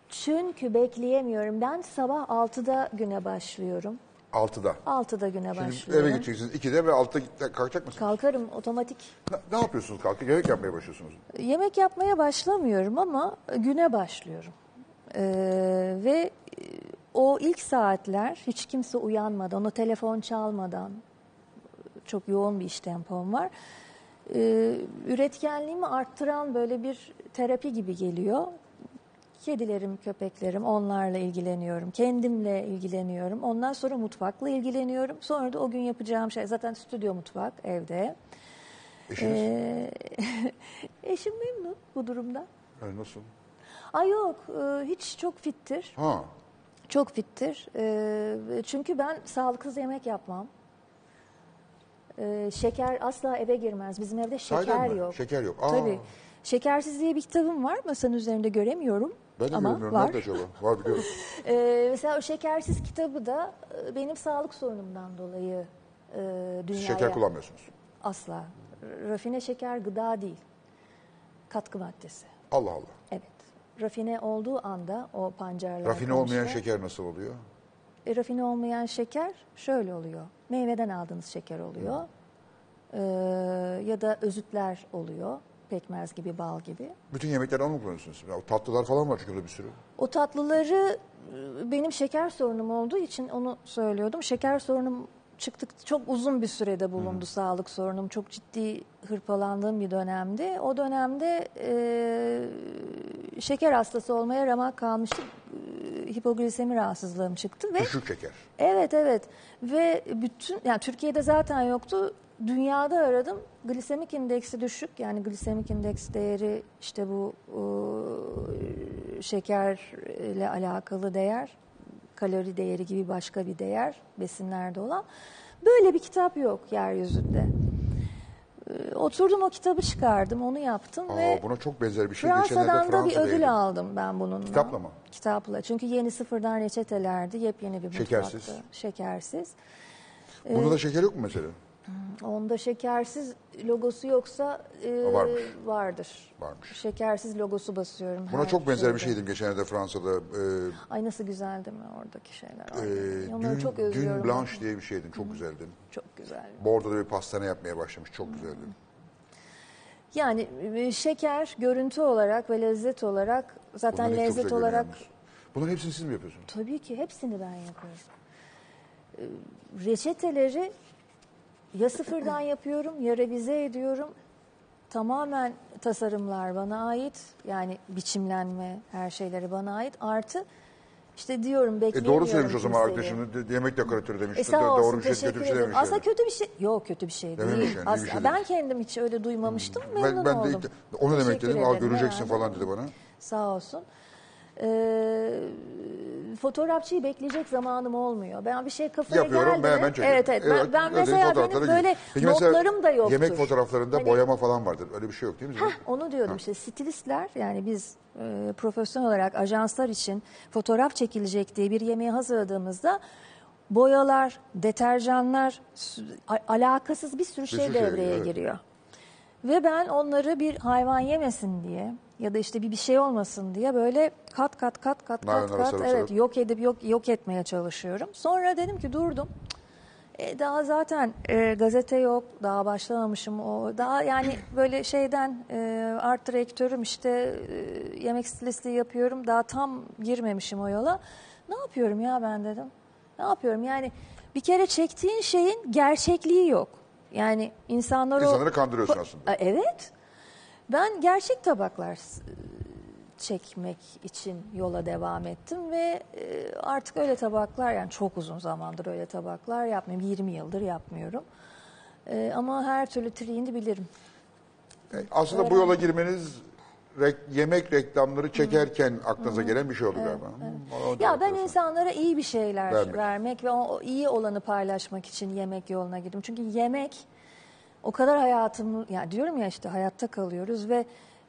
Çünkü bekleyemiyorum. Ben sabah 6'da güne başlıyorum. Altıda. 6'da güne Şimdi başlıyorum. eve gideceksiniz 2'de ve altta kalkacak mısınız? Kalkarım otomatik. Ne, ne yapıyorsunuz kalkıp? Yemek yapmaya başlıyorsunuz. Yemek yapmaya başlamıyorum ama güne başlıyorum. Ee, ve e, o ilk saatler hiç kimse uyanmadan, o telefon çalmadan çok yoğun bir iş tempom var. Ee, üretkenliğimi arttıran böyle bir terapi gibi geliyor. Kedilerim, köpeklerim onlarla ilgileniyorum. Kendimle ilgileniyorum. Ondan sonra mutfakla ilgileniyorum. Sonra da o gün yapacağım şey zaten stüdyo mutfak evde. Eşiniz? Ee, eşim memnun bu durumda. Yani nasıl? Ay yok e, hiç çok fittir. Ha. Çok fittir. E, çünkü ben sağlıksız yemek yapmam. E, şeker asla eve girmez. Bizim evde şeker Sahiden mi? yok. Şeker yok. Aa. Tabii. Şekersiz diye bir kitabım var. Masanın üzerinde göremiyorum. Ben de Ama bilmiyorum. var. Nerede acaba? Var biliyorum. E, mesela o şekersiz kitabı da e, benim sağlık sorunumdan dolayı e, Siz dünyaya... şeker kullanmıyorsunuz. Asla. Rafine şeker gıda değil. Katkı maddesi. Allah Allah. Evet. Rafine olduğu anda o pancarlar Rafine olmayan konuşuyor. şeker nasıl oluyor? E, rafine olmayan şeker şöyle oluyor. Meyveden aldığınız şeker oluyor. Ee, ya da özütler oluyor. Pekmez gibi, bal gibi. Bütün yemekleri onu mu kullanıyorsunuz? Ya, o tatlılar falan var çünkü burada bir sürü. O tatlıları e, benim şeker sorunum olduğu için onu söylüyordum. Şeker sorunum çıktık çok uzun bir sürede bulundu sağlık sorunum. Çok ciddi hırpalandığım bir dönemdi. O dönemde e, şeker hastası olmaya ramak kalmıştım. E, hipoglisemi rahatsızlığım çıktı ve Düşük şeker. Evet evet ve bütün yani Türkiye'de zaten yoktu. Dünyada aradım. Glisemik indeksi düşük. Yani glisemik indeks değeri işte bu e, şekerle alakalı değer, kalori değeri gibi başka bir değer besinlerde olan. Böyle bir kitap yok yeryüzünde. E, Oturdum o kitabı çıkardım, onu yaptım Aa, ve buna çok benzer bir şey. Fransa'dan da bir ödül aldım ben bununla. Kitapla mı? Kitapla. Çünkü yeni sıfırdan reçetelerdi. Yepyeni bir Şekersiz. mutfaktı. Şekersiz. Bunda da şeker yok mu mesela? Onda şekersiz logosu yoksa e, Varmış. vardır. Varmış. Şekersiz logosu basıyorum. Buna her çok benzer bir şeyde. şeydim geçenlerde Fransa'da. Ee, Ay nasıl güzel değil mi oradaki şeyler? E, onları Dün, çok özlüyorum. Dün Blanche diye bir şeydim. Çok güzeldi. Çok güzel. Bordo'da bir pastane yapmaya başlamış. Çok güzeldi. Yani e, şeker görüntü olarak ve lezzet olarak zaten Bunların lezzet olarak yalnız. Bunların hepsini siz mi yapıyorsunuz? Tabii ki hepsini ben yapıyorum. Ee, Reçeteleri ya sıfırdan yapıyorum ya revize ediyorum. Tamamen tasarımlar bana ait. Yani biçimlenme her şeyleri bana ait. Artı işte diyorum E bekleyemiyorum doğru söylemiş o zaman kimseyi. arkadaşım. Yemek dekoratörü demişti. E sağ doğru olsun bir şey, teşekkür kötü bir şey ederim. demiş. Aslında yani. kötü bir şey yok kötü bir şey Dememiş değil. yani, iyi bir şey ben demiş. kendim hiç öyle duymamıştım. Ben, Memnun ben de oldum. ilk- onu demek Teşekkür dedim. Al ederim, göreceksin beğendim. falan dedi bana. Sağ olsun. Ee, fotoğrafçıyı bekleyecek zamanım olmuyor. Ben bir şey kafaya Yapıyorum geldi ben mi- hemen çekiyorum. Evet evet. Ben, ben öyle mesela fotoğraflara benim gidiyorum. böyle Peki mesela notlarım da yoktur. Yemek fotoğraflarında Hani- boyama falan vardır. Öyle bir şey yok değil mi? Zeynep? onu diyorum işte stilistler yani biz e, profesyonel olarak ajanslar için fotoğraf çekilecek diye bir yemeği hazırladığımızda boyalar, deterjanlar, sü- a- alakasız bir sürü şey sürü şey devreye evet. giriyor. Ve ben onları bir hayvan yemesin diye ya da işte bir bir şey olmasın diye böyle kat kat kat kat kat Naylonlara kat sarıp evet sarıp. yok edip yok yok etmeye çalışıyorum. Sonra dedim ki durdum. E, daha zaten e, gazete yok, daha başlamamışım o. Daha yani böyle şeyden e, art direktörüm işte e, yemek stilisti yapıyorum. Daha tam girmemişim o yola. Ne yapıyorum ya ben dedim. Ne yapıyorum yani bir kere çektiğin şeyin gerçekliği yok. Yani insanlar o... İnsanları kandırıyorsun aslında. Evet. Ben gerçek tabaklar çekmek için yola devam ettim ve e, artık öyle tabaklar yani çok uzun zamandır öyle tabaklar yapmıyorum. 20 yıldır yapmıyorum. E, ama her türlü triğini bilirim. Aslında bu yola girmeniz rek- yemek reklamları çekerken aklınıza gelen bir şey oldu galiba. Hı, o da Ya ben insanlara iyi bir şeyler Vermek. vermek, ve o iyi olanı paylaşmak için yemek yoluna girdim. Çünkü yemek o kadar hayatımı, ya diyorum ya işte hayatta kalıyoruz ve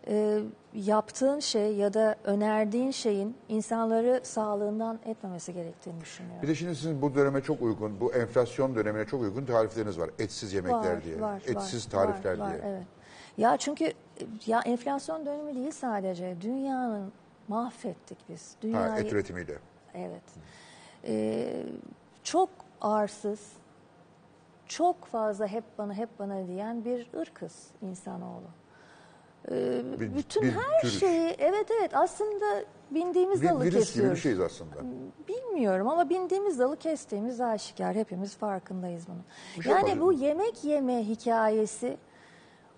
e, yaptığın şey ya da önerdiğin şeyin insanları sağlığından etmemesi gerektiğini düşünüyorum. Bir de şimdi sizin bu döneme çok uygun, bu enflasyon dönemine çok uygun tarifleriniz var. Etsiz yemekler diye, etsiz tarifler var, diye. Var, evet. Ya çünkü ya enflasyon dönemi değil sadece dünyanın mahvettik biz. Ha, Dünyayı et üretimiyle. Evet. Ee, çok arsız, çok fazla hep bana hep bana diyen bir ırkız insanoğlu. Ee, Bir- bütün bir her türüz. şeyi evet evet aslında bindiğimiz Bir, dalı virüs gibi kesiyoruz. bir şeyiz aslında. Bilmiyorum ama bindiğimiz dalı kestiğimiz aşikar. Hepimiz farkındayız bunun. Bir şey yani yapalım. bu yemek yeme hikayesi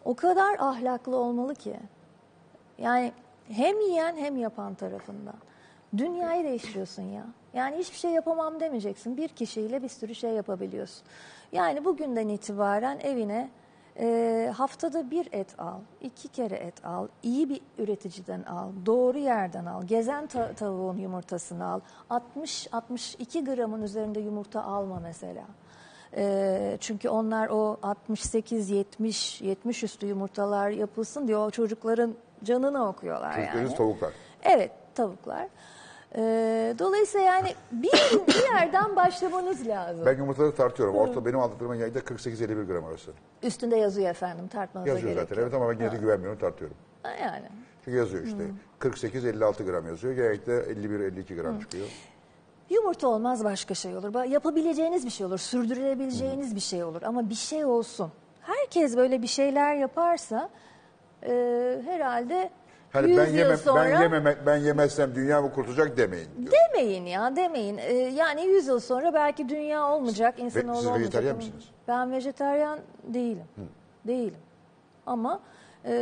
o kadar ahlaklı olmalı ki. Yani hem yiyen hem yapan tarafından. Dünyayı değiştiriyorsun ya. Yani hiçbir şey yapamam demeyeceksin. Bir kişiyle bir sürü şey yapabiliyorsun. Yani bugünden itibaren evine e, haftada bir et al, iki kere et al, iyi bir üreticiden al, doğru yerden al, gezen ta- tavuğun yumurtasını al. 60-62 gramın üzerinde yumurta alma mesela. E, çünkü onlar o 68, 70, 70 üstü yumurtalar yapılsın diye o çocukların canını okuyorlar Çocuklarınız yani. tavuklar. Evet tavuklar. Ee, dolayısıyla yani bir, bir yerden başlamanız lazım. Ben yumurtaları tartıyorum. Orta benim aldıklarımın yayında 48-51 gram arası. Üstünde yazıyor efendim tartmanıza Yazıyor gerek zaten. yok. Evet ama ben gene de güvenmiyorum tartıyorum. Ha, Yani. Çünkü yazıyor işte. 48-56 gram yazıyor. Genellikle 51-52 gram çıkıyor. Yumurta olmaz başka şey olur. Ba- Yapabileceğiniz bir şey olur. Sürdürebileceğiniz bir şey olur. Ama bir şey olsun. Herkes böyle bir şeyler yaparsa e, herhalde Hani 100 ben yıl yemem, sonra... ben yememe, ben yemezsem dünya mı kurtulacak demeyin diyor. Demeyin ya demeyin. Ee, yani 100 yıl sonra belki dünya olmayacak, siz olmayacak. vejetaryen Ama misiniz? Ben vejetaryen değilim. Değilim. Ama e,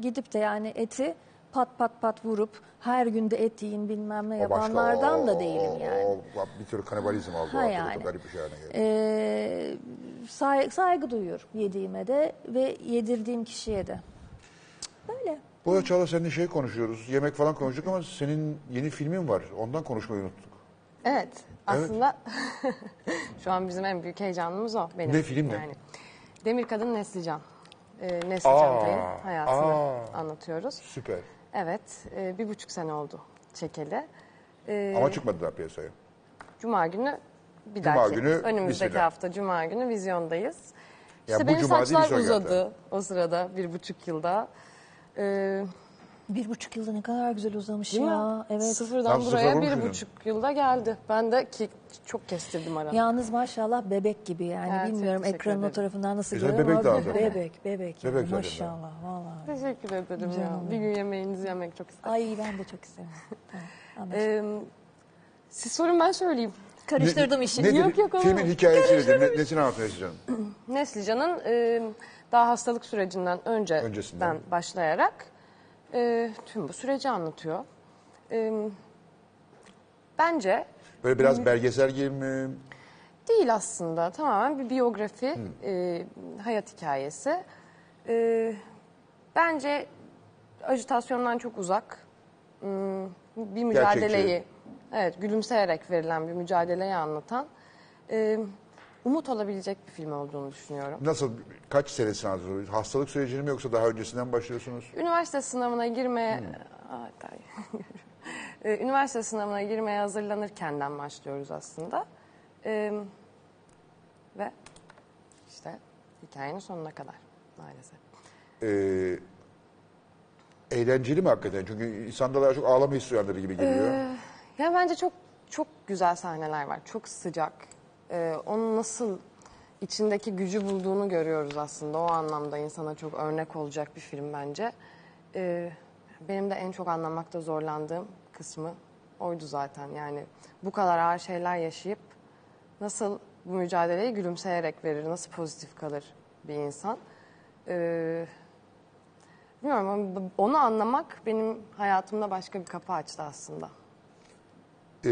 gidip de yani eti pat pat pat vurup her günde et yiyin bilmem ne O başka, yapanlardan o- da değilim yani. o bir tür kanibalizm aldı. Ha yani. Garip bir şey haline geldi. Ee, say- saygı duyuyorum yediğime de ve yedirdiğim kişiye de. Böyle. Bu arada Çağla seninle şey konuşuyoruz. Yemek falan konuştuk ama senin yeni filmin var. Ondan konuşmayı unuttuk. Evet. Aslında şu an bizim en büyük heyecanımız o. Benim. Ne, film ne? Yani. Demir Kadın Neslican. Ee, Neslican Aa, Bey'in hayatını aa. anlatıyoruz. Süper. Evet. e, bir buçuk sene oldu çekeli. Ee, Ama çıkmadı daha piyasaya. Cuma günü bir Cuma dahaki günü önümüzdeki vizyona. hafta Cuma günü vizyondayız. Ya İşte bu benim cuma değil, saçlar vizyon uzadı geldi. o sırada bir buçuk yılda. Ee, Bir buçuk yılda ne kadar güzel uzamış değil ya. mi? Evet. Sıfırdan sıfır buraya vurmuş bir buçuk yılda geldi. Ben de ki çok kestirdim aranı. Yalnız maşallah bebek gibi yani. Evet, Bilmiyorum ekranın o tarafından nasıl Güzel görüyorum bebek daha. Bebek, bebek. yani, Bebek maşallah vallahi. Teşekkür ederim ya. Canım. Bir gün yemeğinizi yemek çok isterim. Ay ben de çok isterim. Tamam. Ee, siz sorun ben söyleyeyim. Karıştırdım Ne- işi. Nedir? Yok, yok, Filmin hikayesi nedir? Ne, nesini anlatmaya çalışacaksın? Neslican'ın e, daha hastalık sürecinden önceden Öncesinden. başlayarak e, tüm bu süreci anlatıyor. E, bence Böyle biraz belgesel gibi mi? değil aslında. Tamamen bir biyografi, e, hayat hikayesi. E, bence ajitasyondan çok uzak. Hmm, Bir mücadeleyi, evet gülümseyerek verilen bir mücadeleyi anlatan, e, umut olabilecek bir film olduğunu düşünüyorum. Nasıl, kaç senesini anlatıyorsunuz? Hastalık sürecini mi yoksa daha öncesinden başlıyorsunuz? Üniversite sınavına girmeye tay. Ee, üniversite sınavına girmeye hazırlanırkenden başlıyoruz aslında. Ee, ve işte hikayenin sonuna kadar maalesef. Ee, eğlenceli mi hakikaten? Çünkü insanda daha çok ağlama hissi uyandırır gibi geliyor. Ya bence çok çok güzel sahneler var. Çok sıcak. Ee, onun nasıl içindeki gücü bulduğunu görüyoruz aslında. O anlamda insana çok örnek olacak bir film bence. Ee, benim de en çok anlamakta zorlandığım kısmı oydu zaten. Yani bu kadar ağır şeyler yaşayıp nasıl bu mücadeleyi gülümseyerek verir, nasıl pozitif kalır bir insan. Ee, bilmiyorum onu anlamak benim hayatımda başka bir kapı açtı aslında. Ee,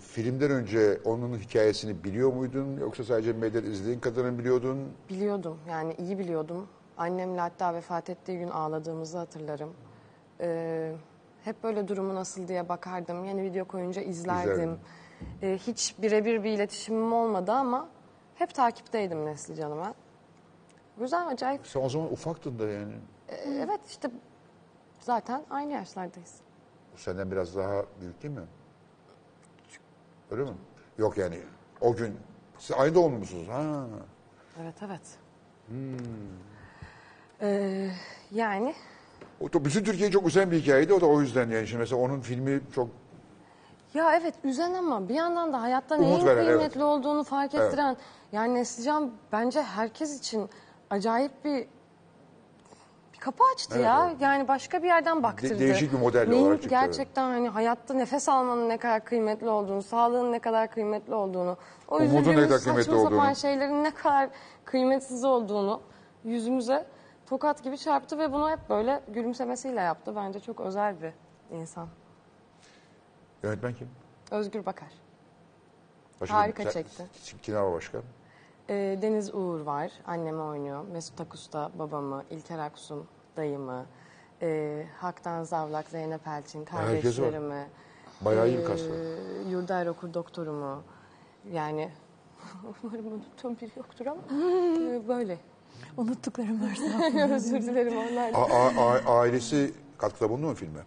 filmden önce onun hikayesini biliyor muydun? Yoksa sadece medyada izlediğin kadarını biliyordun? Biliyordum yani iyi biliyordum. Annemle hatta vefat ettiği gün ağladığımızı hatırlarım. Ee, hep böyle durumu nasıl diye bakardım. Yeni video koyunca izlerdim. Ee, hiç birebir bir iletişimim olmadı ama hep takipteydim Nesli Canım'a. Güzel, acayip. Sen o zaman ufaktın da yani. Ee, evet işte zaten aynı yaşlardayız. Senden biraz daha büyük değil mi? Öyle mi? Yok yani o gün siz aynı doğumlu musunuz? Ha. Evet evet. Ee, yani O da bütün Türkiye'yi çok üzen bir hikayeydi. O da o yüzden yani. Şimdi mesela onun filmi çok Ya evet üzen ama bir yandan da hayatta Umut neyin veren, kıymetli evet. olduğunu fark Evet. ettiren yani Neslican bence herkes için acayip bir kapı açtı Evet, ya. evet. Yani başka bir yerden baktırdı. değişik bir model Neyin olarak çıktı, evet. gerçekten hani hayatta nefes almanın ne kadar kıymetli olduğunu, sağlığın ne kadar kıymetli olduğunu, o Umudun ne üzüldüğümüz kadar kıymetli saçma sapan olduğunu. şeylerin ne kadar kıymetsiz olduğunu yüzümüze tokat gibi çarptı ve bunu hep böyle gülümsemesiyle yaptı. Bence çok özel bir insan. yönetmen kim? Özgür Bakar. Başka Harika çekti. Kim var başka? Ee, Deniz Uğur var, annemi oynuyor. Mesut Akusta babamı, İlker Aksun dayımı, ee, Haktan Zavlak, Zeynep Elçin kardeşlerimi. Bayağı iyi bir kas var. ee, Yurda Okur doktorumu. Yani umarım unuttuğum biri yoktur ama ee, böyle. Unuttuklarım varsa. Özür dilerim onlar. A- a- a- ailesi katkıda bulundu mu filme?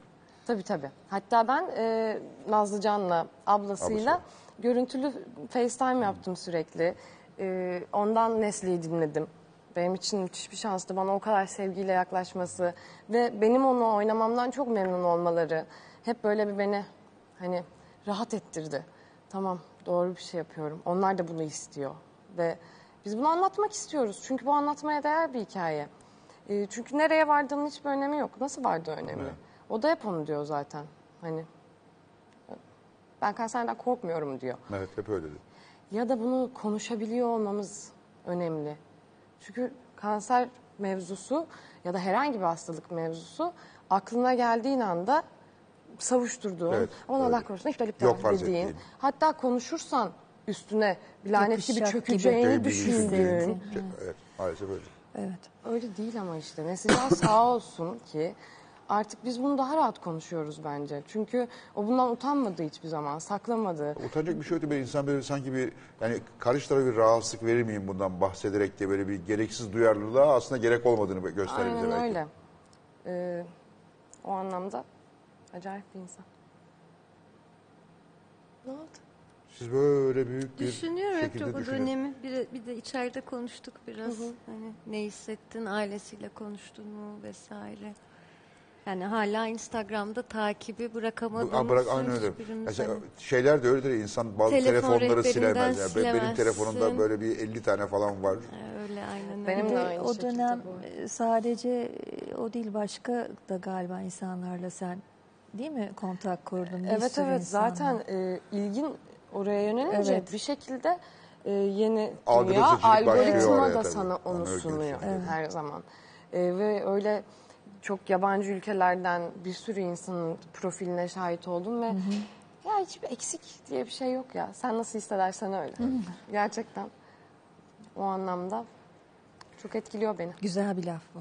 Tabii tabii. Hatta ben e, Nazlı Can'la ablasıyla Ablası. görüntülü FaceTime yaptım sürekli. E, ondan Nesli'yi dinledim. Benim için müthiş bir şanstı. Bana o kadar sevgiyle yaklaşması ve benim onu oynamamdan çok memnun olmaları hep böyle bir beni hani rahat ettirdi. Tamam doğru bir şey yapıyorum. Onlar da bunu istiyor ve biz bunu anlatmak istiyoruz. Çünkü bu anlatmaya değer bir hikaye. E, çünkü nereye vardığının hiçbir önemi yok. Nasıl vardığı önemli. O da hep onu diyor zaten. Hani ben kanserden korkmuyorum diyor. Evet hep öyle dedi. Ya da bunu konuşabiliyor olmamız önemli. Çünkü kanser mevzusu ya da herhangi bir hastalık mevzusu aklına geldiğin anda savuşturduğun, Evet, aman Allah korusun iptal iptal Yok dediğin, ettiğin. hatta konuşursan üstüne bir lanet gibi çökeceğini bir düşündüğün. Evet maalesef öyle. evet. Öyle değil ama işte. Neslihan sağ olsun ki artık biz bunu daha rahat konuşuyoruz bence. Çünkü o bundan utanmadı hiçbir zaman, saklamadı. Utanacak bir şey yoktu. Böyle insan böyle sanki bir yani karşı tarafa bir rahatsızlık verir miyim bundan bahsederek diye böyle bir gereksiz duyarlılığa aslında gerek olmadığını gösterir bize Aynen belki. öyle. Ee, o anlamda acayip bir insan. Ne oldu? Siz böyle büyük bir Düşünüyorum hep şekilde çok o düşünün. dönemi. Bir, bir de içeride konuştuk biraz. Hani ne hissettin, ailesiyle konuştun mu vesaire. Yani hala Instagram'da takibi bırakamadığımız bırak aynı öyle. Mesela hani- şeyler de öyledir. İnsan bazı Telefon telefonları rehberinden silemez. Yani. Be- Benim silemezsin. telefonumda böyle bir 50 tane falan var. Öyle aynen öyle. Benim Bir de de aynı o şekilde dönem e, sadece e, o değil başka da galiba insanlarla sen değil mi kontak kurdun? Bir Evet sürü evet insanla. zaten e, ilgin oraya yönelince Evet. bir şekilde e, yeni Algıda dünya seçicilik başlıyor algoritma oraya da tabii. sana onu Onu öyle sunuyor görüyorsun. her zaman. E, ve öyle çok yabancı ülkelerden bir sürü insanın profiline şahit oldum ve ya hiçbir eksik diye bir şey yok ya. Sen nasıl hissedersen öyle. Gerçekten o anlamda çok etkiliyor beni. Güzel bir laf bu.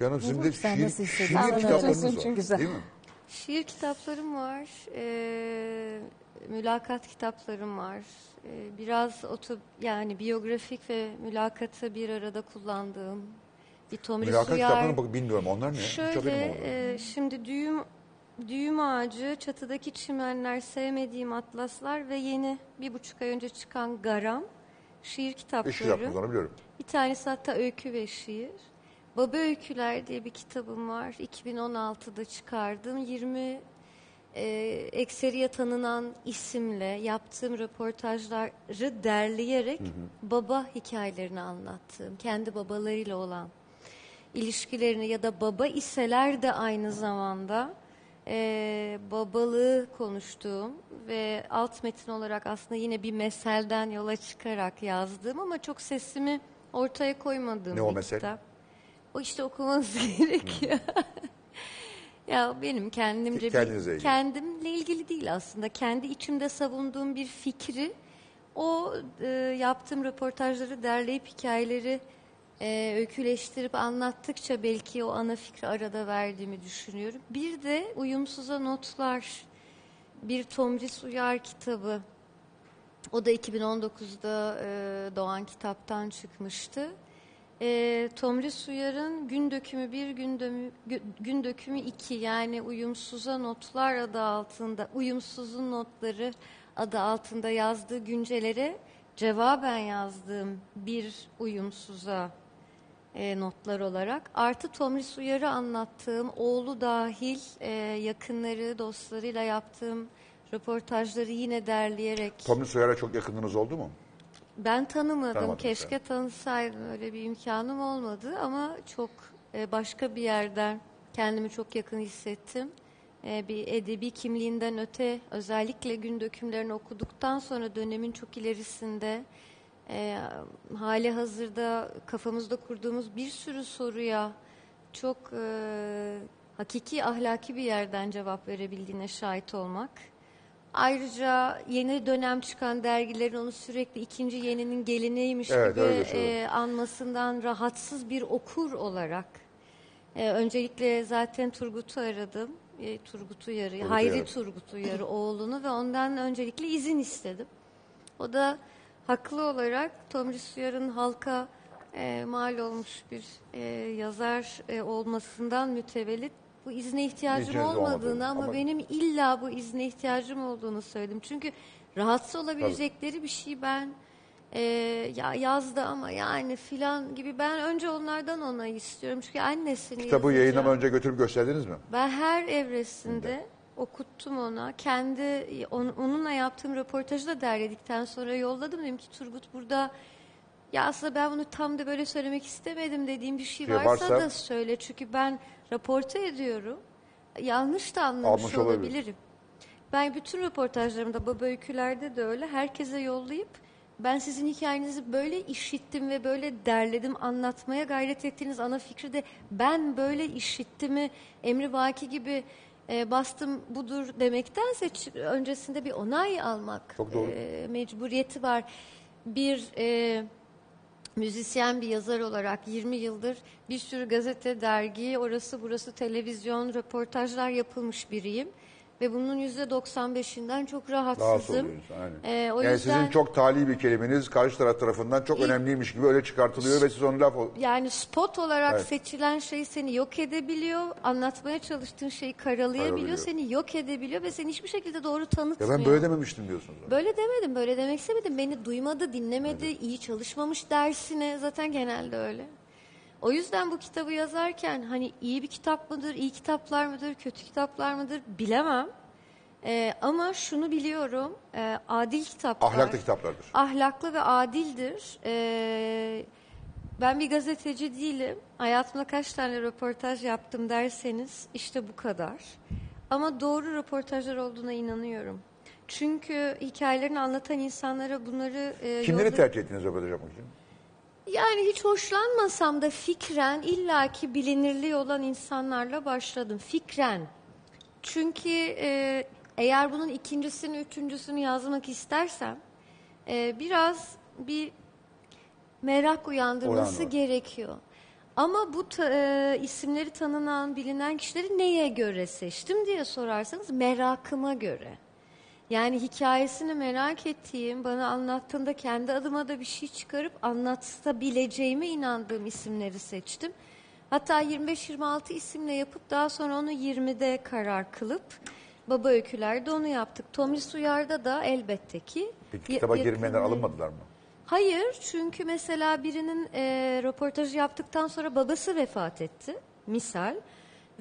Canım sizin de şiir, şiir kitaplarınız var. çünkü. Güzel. Değil mi? Şiir kitaplarım var, eee, mülakat kitaplarım var. Eee, biraz oto, yani biyografik ve mülakatı bir arada kullandığım bir Tomris Mülakat Uyar. kitaplarına bak bilmiyorum. Onlar ne? Şöyle, e, şimdi düğüm düğüm ağacı, çatıdaki çimenler, sevmediğim atlaslar ve yeni bir buçuk ay önce çıkan Garam şiir kitapları. Kitaplarınız onu biliyorum. Bir tanesi hatta öykü ve şiir. Baba Öyküler diye bir kitabım var. 2016'da çıkardım. 20 e, ekseriye tanınan isimle yaptığım röportajları derleyerek baba hikayelerini anlattığım, kendi babalarıyla olan ilişkilerini ya da baba iseler de aynı zamanda e, babalığı konuştuğum ve alt metin olarak aslında yine bir meselden yola çıkarak yazdığım ama çok sesimi ortaya koymadığım Ne o bir mesel? kitap. O işte okumanız gerekiyor. ya benim kendimce Kendinize bir, ilgili. kendimle ilgili değil aslında. Kendi içimde savunduğum bir fikri o e, yaptığım röportajları derleyip hikayeleri e, öyküleştirip anlattıkça belki o ana fikri arada verdiğimi düşünüyorum. Bir de Uyumsuza Notlar, bir Tomris Uyar kitabı. O da 2019'da e, Doğan Kitap'tan çıkmıştı. E, Tomris Uyar'ın Gün Dökümü 1, Gün, Gün Dökümü 2 yani Uyumsuza Notlar adı altında, Uyumsuzun Notları adı altında yazdığı güncelere cevaben yazdığım bir uyumsuza e, notlar olarak. Artı Tomris Uyar'ı anlattığım, oğlu dahil e, yakınları, dostlarıyla yaptığım röportajları yine derleyerek. Tommy Sawyer'a çok yakınlığınız oldu mu? Ben tanımadım. Tanımadın Keşke tanısaydım. Öyle bir imkanım olmadı ama çok e, başka bir yerden kendimi çok yakın hissettim. E, bir edebi kimliğinden öte özellikle gün dökümlerini okuduktan sonra dönemin çok ilerisinde e, hali hazırda kafamızda kurduğumuz bir sürü soruya çok e, hakiki ahlaki bir yerden cevap verebildiğine şahit olmak. Ayrıca yeni dönem çıkan dergilerin onu sürekli ikinci yeninin gelineymiş Evet, gibi söylüyorum. e, anmasından rahatsız bir okur olarak. e, öncelikle zaten Turgut'u aradım. E, Turgut Uyar'ı, Hayri. Turgut Uyar'ı oğlunu ve ondan öncelikle izin istedim. O da haklı olarak Tomris Uyar'ın halka e, mal olmuş bir e, yazar e, olmasından mütevellit bu izne ihtiyacım İzniniz olmadığını olmadığını ama, ama- benim illa bu izne ihtiyacım olduğunu söyledim. Çünkü rahatsız olabilecekleri bir şey ben e, ya yazdı ama yani filan gibi ben önce onlardan onayı istiyorum. Çünkü annesini Kitabı yazacağım. önce götürüp gösterdiniz mi? Ben her evresinde okuttum ona. Kendi on- onunla yaptığım röportajı da derledikten sonra yolladım. Dedim ki Turgut burada ya aslında ben bunu tam da böyle söylemek istemedim dediğim bir şey varsa, varsa- da söyle. Çünkü ben raporte ediyorum. Yanlış da anlamış olabilir. olabilirim. Ben bütün röportajlarımda baba öykülerde de öyle herkese yollayıp ben sizin hikayenizi böyle işittim ve böyle derledim anlatmaya gayret ettiğiniz ana fikri de ben böyle işittimi emri vaki gibi e, bastım budur demektense öncesinde bir onay almak Çok doğru. e, mecburiyeti var. Bir e, müzisyen bir yazar olarak 20 yıldır bir sürü gazete, dergi, orası burası televizyon, röportajlar yapılmış biriyim. Ve bunun %95'inden çok Rahatsız rahatsızım. Aynen. Ee, o yani yüzden sizin çok tali bir kelimeniz karşı taraf tarafından çok İ- önemliymiş gibi öyle çıkartılıyor ve siz onu laf... yani spot olarak Evet. seçilen şey seni yok edebiliyor. Anlatmaya çalıştığın şeyi karalayabiliyor. Karalıyor. Seni yok edebiliyor ve seni hiçbir şekilde doğru Ya tanıtmıyor. ben böyle dememiştim diyorsunuz. Böyle demedim, böyle demek istemedim. Beni duymadı, dinlemedi, iyi çalışmamış dersine. Zaten genelde öyle. O yüzden bu kitabı yazarken hani iyi bir kitap mıdır, iyi kitaplar mıdır, kötü kitaplar mıdır bilemem. Ee, ama şunu biliyorum, e, adil kitaplar. Ahlaklı kitaplardır. Ahlaklı ve adildir. Ee, ben bir gazeteci değilim. Hayatımda kaç tane röportaj yaptım derseniz işte bu kadar. Ama doğru röportajlar olduğuna inanıyorum. Çünkü hikayelerini anlatan insanlara bunları e, Kimleri yolda- tercih ettiniz röportaj yapmak için? Yani hiç hoşlanmasam da fikren illaki bilinirliği olan insanlarla başladım. Fikren. Çünkü e, eğer bunun ikincisini, üçüncüsünü yazmak istersem e, biraz bir merak uyandırması Uyandı. gerekiyor. Ama bu ta- e, isimleri tanınan, bilinen kişileri neye göre seçtim diye sorarsanız merakıma göre. Yani hikayesini merak ettiğim, bana anlattığında kendi adıma da bir şey çıkarıp anlatabileceğime inandığım isimleri seçtim. Hatta 25-26 isimle yapıp daha sonra onu 20'de karar kılıp Baba Öyküler'de onu yaptık. Tomis Uyar'da da elbette ki. Peki kitaba yakın- girmeyenler alınmadılar mı? Hayır çünkü mesela birinin e, röportajı yaptıktan sonra babası vefat etti misal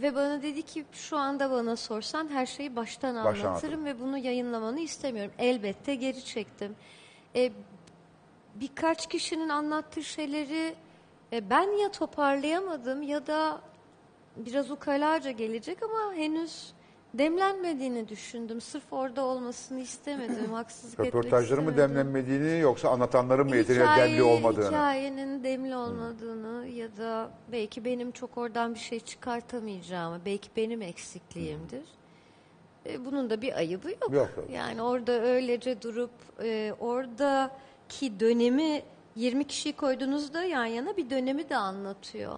ve bana dedi ki şu anda bana sorsan her şeyi baştan Baştan anlatırım ve bunu yayınlamanı istemiyorum. Elbette geri çektim. E, birkaç kişinin anlattığı şeyleri e, ben ya toparlayamadım ya da biraz ukalaca gelecek ama henüz demlenmediğini düşündüm. Sırf orada olmasını istemedim. Haksızlık etmek Röportajların mı istemedim. demlenmediğini yoksa anlatanların mı yeterince Hikaye- demli olmadığını? Hikayenin demli olmadığını ya da belki benim çok oradan bir şey çıkartamayacağımı, belki benim eksikliğimdir. E, bunun da bir ayıbı yok. Yok, tabii. Yani orada öylece durup e, oradaki dönemi 20 kişiyi koyduğunuzda yan yana bir dönemi de anlatıyor.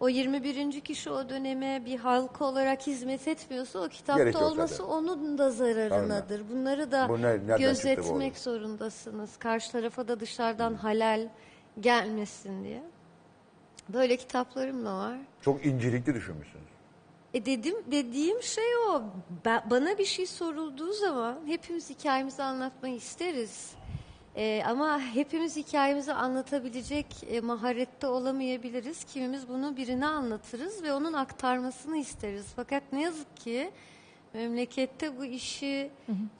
O 21. kişi o döneme bir halka olarak hizmet etmiyorsa o kitapta Gerek yok olması zaten. onun da zararınadır. Bunları da Bu ne- nereden çıktı bu gözetmek zorundasınız. Karşı tarafa da dışarıdan halal gelmesin diye. Böyle kitaplarım da var. Çok incelikli düşünmüşsünüz. E dedim dediğim şey o. Ben, bana bir şey sorulduğu zaman hepimiz hikayemizi anlatmayı isteriz. E, ama hepimiz hikayemizi anlatabilecek e, maharette olamayabiliriz. Kimimiz bunu birine anlatırız ve onun aktarmasını isteriz. Fakat ne yazık ki memlekette bu işi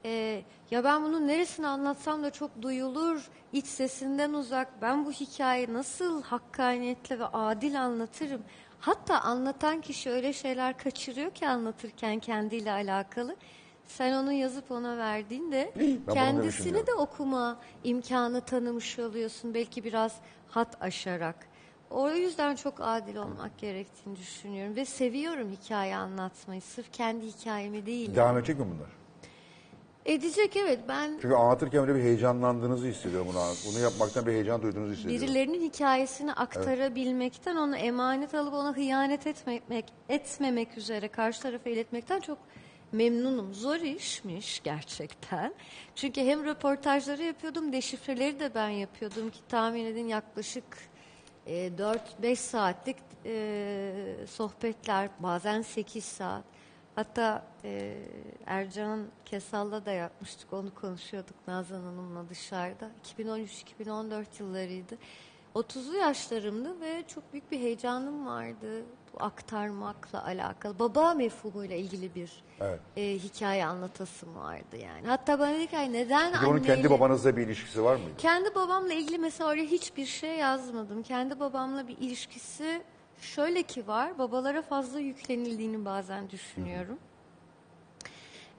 e, ya ben bunun neresini anlatsam da çok duyulur, iç sesinden uzak. Ben bu hikayeyi nasıl hakkaniyetle ve adil anlatırım. Hatta anlatan kişi öyle şeyler kaçırıyor ki anlatırken kendiyle alakalı. Sen onu yazıp ona verdiğinde bunu kendisini de okuma imkanı tanımış oluyorsun. Belki biraz hat aşarak. O yüzden çok adil olmak gerektiğini düşünüyorum. Ve seviyorum hikaye anlatmayı. Sırf kendi hikayemi değil. Devam edecek mi bunlar? Edecek evet. Ben Çünkü anlatırken öyle bir heyecanlandığınızı hissediyorum bunu. Bunu yapmaktan bir heyecan duyduğunuzu hissediyorum. birilerinin hikayesini aktarabilmekten, onu emanet alıp ona hıyanet etmemek, etmemek üzere karşı tarafa iletmekten çok memnunum. Zor işmiş gerçekten. Çünkü hem röportajları yapıyordum, deşifreleri de ben yapıyordum ki tahmin edin yaklaşık e, 4-5 saatlik e, sohbetler, bazen 8 saat. Hatta e, Ercan Kesal'la da yapmıştık, onu konuşuyorduk Nazan Hanım'la dışarıda. 2013-2014 yıllarıydı. 30'lu yaşlarımdı ve çok büyük bir heyecanım vardı aktarmakla alakalı. Baba mefhumuyla ilgili bir Evet. e, hikaye anlatasım vardı yani. Hatta bana dedi ki "Ay neden onun kendi anneyle- babanızla bir ilişkisi var mıydı? kendi babamla ilgili mesela oraya hiçbir şey yazmadım. Kendi babamla bir ilişkisi şöyle ki var. Babalara fazla yüklenildiğini bazen düşünüyorum.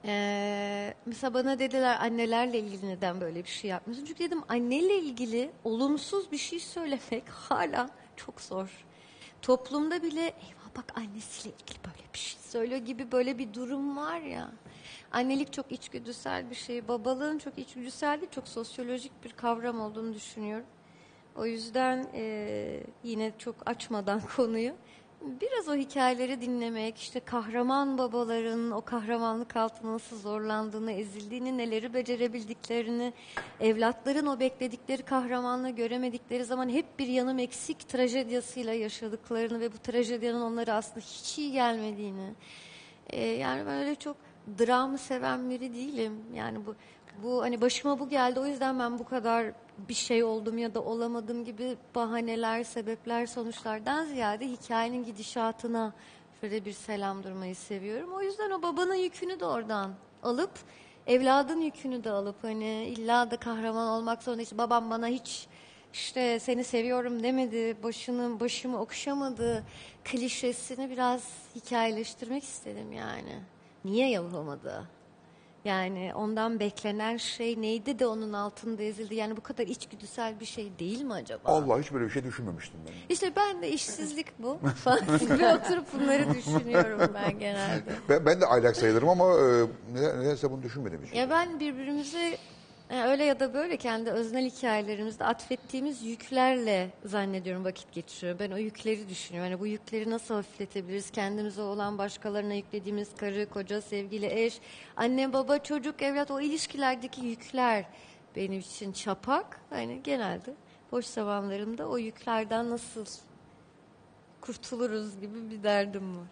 Ee, mesela bana dediler annelerle ilgili neden böyle bir şey yapmıyorsun? Çünkü dedim anneyle ilgili olumsuz bir şey söylemek hala çok zor. Toplumda bile eyvah bak annesiyle ilgili böyle bir şey söylüyor gibi böyle bir durum var ya. Annelik çok içgüdüsel bir şey. Babalığın çok içgüdüsel değil, çok sosyolojik bir kavram olduğunu düşünüyorum. O yüzden eee, yine çok açmadan konuyu biraz o hikayeleri dinlemek, işte kahraman babaların o kahramanlık altında nasıl zorlandığını, ezildiğini, neleri becerebildiklerini, evlatların o bekledikleri kahramanlığı göremedikleri zaman hep bir yanım eksik trajedyasıyla yaşadıklarını ve bu trajedyanın onlara aslında hiç iyi gelmediğini. Ee, yani ben öyle çok dramı seven biri değilim. Yani bu bu hani başıma bu geldi o yüzden ben bu kadar bir şey oldum ya da olamadım gibi bahaneler, sebepler, sonuçlardan ziyade hikayenin gidişatına şöyle bir selam durmayı seviyorum. O yüzden o babanın yükünü de oradan alıp evladın yükünü de alıp hani illa da kahraman olmak zorunda işte babam bana hiç işte seni seviyorum demedi, başını başımı okşamadı klişesini biraz hikayeleştirmek istedim yani. Niye yapamadı? Yani ondan beklenen şey neydi de onun altında ezildi. Yani bu kadar içgüdüsel bir şey değil mi acaba? Allah hiç böyle bir şey düşünmemiştim ben. İşte ben de işsizlik bu falan gibi oturup bunları düşünüyorum ben genelde. Ben, ben de aylak sayılırım ama e, neden- nedense bunu düşünmedim hiç. Ya ben birbirimizi e, öyle ya da böyle kendi öznel hikayelerimizde atfettiğimiz yüklerle zannediyorum vakit geçiriyor. Ben o yükleri düşünüyorum. Yani bu yükleri nasıl hafifletebiliriz? Kendimize olan başkalarına yüklediğimiz karı, koca, sevgili, eş, anne, baba, çocuk, evlat o ilişkilerdeki yükler benim için çapak. Hani genelde boş zamanlarımda o yüklerden nasıl kurtuluruz gibi bir derdim var.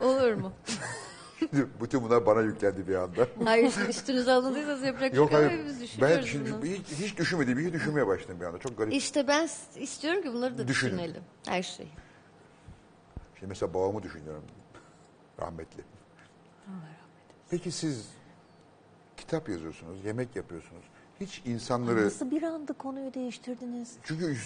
Olur mu? Bütün bunlar bana yüklendi bir anda. Hayır üstünüze alındıysanız yapacak Yok şey yok. hayır. Ben şimdi bunu. hiç, hiç düşünmediğim bir şey düşünmeye başladım bir anda. Çok garip. İşte ben istiyorum ki bunları da Düşünün. düşünelim. Her şeyi. Şimdi mesela babamı düşünüyorum. Rahmetli. Peki siz kitap yazıyorsunuz, yemek yapıyorsunuz. Hiç insanları... Nasıl bir anda konuyu değiştirdiniz? Çünkü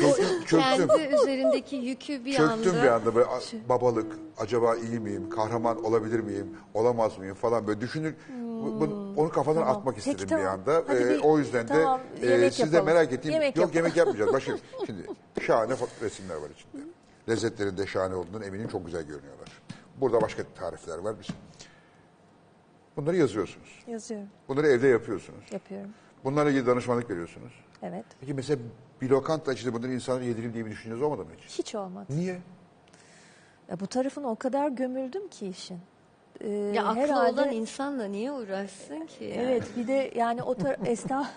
çöktüm, çöktüm. Kendi üzerindeki yükü bir Çöktüm anda. bir anda böyle a- babalık, acaba iyi miyim, kahraman olabilir miyim, olamaz mıyım falan böyle düşünür. bu- bunu- onu kafadan Tamam. atmak Peki, istedim tamam. bir anda. Hadi Ee, bir- o yüzden tamam, de yemek e, siz de yapalım. merak ettiğim, Yemek yok yapalım. yemek yapmayacağız. Bakın şimdi şahane fo- resimler var içinde. Lezzetlerin de şahane olduğundan eminim çok güzel görünüyorlar. Burada başka tarifler var. Biz. Bunları yazıyorsunuz. Yazıyorum, Bunları evde yapıyorsunuz. yapıyorum. Bunlarla ilgili danışmanlık veriyorsunuz. Evet. Peki mesela bir lokanta içinde bunları insanlara yedireyim diye bir düşünceniz olmadı mı hiç? Hiç olmadı. Niye? Ya bu tarafına o kadar gömüldüm ki işin. Ee, Ya aklı herhalde- olan insanla niye uğraşsın ki? yani? Evet bir de yani o tar- esnaf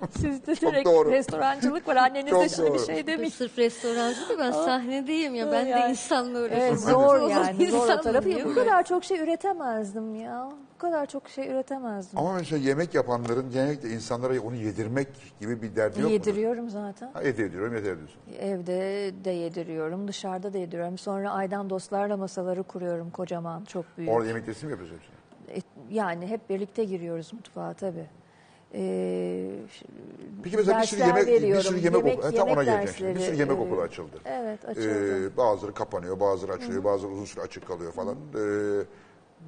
sizde direkt doğru. restorancılık var. Anneniz Çok de şimdi bir şey Bu demiş. Sırf restorancı da ben sahnedeyim ya. Ben de Yani- insanla Evet uğraşıyorum. zor O zaman yani zor o insanla tarafı. Bu kadar çok şey üretemezdim ya. Bu kadar çok şey üretemezdim. Ama mesela yemek yapanların genellikle insanlara onu yedirmek gibi bir derdi yok mu? Yediriyorum zaten. Ha, evde yediriyorum, yeter diyorsun. Evde de yediriyorum, dışarıda da yediriyorum. Sonra aydan dostlarla masaları kuruyorum kocaman, çok büyük. Orada yemek teslim mi yapıyorsun hepsini? E, Yani hep birlikte giriyoruz mutfağa tabii. Ee, ş- Peki mesela bir sürü yemek, bir veriyorum. sürü yemek, okulu, tam ona geleceğim şimdi. Bir dersleri, sürü yemek e, okulu açıldı. Evet açıldı. Ee, bazıları kapanıyor, bazıları açılıyor, bazıları uzun süre açık kalıyor falan. Ee,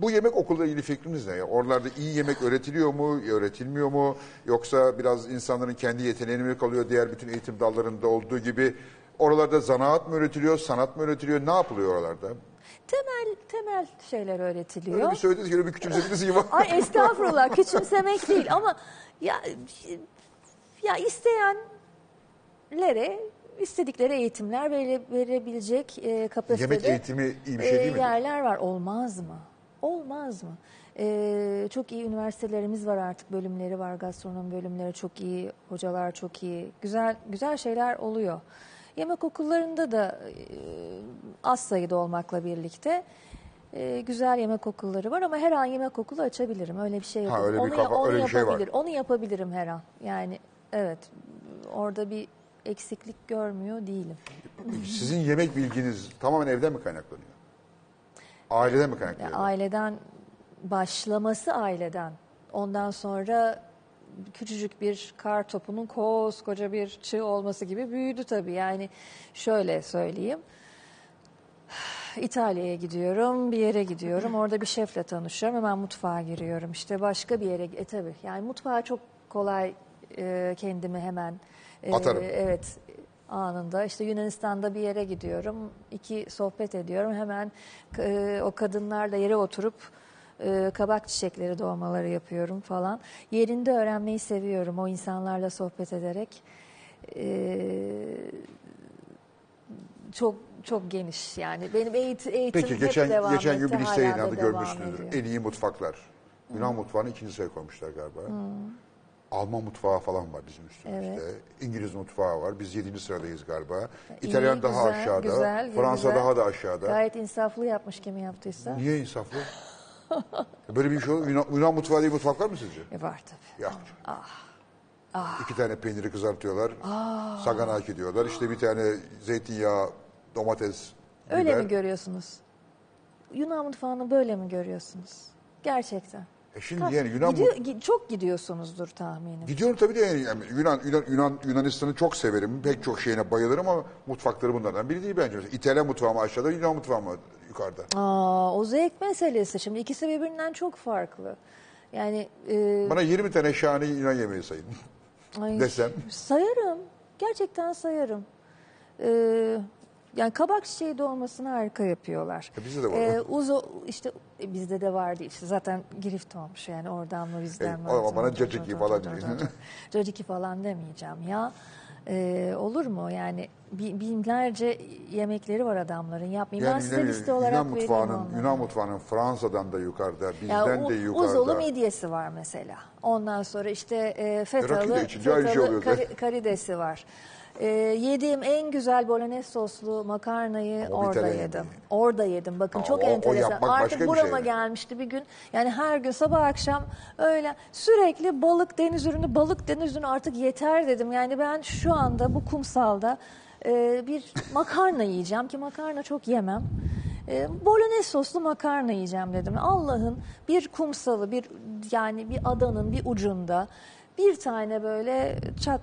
bu yemek okuluyla ilgili fikriniz ne? ya? Oralarda iyi yemek öğretiliyor mu, öğretilmiyor mu? Yoksa biraz insanların kendi yeteneğine mi kalıyor diğer bütün eğitim dallarında olduğu gibi? Oralarda zanaat mı öğretiliyor, sanat mı öğretiliyor? Ne yapılıyor oralarda? Temel temel şeyler öğretiliyor. Öyle bir söylediniz ki öyle bir küçümsediniz gibi. Ay estağfurullah küçümsemek değil ama ya ya isteyenlere istedikleri eğitimler vere, verebilecek e, kapasitede Yemek eğitimi iyi bir şey değil e, mi? yerler var. Olmaz mı? Olmaz mı? E, çok iyi üniversitelerimiz var artık bölümleri var gastronomi bölümleri çok iyi hocalar çok iyi güzel güzel şeyler oluyor. Yemek okullarında da e, az sayıda olmakla birlikte e, güzel yemek okulları var ama her an yemek okulu açabilirim. Öyle bir şey yok. Ha, öyle bir onu, kafa- onu öyle bir şey var. Onu yapabilirim her an. Yani evet orada bir eksiklik görmüyor değilim. Sizin yemek bilginiz tamamen evden mi kaynaklanıyor? Aileden mi kaynaklanıyor? aileden başlaması aileden. Ondan sonra küçücük bir kar topunun koskoca bir çığ olması gibi büyüdü tabii. Yani şöyle söyleyeyim. İtalya'ya gidiyorum, bir yere gidiyorum. Orada bir şefle tanışıyorum. Hemen mutfağa giriyorum. İşte başka bir yere, e tabii. Yani mutfağa çok kolay e, kendimi hemen e, Atarım. evet anında. İşte Yunanistan'da bir yere gidiyorum. iki sohbet ediyorum. Hemen e, o kadınlarla yere oturup e, kabak çiçekleri doğmaları yapıyorum falan. Yerinde öğrenmeyi seviyorum o insanlarla sohbet ederek. E, çok çok geniş yani. Benim eğitim, eğitim Peki hep geçen devam geçen gün etti, bir liste yayınlandı görmüşsünüzdür. En iyi mutfaklar. Yunan mutfağını ikinci sıraya koymuşlar galiba. Alman mutfağı falan var bizim üstümüzde. İngiliz mutfağı var. Biz yedinci sıradayız galiba. İtalyan İyi, daha güzel, aşağıda. güzel, Fransa güzel. daha da aşağıda. Gayet insaflı yapmış kimi yaptıysa. Niye insaflı? Böyle bir şey olur. Yunan, Yunan mutfağı diye mutfak var mı sizce? E var tabii. Yok. Ah. İki tane peyniri kızartıyorlar. Saganaki diyorlar. İşte bir tane zeytinyağı, domates, Öyle biber. mi görüyorsunuz? Yunan mutfağını böyle mi görüyorsunuz? Gerçekten. E şimdi Ka- yani Yunan Gidiyor- mut- gi- çok gidiyorsunuzdur tahminim. Gidiyorum tabii de yani, yani Yunan, Yunan, Yunan Yunanistan'ı çok severim. Pek çok şeyine bayılırım ama mutfakları bunlardan biri değil bence. Mesela İtalyan mutfağı mı aşağıda, Yunan mutfağı mı yukarıda. Aa, o zevk meselesi. Şimdi ikisi birbirinden çok farklı. Yani e, Bana 20 tane şahane Yunan yemeği sayın. ay, desem. sayarım. Gerçekten sayarım. E, yani kabak çiçeği dolmasını harika yapıyorlar. E, bizde de var. E, uzo işte e, bizde de vardı işte zaten girift olmuş yani oradan mı bizden E, mi? ama bana caciki falan. Caciki falan demeyeceğim ya. E, olur mu yani bi- binlerce yemekleri var adamların yapmayayım. ben Yani size ne liste olarak Yunan mutfağının. Yunan mutfağının Fransa'dan da yukarıda, Ya bizden u- de yukarıda. Uzolu midyesi var mesela. Ondan sonra işte e, fetalı, içince aynı şey fetalı kari- karidesi var. E, yediğim en güzel bolognese soslu makarnayı O orada yedim. yemeği. Orada yedim. Bakın Aa, çok o- o enteresan. yapmak başka Artık bir burama şey. gelmişti bir gün. Yani her gün sabah akşam öyle sürekli balık deniz ürünü balık deniz ürünü artık yeter dedim. Yani ben şu anda bu kumsalda e, bir makarna yiyeceğim ki makarna çok yemem. E, bolognese soslu makarna yiyeceğim dedim. Allah'ın bir kumsalı, bir yani bir adanın bir ucunda bir tane böyle çat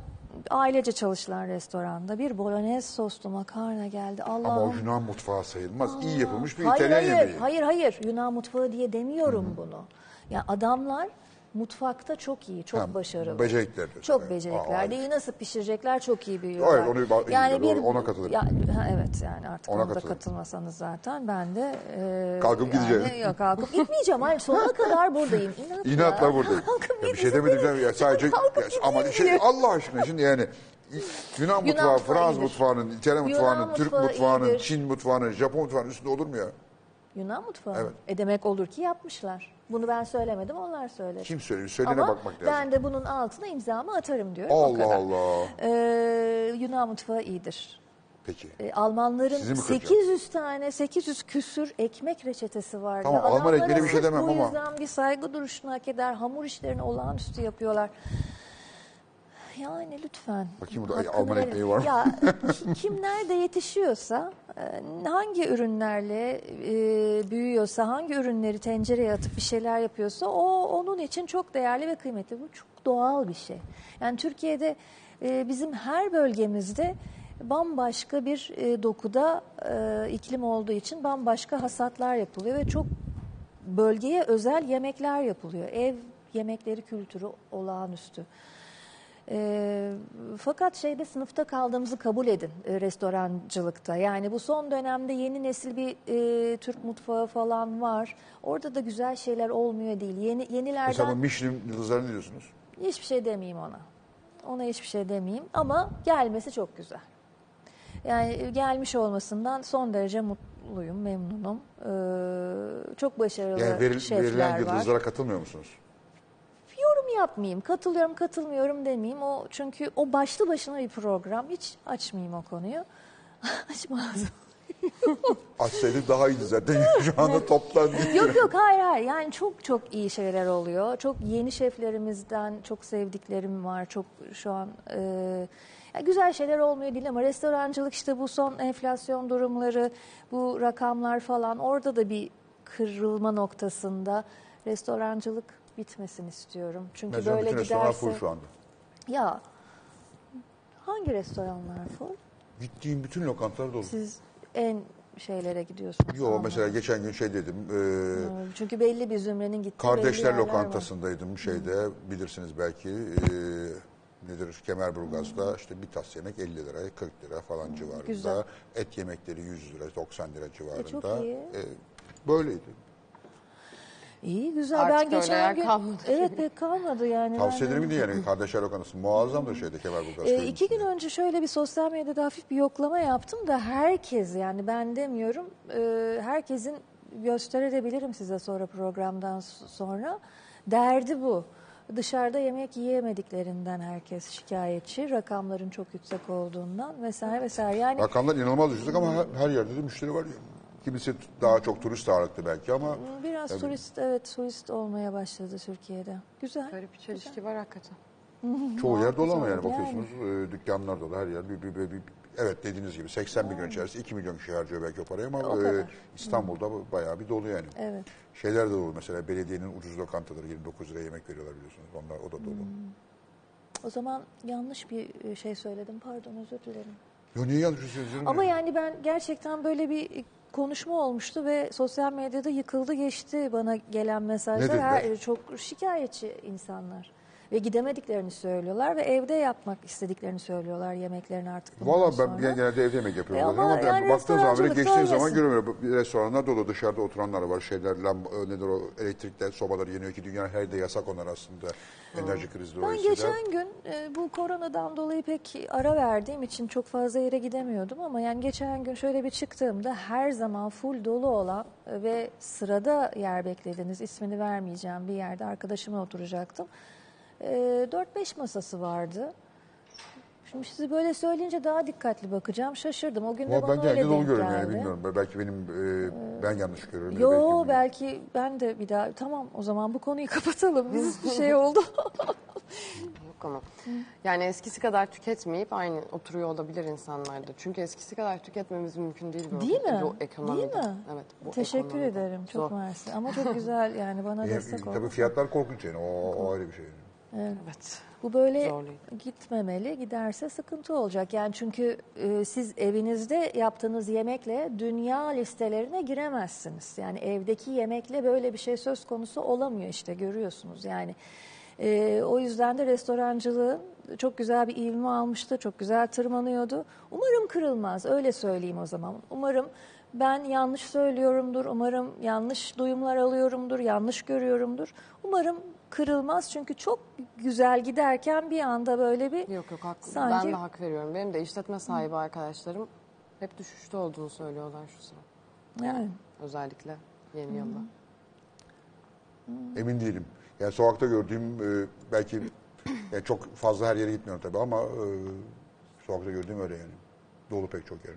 ailece çalışılan restoranda bir bolognese soslu makarna geldi. Allah'ım. Ama o Yunan mutfağı sayılmaz. İyi yapılmış bir Hayır İtalyan hayır, yemeği. hayır hayır Yunan mutfağı diye demiyorum bunu. Ya adamlar mutfakta çok iyi, çok Ha, başarılı. becerikler. Çok Evet. becerikler. Aa, Neyi nasıl pişirecekler çok iyi biliyorlar. Evet, onu doğru, ona katılırım. Ya, ha, evet yani artık Ona ona, da katılırım. katılmasanız zaten ben de e, Kalkıp gideceğim. Yok kalkıp gitmeyeceğim. Hayır sonuna kadar buradayım. İnat ya. İnatla buradayım. Kalkıp Ya bir şey demedim canım ya sadece Kalkıp ya, ama gideyim şey. Allah aşkına şimdi yani Yunan mutfağı, mutfağı Fransız iyidir. mutfağının, İtalyan Yunan mutfağının, Türk mutfağı mutfağının, iyidir. Çin mutfağının, Japon mutfağının üstünde olur mu ya? Yunan mutfağı. Evet. E demek olur ki yapmışlar. Bunu ben söylemedim onlar söyledi. Kim söylüyor? Söylene Ama bakmak lazım. ben de bunun altına imzamı atarım diyorum. o Allah kadar. Allah. Ee, Yunan mutfağı iyidir. Peki. Ee, Almanların Sizi mi kıracağım? 800 tane 800 küsür ekmek reçetesi vardı. Tamam, Alman Adamlara ekmeğine bir şey sırf demem bu ama- yüzden bir saygı duruşunu hak eder. Hamur işlerini olağanüstü yapıyorlar. Yani lütfen. Bakayım burada hakkını Alman verin. ekmeği var mı? Ya ki- kim nerede yetişiyorsa, e, hangi ürünlerle e, büyüyorsa, hangi ürünleri tencereye atıp bir şeyler yapıyorsa o onun için çok değerli ve kıymetli. Bu çok doğal bir şey. Yani Türkiye'de e, bizim her bölgemizde bambaşka bir e, dokuda e, iklim olduğu için bambaşka hasatlar yapılıyor ve çok bölgeye özel yemekler yapılıyor. Ev yemekleri kültürü olağanüstü. E, fakat şeyde sınıfta kaldığımızı kabul edin e, restorancılıkta. Yani bu son dönemde yeni nesil bir e, Türk mutfağı falan var. Orada da güzel şeyler olmuyor değil. Yeni Mesela bu yenilerden Michelin yıldızları ne diyorsunuz? hiçbir şey demeyeyim ona. Ona hiçbir şey demeyeyim ama gelmesi çok güzel. Yani gelmiş olmasından son derece mutluyum, memnunum. Ee, çok başarılı Yani veril, şefler verilen var. yıldızlara katılmıyor musunuz? Yapmayayım, katılıyorum, katılmıyorum demeyeyim. O çünkü o başlı başına bir program. Hiç açmayayım o konuyu. Açmaz. Açsaydık daha iyiydi zaten. Şu anda toplandı. yok yok hayır hayır. Yani çok çok iyi şeyler oluyor. Çok yeni şeflerimizden çok sevdiklerim var. Çok şu an e, ya güzel şeyler olmuyor değil ama restorancılık işte bu son enflasyon durumları, bu rakamlar falan orada da bir kırılma noktasında restorancılık bitmesin istiyorum. Çünkü Mesela böyle bütün giderse full şu anda. ya hangi restoranlar full? Gittiğim bütün lokantalar dolu. Siz en şeylere gidiyorsunuz. Yo anladım. mesela geçen gün şey dedim. e, Çünkü belli bir zümrenin gittiği Kardeşler yerler var. lokantasındaydım şeyde bilirsiniz belki e, nedir Kemerburgaz'da işte bir tas yemek 50 lira 40 lira falan civarında. Güzel. Et yemekleri 100 lira 90 lira civarında. çok iyi. E, böyleydi. İyi güzel. Artık ben geçen gün kalmadı. evet pek kalmadı yani. Tavsiye de- ederim gidin yani Kardeşler Lokantası muazzamdır şeyde Kemerburgaz. Ee, köyünün iki gün önce şöyle bir sosyal medyada hafif bir yoklama yaptım da herkes yani ben demiyorum e, herkesin gösterebilirim size sonra programdan sonra derdi bu. Dışarıda yemek yiyemediklerinden herkes şikayetçi. Rakamların çok yüksek olduğundan vesaire vesaire. Yani Rakamlar inanılmaz yüksek ama her, her yerde de müşteri var ya. Kimisi daha çok turist ağırlıklı belki ama biraz Tabii. turist evet turist olmaya başladı Türkiye'de. Güzel. Böyle bir çelişki var hakikaten. çoğu yer dolu ama yani bakıyorsunuz e, dükkanlar dolu her yer. Bir, bir, bir, bir- evet dediğiniz gibi 80 milyon içerisinde 2 milyon kişi harcıyor belki o parayı ama O e, kadar. İstanbul'da bu bayağı bir dolu yani. Evet. Şeyler de dolu mesela belediyenin ucuz lokantaları 29 liraya yemek veriyorlar biliyorsunuz. Onlar o da dolu. O zaman yanlış bir e, şey söyledim. Pardon özür dilerim. Yo niye yanlış söylüyorsun? Ama yani ben gerçekten böyle bir konuşma olmuştu ve sosyal medyada yıkıldı geçti bana gelen mesajlar. Her, çok şikayetçi insanlar. Ve gidemediklerini söylüyorlar ve evde yapmak istediklerini söylüyorlar yemeklerini artık Valla ben genelde evde yemek yapıyorum. E ama ama, yani baktığın zaman böyle geçtiğin zaman öylesin. görüyorum. Restoranlar dolu dışarıda oturanlar var. Şeyler lamb nedir o elektrikler sobalar yanıyor ki dünya her yerde yasak onlar aslında. Enerji krizi Ben dolayısıyla. geçen gün e, bu koronadan dolayı pek ara verdiğim için çok fazla yere gidemiyordum ama yani geçen gün şöyle bir çıktığımda her zaman full dolu olan e, ve sırada yer beklediniz ismini vermeyeceğim bir yerde arkadaşımla oturacaktım. E, 4-5 masası vardı. Şimdi sizi böyle söyleyince daha dikkatli bakacağım. Şaşırdım. O gün de Ama bana ben öyle genelde dolu denk görüyorum yani geldi. bilmiyorum. Belki benim e, ben yanlış görüyorum. ya Yo belki, belki ben de bir daha tamam o zaman bu konuyu kapatalım. Biz bir şey oldu. Yok ama. Yani eskisi kadar tüketmeyip aynı oturuyor olabilir insanlar da. Çünkü eskisi kadar tüketmemiz mümkün değil. Bu, Değil mi? Bu ekonomide. Değil mi? Evet. Bu Teşekkür ekonomide. ederim. Çok Zor. mersi. Ama çok güzel yani bana destek oldu. tabii fiyatlar korkunç yani. O, o ayrı bir şey. Evet. Bu böyle Zorlayıcı. gitmemeli. Giderse sıkıntı olacak. Yani çünkü e, siz evinizde yaptığınız yemekle dünya listelerine giremezsiniz. Yani evdeki yemekle böyle bir şey söz konusu olamıyor işte görüyorsunuz. Yani e, o yüzden de restorancılığın çok güzel bir ivme almıştı. Çok güzel tırmanıyordu. Umarım kırılmaz. Öyle söyleyeyim o zaman. Umarım ben yanlış söylüyorumdur. Umarım yanlış duyumlar alıyorumdur. Yanlış görüyorumdur. Umarım kırılmaz çünkü çok güzel giderken bir anda böyle bir Yok yok haklı. Sanki- Ben de hak veriyorum. Benim de işletme sahibi arkadaşlarım hep düşüşte olduğunu söylüyorlar şu sıra. yani Özellikle yeni yılda. Emin değilim. Yani sokakta gördüğüm e, belki yani çok fazla her yere gitmiyorum tabii ama e, sokakta gördüğüm öyle yani. Dolu pek çok yer.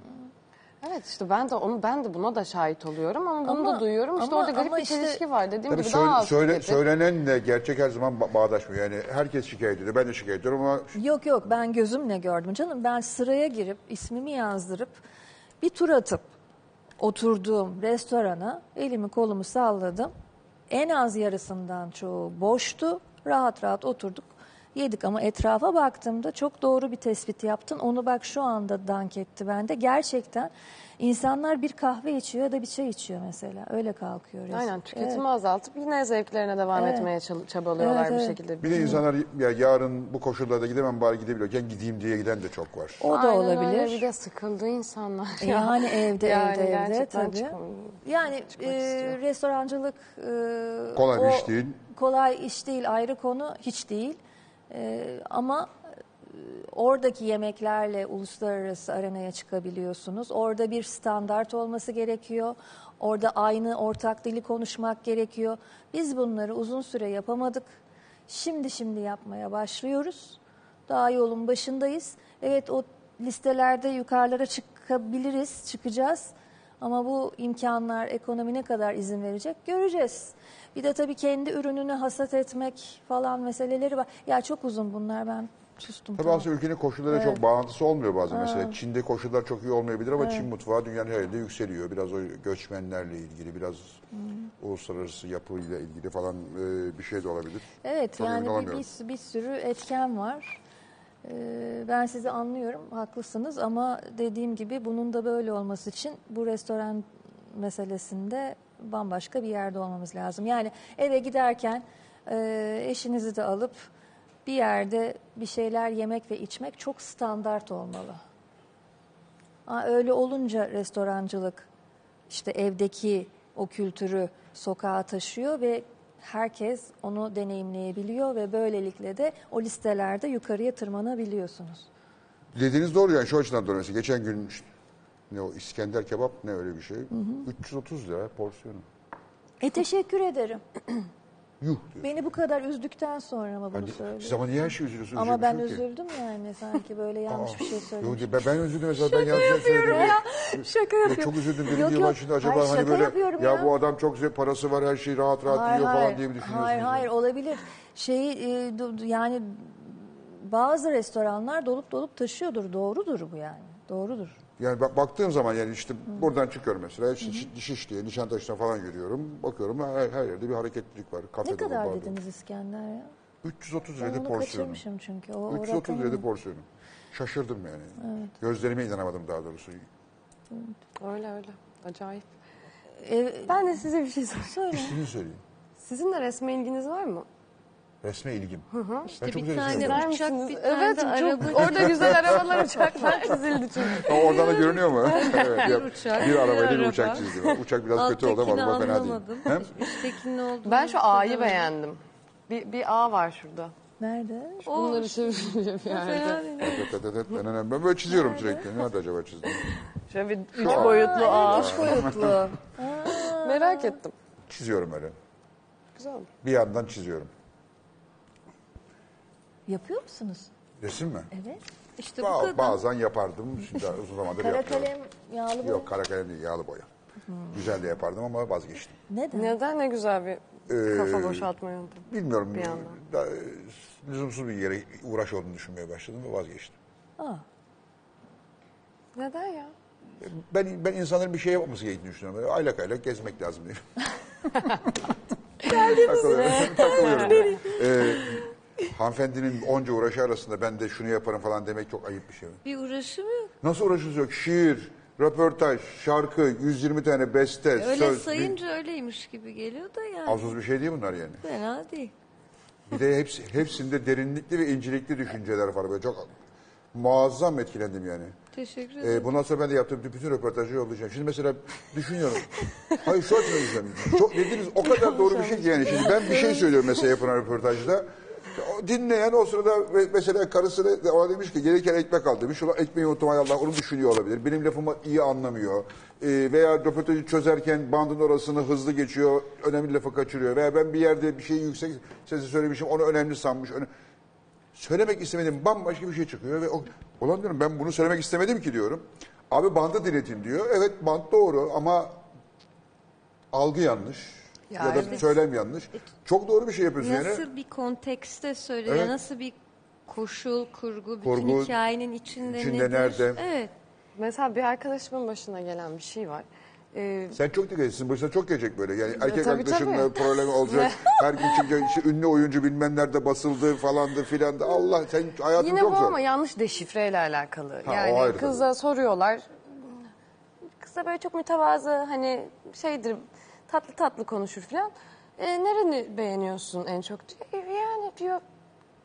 Evet işte ben de onu ben de buna da şahit oluyorum ama bunu Ama- da duyuyorum. İşte ama- orada garip ama bir işte- çelişki var. Dediğim Tabii gibi söyle, daha az söyle, tüketip- söylenenle gerçek her zaman ba- bağdaşmıyor. Yani herkes şikayet ediyor. Ben de şikayet ediyorum ama yok yok ben gözümle gördüm canım. Ben sıraya girip ismimi yazdırıp bir tur atıp oturduğum restorana elimi kolumu salladım. En az yarısından çoğu boştu. Rahat rahat oturduk. Yedik ama etrafa baktığımda çok doğru bir tespit yaptın. Onu bak şu anda dank etti bende. Gerçekten insanlar bir kahve içiyor ya da bir çay içiyor mesela. Öyle kalkıyor. resim. Aynen tüketimi Evet. azaltıp yine zevklerine devam Evet. etmeye çabalıyorlar Evet, bir evet. şekilde. bir de insanlar ya yarın bu koşullarda gidemem bari gidebiliyorken gideyim diye giden de çok var. O da Aynen olabilir. Öyle. Bir de sıkıldı insanlar. ya. Yani evde Yani evde evde gerçekten tabii. çıkam- Yani çıkmak e, istiyor. restorancılık e, Kolay o- iş değil. Kolay iş değil ayrı konu hiç değil. E, ama e, oradaki yemeklerle uluslararası arenaya çıkabiliyorsunuz. Orada bir standart olması gerekiyor. Orada aynı ortak dili konuşmak gerekiyor. Biz bunları uzun süre yapamadık. Şimdi şimdi yapmaya başlıyoruz. Daha yolun başındayız. Evet o listelerde yukarılara çıkabiliriz, çıkacağız. Ama bu imkanlar ekonomi ne kadar izin verecek göreceğiz. Bir de tabii kendi ürününü hasat etmek falan meseleleri var. Ya çok uzun bunlar ben sustum. Tabii tamam. aslında ülkenin koşullarıyla çok bağlantısı olmuyor bazen. Mesela Çin'de koşullar çok iyi olmayabilir ama Çin mutfağı dünyanın her yerinde yükseliyor. Biraz o göçmenlerle ilgili, biraz uluslararası yapıyla ilgili falan e, bir şey de olabilir. Evet emin yani bir, bir, bir sürü etken var. Ee, ben sizi anlıyorum, haklısınız ama dediğim gibi bunun da böyle olması için bu restoran meselesinde bambaşka bir yerde olmamız lazım. Yani eve giderken e, eşinizi de alıp bir yerde bir şeyler yemek ve içmek çok standart olmalı. Öyle olunca restorancılık işte evdeki o kültürü sokağa taşıyor ve herkes onu deneyimleyebiliyor ve böylelikle de o listelerde yukarıya tırmanabiliyorsunuz. Dediğiniz doğru yani şu açıdan doğru. Mesela geçen gün ne o İskender kebap ne öyle bir şey. 330 lira porsiyonu. E teşekkür ederim. Yuh diyor. Beni bu kadar üzdükten sonra mı bunu Hani, söylüyorsun? siz ama niye her şey üzülüyorsunuz? Ama ben Üzülmüş yok ki. üzüldüm yani sanki böyle yanlış bir şey Yok, söylemişim. ben, ben üzüldüm mesela ben yanlış şey söyledim. ya. Şaka Ya yapıyorum. çok üzüldüm dedim Yok, yok. "Ulan şimdi acaba Hayır, hani şaka böyle ya, ya. bu adam çok güzel parası var her şeyi rahat rahat Hayır, yiyor hayır. falan diye mi düşünüyorsunuz? Hayır hayır olabilir. Şeyi e, yani bazı restoranlar dolup dolup taşıyordur. Doğrudur bu yani. Doğrudur. Yani bak, baktığım zaman yani işte buradan çıkıyorum mesela Şiş- Şişli'ye, Nişantaşı'na falan yürüyorum. Bakıyorum her, her yerde bir hareketlilik var. Kafede Ne kadar var, barda. dediniz İskender ya? 330 Ben liraydı onu porsiyonu. kaçırmışım çünkü. O, o 330 rakamı- liraydı porsiyonu. Şaşırdım yani. Gözlerime inanamadım daha doğrusu. Öyle öyle. Acayip. E, Ben de size bir şey sorayım. söyle. Sizin de resme ilginiz var mı? Resme ilgim. İşte Ben çok bir güzel tane resim uçak, bir tane evet, de çok, araba. orada güzel arabalar, uçaklar çizildi çünkü. O oradan da görünüyor mu? evet. ya, uçak, bir bir arabayla bir araba. uçak çizdi. Uçak biraz kötü oldu ama Alttakini araba fena değil. anlamadım. Hem Üsttekinin olduğunu Ben şu A'yı beğendim. Bir, bir A var şurada. Nerede? Bunları çeviriyor bir yerde. ben böyle çiziyorum sürekli. Nerede acaba çizdim? Şöyle bir üç boyutlu A. Üç boyutlu. Merak ettim. Çiziyorum öyle. Güzel. Bir yandan çiziyorum. Yapıyor musunuz? Resim mi? Evet. İşte bu Ba- kadar. bazen yapardım. Şimdi uzun zamandır Kara yapmıyorum. kalem, yağlı boya. Yok kara kalem değil yağlı boya. Güzel de yapardım ama vazgeçtim. Neden? Neden ne güzel bir Ee, kafa boşaltma yöntemi. Bilmiyorum. Bir yandan. Da, lüzumsuz bir yere uğraş olduğunu düşünmeye başladım ve vazgeçtim. Aa, Neden ya? Ben ben insanların bir şey yapmaması gerektiğini düşünüyorum. Böyle aylak aylak gezmek lazım diye. Takılıyorum. Takılıyorum. Ee, hanımefendinin onca uğraşı arasında ben de şunu yaparım falan demek çok ayıp bir şey. Bir uğraşı mı? Nasıl uğraşıyoruz yok? Şiir, röportaj, şarkı, 120 tane beste, Öyle söz. sayınca öyleymiş gibi geliyor da yani. Az bir şey değil bunlar yani. Fena değil. Bir de hepsi, hepsinde derinlikli ve incelikli düşünceler var. Böyle çok muazzam etkilendim yani. Teşekkür ederim. Ee, bundan sonra ben de yaptığım bütün röportajı yollayacağım. Şimdi mesela düşünüyorum. Hayır şu açıdan düşünüyorum. Çok dediğiniz o kadar doğru bir şey ki yani. Şimdi ben bir şey söylüyorum mesela yapılan röportajda. Dinleyen o sırada mesela karısı da ona demiş ki gelirken ekmek al demiş. Ulan ekmeği unuttum Allah onu düşünüyor olabilir. Benim lafımı iyi anlamıyor. Ee, veya röportajı çözerken bandın orasını hızlı geçiyor. Önemli lafı kaçırıyor. Veya ben bir yerde bir şeyi yüksek sesle söylemişim onu önemli sanmış. Öne- söylemek istemedim bambaşka bir şey çıkıyor ve o, ulan diyorum ben bunu söylemek istemedim ki diyorum. Abi bandı dinletin diyor. Evet band doğru ama algı yanlış ya, Ya da evet. söylem yanlış. Çok doğru bir şey yapıyorsun yani. Nasıl bir kontekste söylüyor, Evet. nasıl bir koşul, kurgu, bütün Kurgu, hikayenin içinde, içinde nedir? nerede? Evet. Mesela bir arkadaşımın başına gelen bir şey var. Ee, Sen çok dikkat etsin. Başına çok gelecek böyle. Yani erkek tabii, arkadaşınla tabii. problemi olacak. Her gün çıkacak. işte ünlü oyuncu bilmem nerede basıldı falandı filandı. Allah sen hayatın Yine çok bu zor. ama yanlış deşifreyle alakalı. o yani kıza soruyorlar. Kız da böyle çok mütevazı hani şeydir tatlı tatlı konuşur falan. E, nereni beğeniyorsun en çok diyor. "E, Yani diyor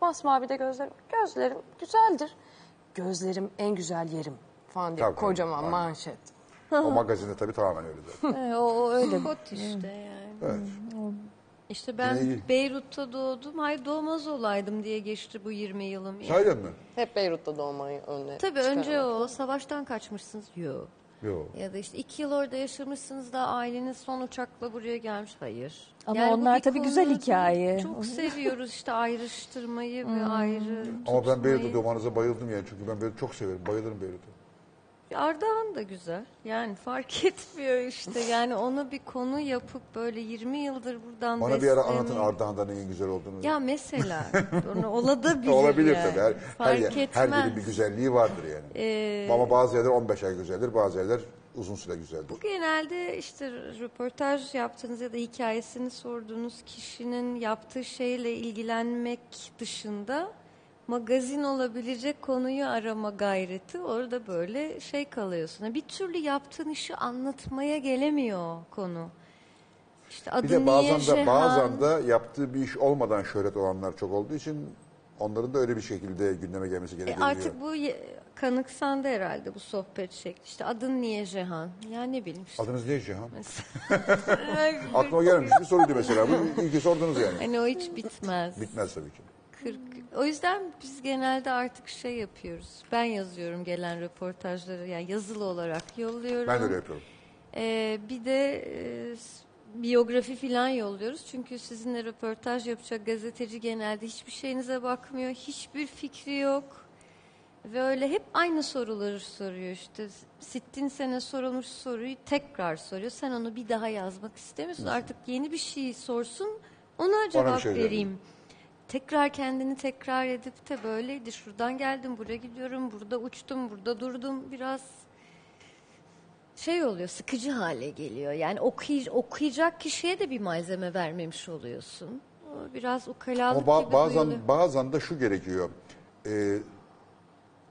masmavi de gözlerim. Gözlerim güzeldir. Gözlerim en güzel yerim falan diye Tabii, kocaman Aynen. manşet. O magazinde tabii tamamen öyle zaten. e, o, o öyle. Kot işte yani. Evet. İşte ben Yine iyi. Beyrut'ta doğdum. Hayır doğmaz olaydım diye geçti bu 20 yılım. Yani. Sahiden mi? Hep Beyrut'ta doğmayı önüne Tabii önce o savaştan kaçmışsınız. Yok. Yok. Ya da işte iki yıl orada yaşamışsınız da aileniz son uçakla buraya gelmiş. Hayır. Ama bu onlar bir tabii güzel konu hikaye. Çok seviyoruz işte ayrıştırmayı ve ayrı Ama ben tutmayı. Doğmanıza bayıldım yani. Çünkü ben Beyrut'u çok severim. Bayılırım Beyrut'a. Ardahan da güzel. Yani fark etmiyor işte. Yani onu bir konu yapıp böyle 20 yıldır buradan Bana bir ara beslemeyi- anlatın Ardahan'da neyin güzel olduğunu. Ya mesela onu olabilir Olabilir yani. tabii. Her, her, Fark yer- her etmez. yerin bir güzelliği vardır yani. Ee, Ama bazı yerler 15 ay güzeldir, bazı yerler uzun süre güzeldir. Bu genelde işte röportaj yaptığınız ya da hikayesini sorduğunuz kişinin yaptığı şeyle ilgilenmek dışında magazin olabilecek konuyu arama gayreti orada böyle şey kalıyorsun. Bir türlü yaptığın işi anlatmaya gelemiyor konu. İşte adı Bir de niye bazen de Jehan? bazen de yaptığı bir iş olmadan şöhret olanlar çok olduğu için onların da öyle bir şekilde gündeme gelmesi E gerekiyor. artık bu kanıksandı herhalde bu sohbet şekli. İşte adın niye Jehan? Ya ne bileyim işte. Adınız Cihan? Ay, Aklıma gelmemiş bir soruydu mesela. Bu ki sordunuz yani. Hani o hiç bitmez. Bitmez tabii ki. 40. O yüzden biz genelde artık şey yapıyoruz. Ben yazıyorum gelen röportajları yani yazılı olarak yolluyorum. Ben de öyle yapıyorum. Ee, bir de e, biyografi falan yolluyoruz. Çünkü sizinle röportaj yapacak gazeteci genelde hiçbir şeyinize bakmıyor. Hiçbir fikri yok. Ve öyle hep aynı soruları soruyor işte. Sittin sene sorulmuş soruyu tekrar soruyor. Sen onu bir daha yazmak istemiyorsun. Artık yeni bir şey sorsun ona cevap şey vereyim. Tekrar kendini tekrar edip de böyleydi. Şuradan geldim, buraya gidiyorum, burada uçtum, burada durdum. Biraz şey oluyor, sıkıcı hale geliyor. Yani okuyy- okuyacak kişiye de bir malzeme vermemiş oluyorsun. Biraz ukalalık Ama ba- gibi bazen duyuluyor. bazen de şu gerekiyor. Ee,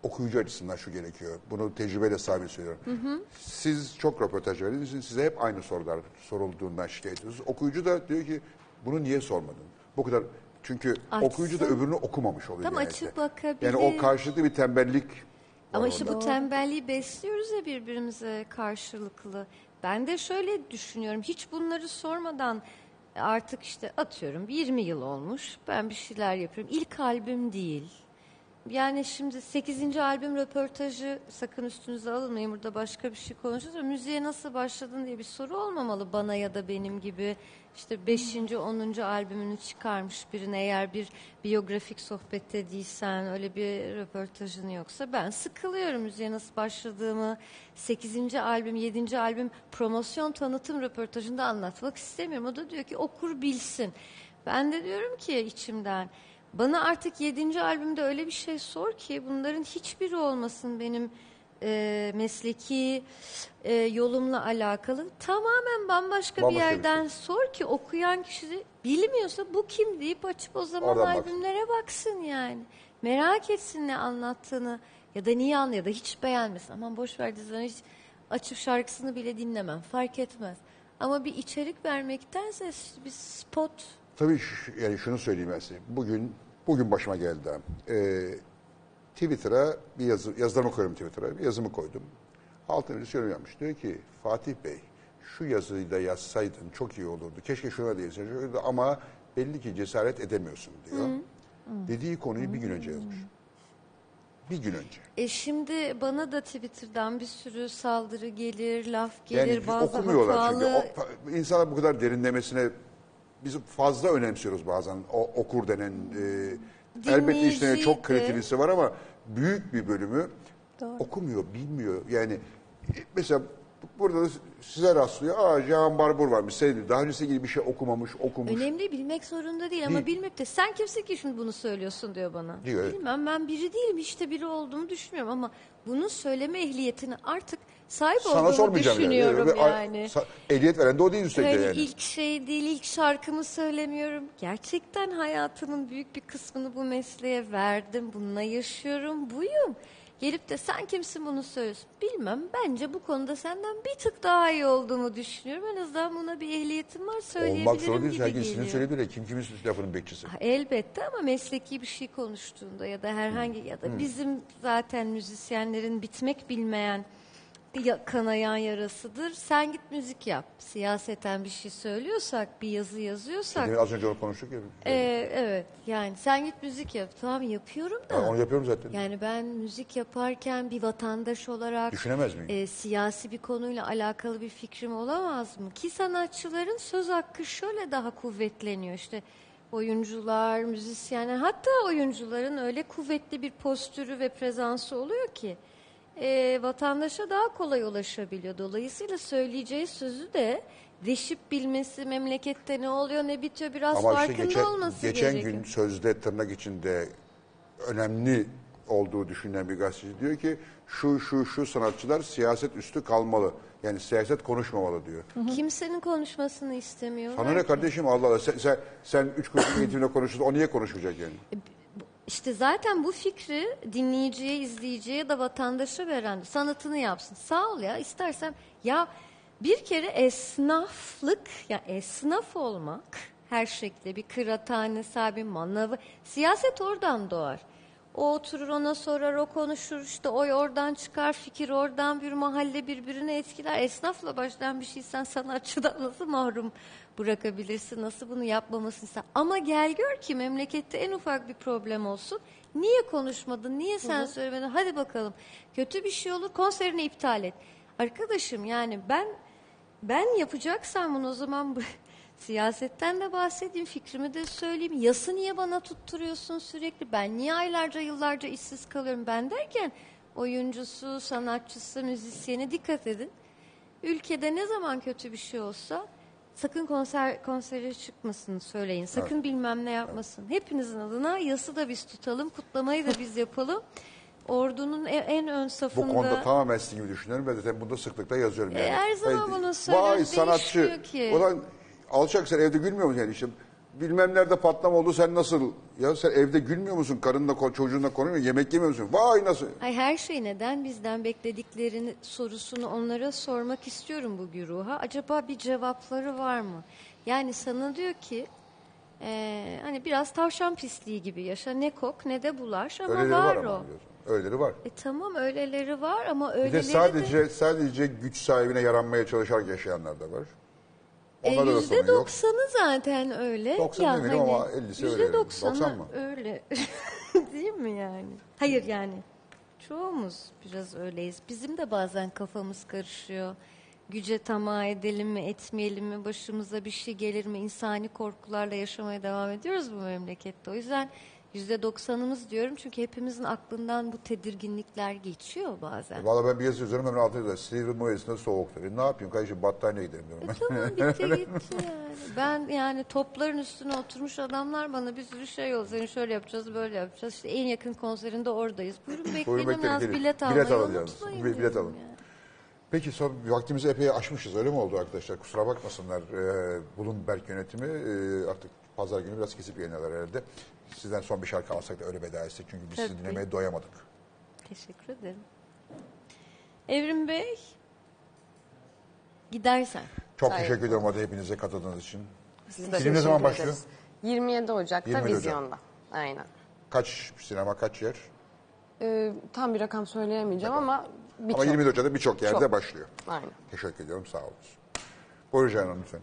okuyucu açısından şu gerekiyor. Bunu tecrübeyle sabit söylüyorum. Siz çok röportaj verdiniz. Size hep aynı sorular sorulduğundan şikayet ediyorsunuz. Okuyucu da diyor ki bunu niye sormadın? Bu kadar çünkü Açsın. okuyucu da öbürünü okumamış oluyor. Tam genellikle. açıp bakabilir. Yani o karşılıklı bir tembellik Ama işte bu tembelliği besliyoruz ya birbirimize karşılıklı. Ben de şöyle düşünüyorum. Hiç bunları sormadan artık işte atıyorum 20 yıl olmuş. Ben bir şeyler yapıyorum. İlk albüm değil. Yani şimdi 8. albüm röportajı sakın üstünüze alınmayın burada başka bir şey konuşacağız ama müziğe nasıl başladın diye bir soru olmamalı bana ya da benim gibi işte 5. 10. albümünü çıkarmış birine eğer bir biyografik sohbette değilsen öyle bir röportajın yoksa ben sıkılıyorum müziğe nasıl başladığımı 8. albüm 7. albüm promosyon tanıtım röportajında anlatmak istemiyorum o da diyor ki okur bilsin ben de diyorum ki içimden bana artık 7. albümde öyle bir şey sor ki bunların hiçbiri olmasın benim e, mesleki e, yolumla alakalı. Tamamen bambaşka, bir Bambaşka bir yerden sor ki okuyan kişi de bilmiyorsa bu kim deyip açıp o zaman Oradan albümlere baksın yani. Merak etsin ne anlattığını ya da niye anlıyor da hiç beğenmesin. Aman boş ver diziden hiç açıp şarkısını bile dinlemem fark etmez. Ama bir içerik vermektense bir spot Tabii yani şunu söyleyeyim ben size. Bugün bugün başıma geldi. Ee, Twitter'a bir yazı, yazılarımı koyuyorum Twitter'a. Bir yazımı koydum. Altına birisi yorum yapmış. Diyor ki Fatih Bey şu yazıyı da yazsaydın çok iyi olurdu. Keşke şuna da yazsaydın ama belli ki cesaret edemiyorsun diyor. Dediği konuyu bir gün önce yazmış. Bir gün önce. E şimdi bana da Twitter'dan bir sürü saldırı gelir, laf gelir, Yani bazı okumuyorlar çünkü. hatalı... O, insanlar bu kadar derinlemesine biz fazla önemsiyoruz bazen o, okur denen e, elbette Dinleyiciyi çok kreativisi var ama büyük bir bölümü okumuyor, bilmiyor. Yani e, mesela burada da size rastlıyor. Aa Jean Barbour varmış. Sevdi. Daha öncesiyle ilgili bir şey okumamış, okumuş. Önemli bilmek zorunda değil ama Değil. bilmek de sen kimsin ki şimdi bunu söylüyorsun diyor bana. Diyor, evet. Bilmem ben biri değilim işte biri olduğumu düşünmüyorum ama bunu söyleme ehliyetini artık sahip Sana olduğumu sormayacağım düşünüyorum yani. yani. Sa- Ehliyet veren de o değil üstelik de yani. ilk şey değil, ilk şarkımı söylemiyorum. Gerçekten hayatımın büyük bir kısmını bu mesleğe verdim. Bununla yaşıyorum, buyum. Gelip de sen kimsin bunu söylüyorsun. Bilmem, bence bu konuda senden bir tık daha iyi olduğumu düşünüyorum. En azından buna bir ehliyetim var, söyleyebilirim Olmak zorunda değil. gibi Herkes geliyor. söylediğiyle kim kimin lafının bekçisi. Ha, Elbette ama mesleki bir şey konuştuğunda ya da herhangi ya da bizim zaten müzisyenlerin bitmek bilmeyen ya, kanayan yarasıdır. Sen git müzik yap. Siyaseten bir şey söylüyorsak, bir yazı yazıyorsak. Demin az önce onu konuştuk ya. Ee, evet yani sen git müzik yap. Tamam yapıyorum da. Ha, onu yapıyorum zaten. Yani ben müzik yaparken bir vatandaş olarak Düşünemez miyim? e, siyasi bir konuyla alakalı bir fikrim olamaz mı? Ki sanatçıların söz hakkı şöyle daha kuvvetleniyor işte oyuncular, müzisyenler hatta oyuncuların öyle kuvvetli bir postürü ve prezansı oluyor ki e, vatandaşa daha kolay ulaşabiliyor. Dolayısıyla söyleyeceği sözü de deşip bilmesi, memlekette ne oluyor ne bitiyor biraz Ama işte farkında geçen, olması geçen gerekiyor. gün sözde tırnak içinde önemli olduğu düşünülen bir gazeteci diyor ki şu şu şu sanatçılar siyaset üstü kalmalı. Yani siyaset konuşmamalı diyor. Kimsenin konuşmasını istemiyor. Sana ne kardeşim Allah Allah sen, sen, sen üç kuruş eğitimle konuşuyorsun o niye konuşmayacak yani? İşte zaten bu fikri dinleyiciye, izleyiciye da vatandaşa veren sanatını yapsın. Sağ ol ya istersem ya bir kere esnaflık ya esnaf olmak her şekilde bir kıraathane sahibi, manavı siyaset oradan doğar. O oturur ona sorar, o konuşur işte oy oradan çıkar, fikir oradan bir mahalle birbirini etkiler. Esnafla başlayan bir şey sen sanatçıdan nasıl mahrum bırakabilirsin, nasıl bunu yapmamasını sen. Ama gel gör ki memlekette en ufak bir problem olsun. Niye konuşmadın, niye sen söylemedin, hadi bakalım. Kötü bir şey olur, konserini iptal et. Arkadaşım yani ben ben yapacaksam bunu o zaman siyasetten de bahsedeyim, fikrimi de söyleyeyim. Yası niye bana tutturuyorsun sürekli? Ben niye aylarca yıllarca işsiz kalıyorum? Ben derken oyuncusu, sanatçısı, müzisyeni dikkat edin. Ülkede ne zaman kötü bir şey olsa sakın konser konsere çıkmasın söyleyin. Sakın bilmem ne yapmasın. Hepinizin adına yası da biz tutalım, kutlamayı da biz yapalım. Ordunun en, en ön Bu safında... konuda tamamen sizin gibi düşünüyorum ve zaten bunda sıklıkla yazıyorum yani. E, her zaman bunu sanatçı. değişmiyor ki. Ulan alçak sen evde gülmüyor musun yani işte bilmem nerede patlama oldu sen nasıl Ya sen evde gülmüyor musun? Karınla çocuğunla musun? Yemek yemiyor musun? Vay nasıl? Ay her şey neden bizden beklediklerini sorusunu onlara sormak istiyorum bu güruha. Acaba bir cevapları var mı? Yani sana diyor ki eee, hani biraz tavşan pisliği gibi yaşa ne kok ne de bulaş ama Öyleleri var, var o. ama biliyorsun. Öyleleri var. E tamam öyleleri var ama Bir öyleleri de sadece sadece güç sahibine yaranmaya çalışarak yaşayanlar da var. E, Onlarda da sorun Yüzde yok. doksanı zaten öyle. 90 Ya demeyelim hani ama 50'si öyle yüzde yani. doksanı 90 mı? öyle. Değil mi yani? Hayır yani. Çoğumuz biraz öyleyiz. Bizim de bazen kafamız karışıyor. Güce tamah edelim mi, etmeyelim mi, başımıza bir şey gelir mi, insani korkularla yaşamaya devam ediyoruz bu memlekette. O yüzden yüzde doksanımız diyorum çünkü hepimizin aklından bu tedirginlikler geçiyor bazen. Valla ben bir yazı yazıyorum hemen altına yazıyorum. Silivri Mayıs'ında soğuktur. E, ne yapayım kardeşim battaniye gidelim diyorum ben. Tamam bitti gitti yani. Ben yani topların üstüne oturmuş adamlar bana bir sürü şey yol. Seni şöyle yapacağız, böyle yapacağız. İşte en yakın konserinde oradayız. Buyurun bekleyin az bilet Bilet almayı alın yalnız. unutmayın. Bilet diyorum alın. yani. Peki son vaktimizi epey aşmışız öyle mi oldu arkadaşlar? Kusura bakmasınlar. Ee, Bloomberg yönetimi e, artık pazar günü biraz kesip yayınlar herhalde. Sizden son bir şarkı alsak da öyle veda etsek çünkü biz sizi Tabii. dinlemeye doyamadık. Teşekkür ederim. Evrim Bey, gidersen. Çok olun. teşekkür ederim hadi hepinize katıldığınız için. Biz de Film ne zaman başlıyor? ederiz. 27 Ocak'ta 27 Ocak. vizyonda. Aynen. Kaç sinema kaç yer? Ee, tam bir rakam söyleyemeyeceğim ama birçok. Ama 24 Ocak'ta birçok yerde Çok. başlıyor. Aynen. Teşekkür ediyorum sağ olun. Buyurun Canan lütfen.